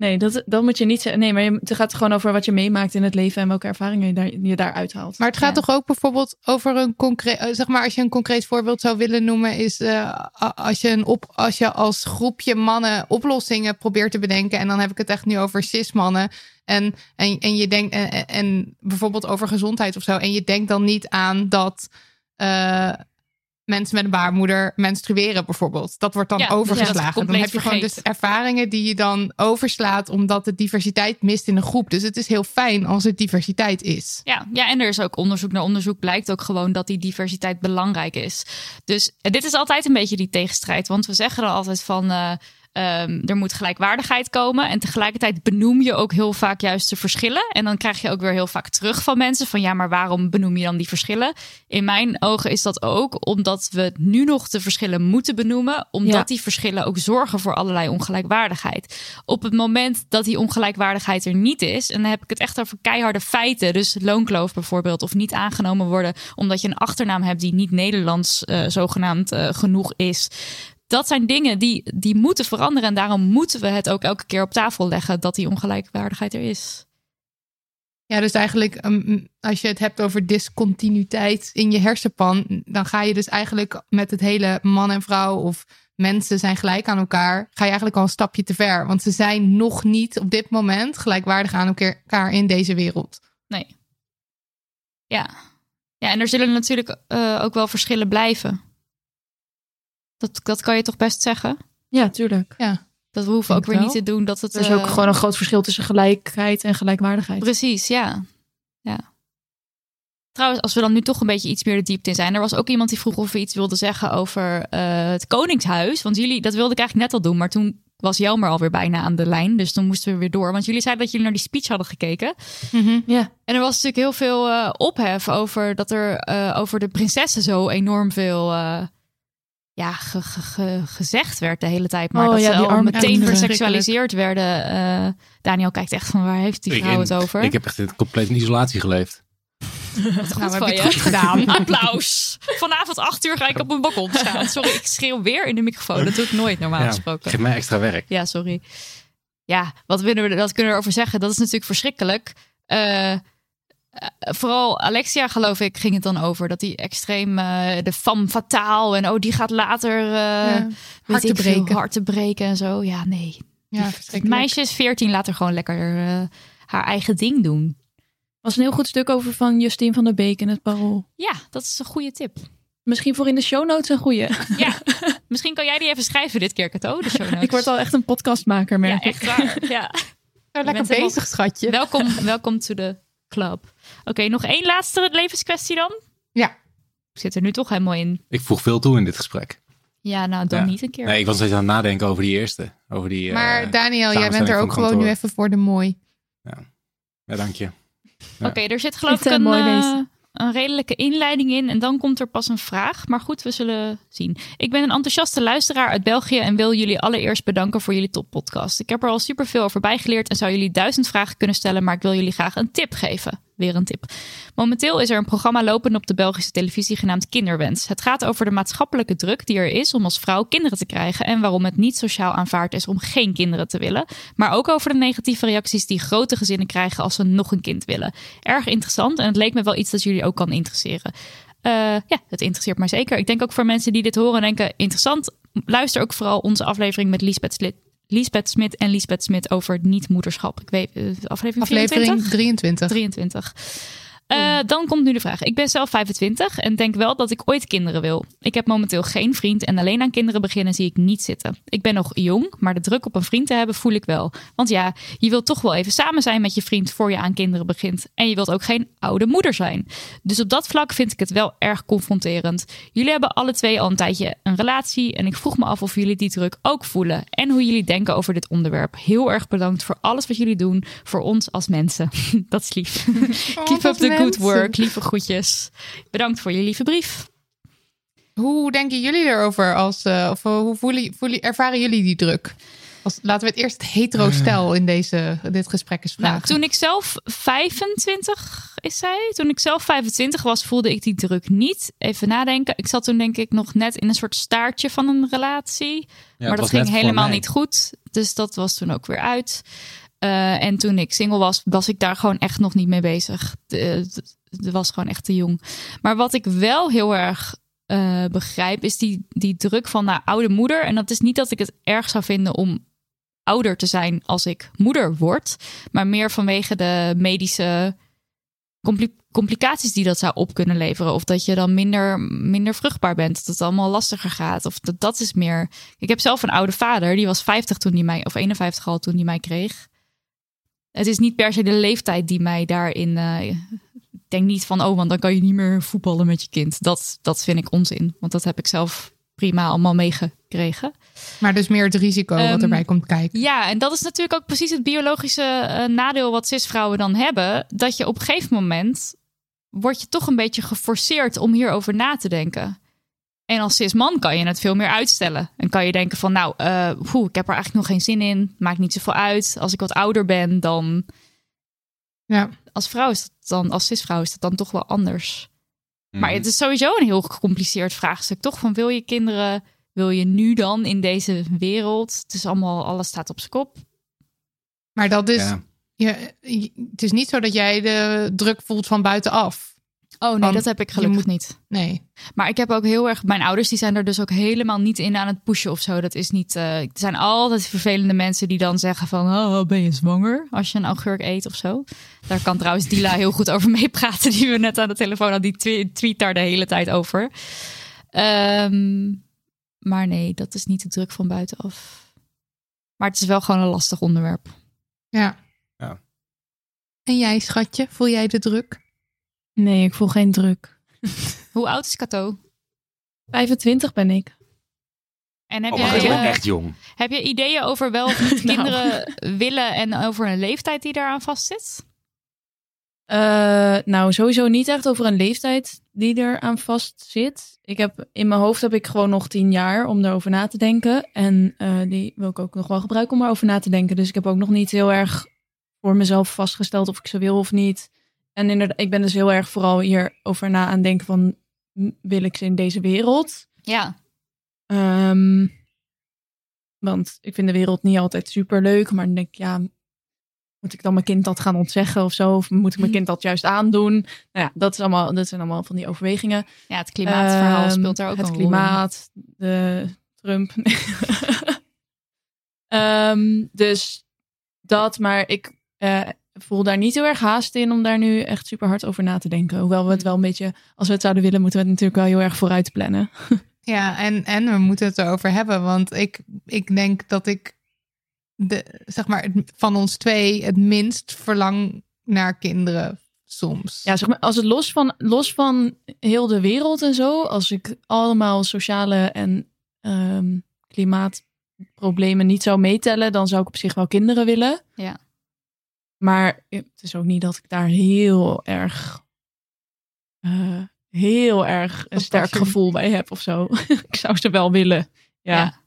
Nee, dat, dat moet je niet zeggen. Nee, maar je, het gaat gewoon over wat je meemaakt in het leven en welke ervaringen je, daar, je daaruit haalt. Maar het gaat toch ook bijvoorbeeld over een concreet, eh, zeg maar, als je een concreet voorbeeld zou willen noemen, is eh, als, je een op, als je als groepje mannen oplossingen probeert te bedenken, en dan heb ik het echt nu over cis-mannen, en, en, en je denkt, en, en- en bijvoorbeeld over gezondheid of zo, en je denkt dan niet aan dat eh, mensen met een baarmoeder menstrueren bijvoorbeeld. Dat wordt dan Ja, overgeslagen. dan heb je gewoon dus ervaringen die je dan overslaat omdat de diversiteit mist in een groep. Dus het is heel fijn als er diversiteit is. Ja, ja, en er is ook onderzoek naar onderzoek. Blijkt ook gewoon dat die diversiteit belangrijk is. Dus eh, dit is altijd een beetje die tegenstrijd. Want we zeggen dan altijd van. eh, ehm, er moet gelijkwaardigheid komen. En tegelijkertijd benoem je ook heel vaak juist de verschillen. En dan krijg je ook weer heel vaak terug van mensen van ja, maar waarom benoem je dan die verschillen? In mijn ogen is dat ook omdat we nu nog de verschillen moeten benoemen. Omdat Ja. die verschillen ook zorgen voor allerlei ongelijkwaardigheid. Op het moment dat die ongelijkwaardigheid er niet is, en dan heb ik het echt over keiharde feiten, dus loonkloof bijvoorbeeld, of niet aangenomen worden omdat je een achternaam hebt die niet Nederlands eh, zogenaamd eh, genoeg is. Dat zijn dingen die, die moeten veranderen en daarom moeten we het ook elke keer op tafel leggen dat die ongelijkwaardigheid er is. Ja, dus eigenlijk ehm, als je het hebt over discontinuïteit in je hersenpan, dan ga je dus eigenlijk met het hele man en vrouw of mensen zijn gelijk aan elkaar, ga je eigenlijk al een stapje te ver. Want ze zijn nog niet op dit moment gelijkwaardig aan elkaar in deze wereld. Nee. Ja. Ja, en er zullen natuurlijk eh, ook wel verschillen blijven. Dat, dat kan je toch best zeggen? Ja, tuurlijk. Ja. Dat we hoeven ook weer wel. niet te doen dat het... Er is eh, ook gewoon een groot verschil tussen gelijkheid en gelijkwaardigheid. Precies, ja. ja. Trouwens, als we dan nu toch een beetje iets meer de diepte in zijn. Er was ook iemand die vroeg of we iets wilden zeggen over eh, het Koningshuis. Want jullie, dat wilde ik eigenlijk net al doen. Maar toen was Jelmer alweer bijna aan de lijn. Dus toen moesten we weer door. Want jullie zeiden dat jullie naar die speech hadden gekeken. Ja. En er was natuurlijk heel veel eh, ophef over dat er eh, over de prinsessen zo enorm veel eh, ja, ge- ge- ge- gezegd werd de hele tijd. Maar Oh dat ja, ze al meteen verseksualiseerd werden. Eh, Daniel kijkt echt van waar heeft die Ik- vrouw het over? Ik heb echt compleet in isolatie geleefd. Wat goed Nou, heb van je je. het goed gedaan. Applaus. Vanavond acht uur ga ik op mijn balkon staan. Sorry, ik schreeuw weer in de microfoon. Dat doe ik nooit normaal Ja, gesproken. geef mij extra werk. Ja, sorry. Ja, wat willen we, dat kunnen we erover zeggen? Dat is natuurlijk verschrikkelijk. Eh, vooral Alexia, geloof ik, ging het dan over. Dat die extreem, eh, de femme fatale. En oh, die gaat later, eh Ja, te breken. hart breken en zo. Ja, nee. Ja, Het meisje is 14, laat haar gewoon lekker eh, haar eigen ding doen. was een heel goed stuk over van Justine van der Beek in het Parool. Ja, dat is een goede tip. Misschien voor in de show notes een goeie. Ja, misschien kan jij die even schrijven dit keer, Kato. De show notes. Ik word al echt een podcastmaker, Ja, merk ik. echt waar. Ja. Nou, lekker bezig, schatje. Welkom, welkom to the club. Oké, nog één laatste levenskwestie dan? Ja. Ik zit er nu toch helemaal in. Ik voeg veel toe in dit gesprek. Ja, nou dan Ja. niet een keer. Nee, ik was steeds aan het nadenken over die eerste. Over die, eh, Maar Daniel, jij bent er ook gewoon nu even voor de mooi. Ja, dank je. Ja. Oké, er zit geloof ik een, mooi deze. Een redelijke inleiding in. En dan komt er pas een vraag. Maar goed, we zullen zien. Ik ben een enthousiaste luisteraar uit België. En wil jullie allereerst bedanken voor jullie toppodcast. Ik heb er al superveel over bijgeleerd. En zou jullie duizend vragen kunnen stellen. Maar ik wil jullie graag een tip geven. Weer een tip. Momenteel is er een programma lopen op de Belgische televisie genaamd Kinderwens. Het gaat over de maatschappelijke druk die er is om als vrouw kinderen te krijgen. En waarom het niet sociaal aanvaard is om geen kinderen te willen. Maar ook over de negatieve reacties die grote gezinnen krijgen als ze nog een kind willen. Erg interessant en het leek me wel iets dat jullie ook kan interesseren. Eh, ja, het interesseert mij zeker. Ik denk ook voor mensen die dit horen en denken interessant. Luister ook vooral onze aflevering met Lisbeth Slit. Lisbeth Smit en Lisbeth Smit over niet-moederschap. Ik weet, eh, aflevering 24? Aflevering 23. 23. Eh, dan komt nu de vraag. Ik ben zelf 25 en denk wel dat ik ooit kinderen wil. Ik heb momenteel geen vriend en alleen aan kinderen beginnen zie ik niet zitten. Ik ben nog jong, maar de druk op een vriend te hebben voel ik wel. Want ja, je wilt toch wel even samen zijn met je vriend voor je aan kinderen begint. En je wilt ook geen oude moeder zijn. Dus op dat vlak vind ik het wel erg confronterend. Jullie hebben alle twee al een tijdje een relatie en ik vroeg me af of jullie die druk ook voelen. En hoe jullie denken over dit onderwerp. Heel erg bedankt voor alles wat jullie doen voor ons als mensen. dat is lief. Keep up the good work. Lieve groetjes. Bedankt voor je lieve brief. Hoe denken jullie erover? Als, eh, of eh, hoe voelen, voelen, ervaren jullie die druk? Als, laten we het eerst het hetero-stel in deze, dit gesprek eens vragen. Nou, toen ik zelf 25 is zij, toen ik zelf 25 was, voelde ik die druk niet. Even nadenken. Ik zat toen denk ik nog net in een soort staartje van een relatie. maar dat ging helemaal niet goed. Dus dat was toen ook weer uit. Eh, en toen ik single was, was ik daar gewoon echt nog niet mee bezig. Het was gewoon echt te jong. Maar wat ik wel heel erg eh, begrijp, is die, die druk van naar oude moeder. En dat is niet dat ik het erg zou vinden om ouder te zijn als ik moeder word, maar meer vanwege de medische compli- complicaties die dat zou op kunnen leveren. Of dat je dan minder, minder vruchtbaar bent, dat het allemaal lastiger gaat. Of dat, dat is meer. Ik heb zelf een oude vader, die was 50 toen hij mij, of 51 al toen hij mij kreeg. Het is niet per se de leeftijd die mij daarin. eh, ik denk niet van, oh, want dan kan je niet meer voetballen met je kind. Dat, dat vind ik onzin, want dat heb ik zelf prima allemaal meegekregen. Maar dus meer het risico wat Ehm, erbij komt kijken. Ja, en dat is natuurlijk ook precies het biologische eh, nadeel wat cisvrouwen dan hebben. Dat je op een gegeven moment word je toch een beetje geforceerd om hierover na te denken. En als cisman kan je het veel meer uitstellen. En kan je denken van, nou, eh, poeh, ik heb er eigenlijk nog geen zin in. Maakt niet zoveel uit. Als ik wat ouder ben, dan... Ja. Als vrouw is dat dan, als cisvrouw is dat dan toch wel anders. Mhm. Maar het is sowieso een heel gecompliceerd vraagstuk, toch? Van wil je kinderen, wil je nu dan in deze wereld? Het is allemaal, alles staat op zijn kop. Maar dat is. Ja. Je, je- het is niet zo dat jij de druk voelt van buitenaf. Oh nee, Want dat heb ik je gelukkig moet- niet. Nee. Maar ik heb ook heel erg, mijn ouders die zijn er dus ook helemaal niet in aan het pushen of zo. Dat is niet, eh, er zijn altijd vervelende mensen die dan zeggen van, oh, ben je zwanger? Als je een augurk eet of zo. Daar kan trouwens Dila heel goed over meepraten, die we net aan de telefoon hadden. Die twe- tweet daar de hele tijd over. Ehm, maar nee, dat is niet de druk van buitenaf. Maar het is wel gewoon een lastig onderwerp. Ja. Ja. En jij, schatje, voel jij de druk? Nee, ik voel geen druk. Hoe oud is Cato? 25 ben ik. En heb Oh, jij, eh, echt jong. Heb je ideeën over wel of niet Nou. kinderen willen en over een leeftijd die daaraan vastzit? Eh, nou, sowieso niet echt over een leeftijd die er aan vast zit. Ik heb, in mijn hoofd heb ik gewoon nog tien jaar om daarover na te denken. En eh, die wil ik ook nog wel gebruiken om erover na te denken. Dus ik heb ook nog niet heel erg voor mezelf vastgesteld of ik ze wil of niet. En inderdaad, ik ben dus heel erg vooral hierover na aan denken van... wil ik ze in deze wereld? Ja. Ehm, want ik vind de wereld niet altijd super leuk. Maar dan denk ik, ja, moet ik dan mijn kind dat gaan ontzeggen of zo? Of moet ik mijn kind dat juist aandoen? Nou ja, dat, is allemaal, dat zijn allemaal van die overwegingen. Ja, het klimaatverhaal Ehm, speelt daar ook Het een rol in. klimaat, de Trump. Ehm, dus dat, maar ik eh, voel daar niet heel erg haast in om daar nu echt super hard over na te denken. Hoewel we het wel een beetje, als we het zouden willen, moeten we het natuurlijk wel heel erg vooruit plannen. Ja, en, en we moeten het erover hebben. Want ik, ik denk dat ik de, zeg maar, van ons twee het minst verlang naar kinderen soms. Ja, zeg maar, als het los van, los van heel de wereld en zo, als ik allemaal sociale en ehm, klimaatproblemen niet zou meetellen, dan zou ik op zich wel kinderen willen. Ja. Maar het is ook niet dat ik daar heel erg, eh, heel erg een sterk gevoel bij heb of zo. ik zou ze wel willen. Ja. Ja.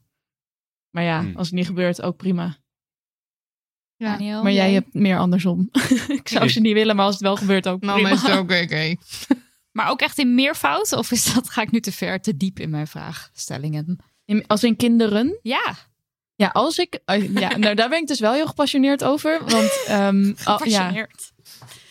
Maar ja, als het niet gebeurt, ook prima. Ja. Daniel, Maar jij hebt meer andersom. ik zou ze niet willen, maar als het wel gebeurt, ook Nou, prima. is het ook oké. Maar ook echt in meervoud? Of is dat, ga ik nu te ver, te diep in mijn vraagstellingen? In- Als in kinderen? Ja. Ja, als ik. eh, Ja, nou, daar ben ik dus wel heel gepassioneerd over. Want ehm, al- ja, Gepassioneerd.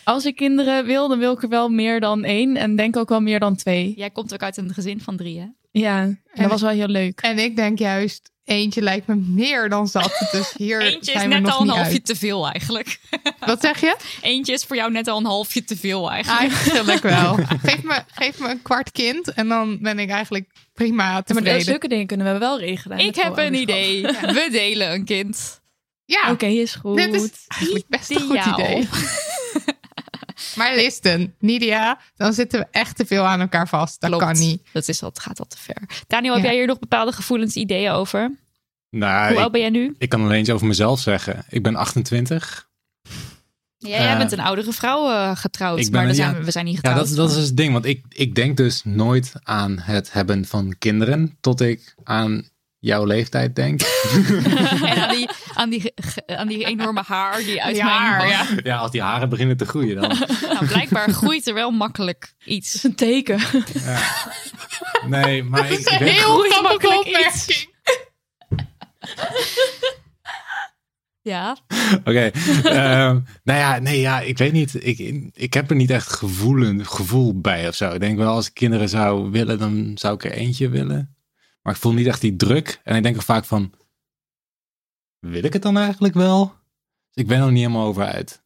als ik kinderen wil, dan wil ik er wel meer dan één. En denk ook wel meer dan twee. Jij komt ook uit een gezin van drie, hè? Ja, en dat was wel heel leuk. En ik denk juist, eentje lijkt me meer dan zat. Dus hier Eentje is zijn we net nog al een halfje uit. te veel eigenlijk. Wat zeg je? Eentje is voor jou net al een halfje te veel eigenlijk. Eigenlijk wel. Geef me, geef me een kwart kind en dan ben ik eigenlijk prima Ja, maar zulke dingen kunnen we wel regelen. Ik heb een idee. We delen een kind. Ja, Oké, is goed. dit is eigenlijk best een goed idee. Maar listen, Nidia, dan zitten we echt te veel aan elkaar vast. Dat Klopt. kan niet. Dat is al, het gaat al te ver. Daniel, heb Ja. jij hier nog bepaalde gevoelens, ideeën over? Nou, Hoe oud ben jij nu? ik kan alleen iets over mezelf zeggen. Ik ben 28. Ja, jij Eh, bent een oudere vrouw eh, getrouwd, ik ben maar we zijn, ja. we zijn niet Ja, getrouwd. dat, dat is het ding. Want ik, ik denk dus nooit aan het hebben van kinderen. Tot ik aan jouw leeftijd denk. en aan die, aan, die, aan die enorme haar die uit Die mijn haar, ja. ja, als die haren beginnen te groeien dan. Nou, blijkbaar groeit er wel makkelijk iets. Dat is een teken. Nee, maar ik, ik weet- Heel makkelijk opmerking. Ja. Oké. ehm, nou ja, nee, ja, ik weet niet. Ik, ik heb er niet echt gevoelen, gevoel bij of zo. Ik denk wel, als ik kinderen zou willen, dan zou ik er eentje willen. Maar ik voel niet echt die druk. En ik denk ook vaak van, wil ik het dan eigenlijk wel? Dus ik ben er nog niet helemaal over uit.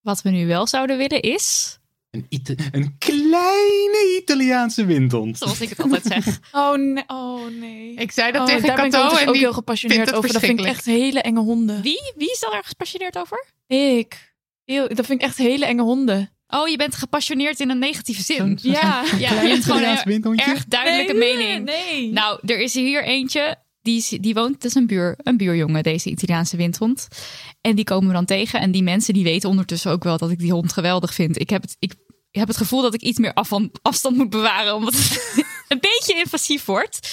Wat we nu wel zouden willen is, Een, Ita- een kleine Italiaanse windhond. zoals ik het altijd zeg, Oh nee. Oh, nee. Ik zei dat Oh, tegen daar ben ik Cato ook, dus en ook die heel gepassioneerd over. Dat vind ik echt hele enge honden. wie? Wie is daar erg gepassioneerd over? Ik. Heel, dat vind ik echt hele enge honden. Oh, je bent gepassioneerd in een negatieve zin. Ja. Ja, je hebt gewoon een windhondje. erg duidelijke Nee, mening. Nee. Nou, er is hier eentje. Die, is- die woont, het is een, buur, een buurjongen, deze Italiaanse windhond. En die komen we dan tegen. En die mensen die weten ondertussen ook wel dat ik die hond geweldig vind. Ik heb het, ik, heb het gevoel dat ik iets meer af van, afstand moet bewaren. Omdat het een beetje invasief wordt.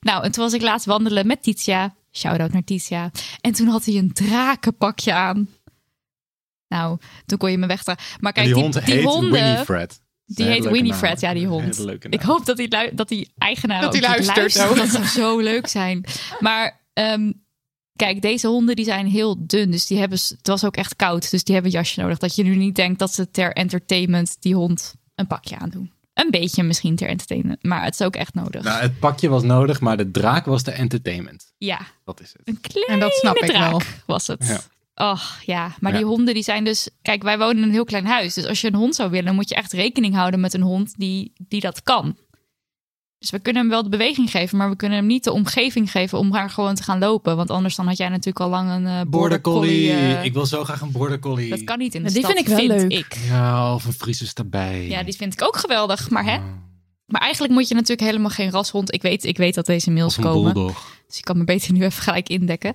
Nou, en toen was ik laatst wandelen met Titia. Shout-out naar Titia. En toen had hij een drakenpakje aan. Nou, toen kon je me wegdragen. Maar kijk, die die, hond die heet honden... Winifred. Die heet Winifred, ja, die hond. Ik hoop dat die, dat die eigenaar Dat ook die luistert. Dat zou zo leuk zijn. Maar ehm, kijk, deze honden die zijn heel dun. Dus die hebben, het was ook echt koud. Dus die hebben een jasje nodig. Dat je nu niet denkt dat ze ter entertainment die hond een pakje aandoen. Een beetje misschien ter entertainment. Maar het is ook echt nodig. Nou, het pakje was nodig, maar de draak was de entertainment. ja, Dat is het. een kleine En dat snap ik draak wel. was het. Ja. Och ja, maar Ja. die honden die zijn dus... Kijk, wij wonen in een heel klein huis. Dus als je een hond zou willen, moet je echt rekening houden met een hond die, die dat kan. Dus we kunnen hem wel de beweging geven, maar we kunnen hem niet de omgeving geven om haar gewoon te gaan lopen. Want anders dan had jij natuurlijk al lang een eh, Border collie. eh, Ik wil zo graag een border collie. Dat kan niet in de Ja, die stad, vind ik wel leuk. ik. Ja, of een erbij. Ja, die vind ik ook geweldig. Maar, hè? Oh, maar eigenlijk moet je natuurlijk helemaal geen rashond. Ik weet, ik weet dat deze mails Of een komen. bulldog. Dus ik kan me beter nu even gelijk indekken.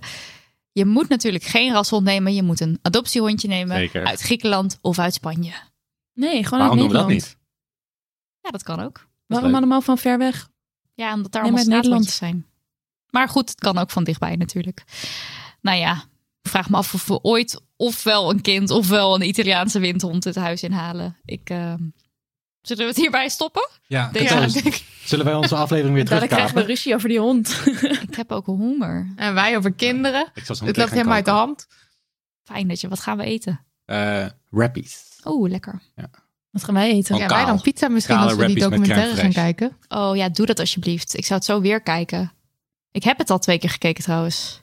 Je moet natuurlijk geen rashond nemen. Je moet een adoptiehondje nemen Zeker. uit Griekenland of uit Spanje. Nee, gewoon Waarom uit doen we dat Nederland. niet? Ja, dat kan ook. Waarom leuk. allemaal van ver weg? Ja, omdat daar Nee, allemaal Nederland. zijn. Maar goed, het kan ook van dichtbij natuurlijk. Nou ja, ik vraag me af of we ooit ofwel een kind ofwel een Italiaanse windhond het huis inhalen. Ik, eh, zullen we het hierbij stoppen? Ja, Deze- zullen wij onze aflevering weer Dadelijk krijgen we ruzie over die hond. Ik heb ook honger. En wij over kinderen. Ik zal Het loopt gaan helemaal uit de hand. Fijn dat je, wat gaan we eten? Eh, Rappies. Oh, lekker. Wat gaan wij eten? Van Ja, wij dan pizza misschien Kale als we die documentaire gaan kijken. Oh ja, doe dat alsjeblieft. Ik zou het zo weer kijken. Ik heb het al twee keer gekeken trouwens.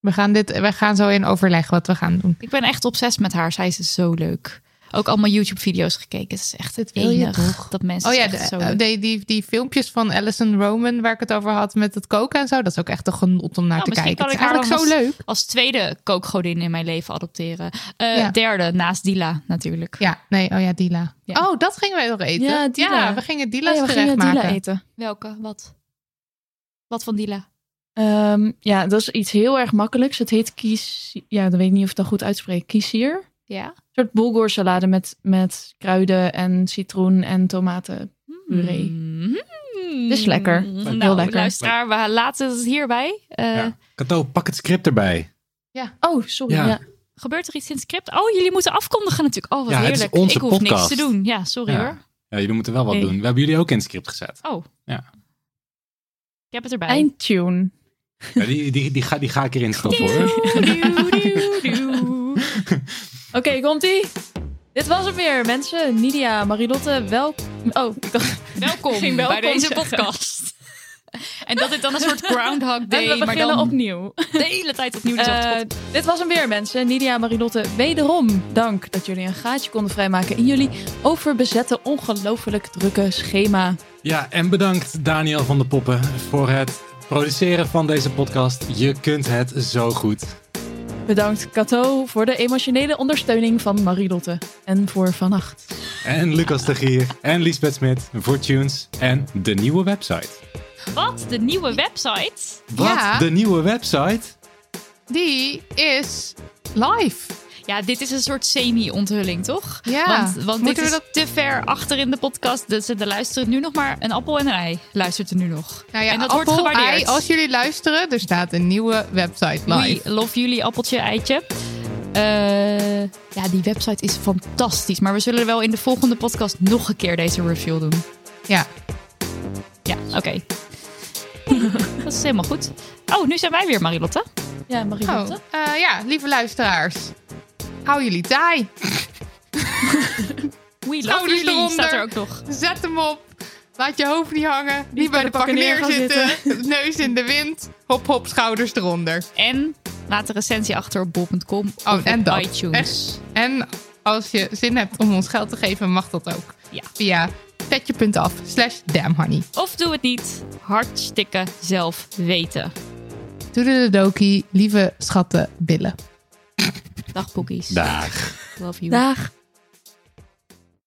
We gaan, dit, we gaan zo in overleg wat we gaan doen. Ik ben echt obsessief met haar. Zij is zo leuk. Ook allemaal YouTube-video's gekeken. Het is echt het wil je enig dat mensen Oh ja, de, zo doen. die, die, die filmpjes van Alison Roman, waar ik het over had met het koken en zo. Dat is ook echt een genot om naar Nou, te kijken. kan Het is eigenlijk zo als, leuk. als tweede kookgodin in mijn leven adopteren. Eh, Ja. Derde, naast Dila natuurlijk. Ja, nee, oh ja, Dila. Ja. Oh, dat gingen wij nog eten. Ja, Dila. we gingen Dila's Oh ja, we gerecht gingen Dila maken. eten. Welke? Wat? Wat van Dila? Ehm, ja, dat is iets heel erg makkelijks. Het heet kies... Ja, dan weet ik niet of ik dat goed uitspreek. Kiesier. Ja. Een soort bulgursalade met, met kruiden en citroen en tomatenpuree. Het is lekker. Nou, Heel lekker. luisteraar, we laten het hierbij. Eh, Ja. Kato, pak het script erbij. Ja. Oh, sorry. Ja. Ja. Gebeurt er iets in het script? Oh, jullie moeten afkondigen natuurlijk. Oh, wat Ja, het is heerlijk. onze ik hoef niks podcast. te doen. Ja, sorry Ja. hoor. Ja, jullie moeten wel wat Nee. doen. We hebben jullie ook in het script gezet. Oh, Ja. ik heb het erbij. Eindtune. Ja, die, die, die, ga, die ga ik erin stoppen hoor. Oké, komt-ie. Dit was het weer, mensen. Nidia, Marilotte, wel... Oh, ik dacht... Welkom, bij welkom deze zeggen. podcast. En dat dit dan een soort Groundhog Day, En we maar beginnen dan opnieuw. de hele tijd opnieuw. Uh, dit was hem weer, mensen. Nidia en Marilotte, wederom dank dat jullie een gaatje konden vrijmaken in jullie overbezette, ongelooflijk drukke schema. Ja, en bedankt Daniel van de Poppen voor het produceren van deze podcast. Je kunt het zo goed. Bedankt Cato voor de emotionele ondersteuning van Marilotte. En voor vannacht. En Lucas de Gier en Lisbeth Smit voor tunes en de nieuwe website. Wat? De nieuwe website? Wat? Ja. De nieuwe website? Die is live. Ja, dit is een soort semi-onthulling, toch? Ja. Want, want dit Moeten we is te ver achter in de podcast. Dus er luisteren nu nog maar een appel en een ei. Luistert er nu nog. Nou ja, en dat appel, wordt gewaardeerd. ei, als jullie luisteren, er staat een nieuwe website live. We love jullie appeltje, eitje. Eh, ja, die website is fantastisch. Maar we zullen wel in de volgende podcast nog een keer deze review doen. Ja. Ja, oké. dat is helemaal goed. Oh, nu zijn wij weer, Marilotte. Ja, Oh, Marilotte. eh, ja, lieve luisteraars. Hou jullie taai. We love jullie, eronder. staat er ook nog. Zet hem op. Laat je hoofd niet hangen. Niet, bij de pakken neer gaan zitten. Neus in de wind. Hop, hop, schouders eronder. En laat een recensie achter op bol.com Oh, of en op dat. iTunes. En als je zin hebt om ons geld te geven, mag dat ook. Ja. Via petje.af slash damnhoney. Of doe het niet. Hartstikke zelf weten. Toedeledokie, lieve schatten, billen. Dag, boekies. Dag. Love you. Dag.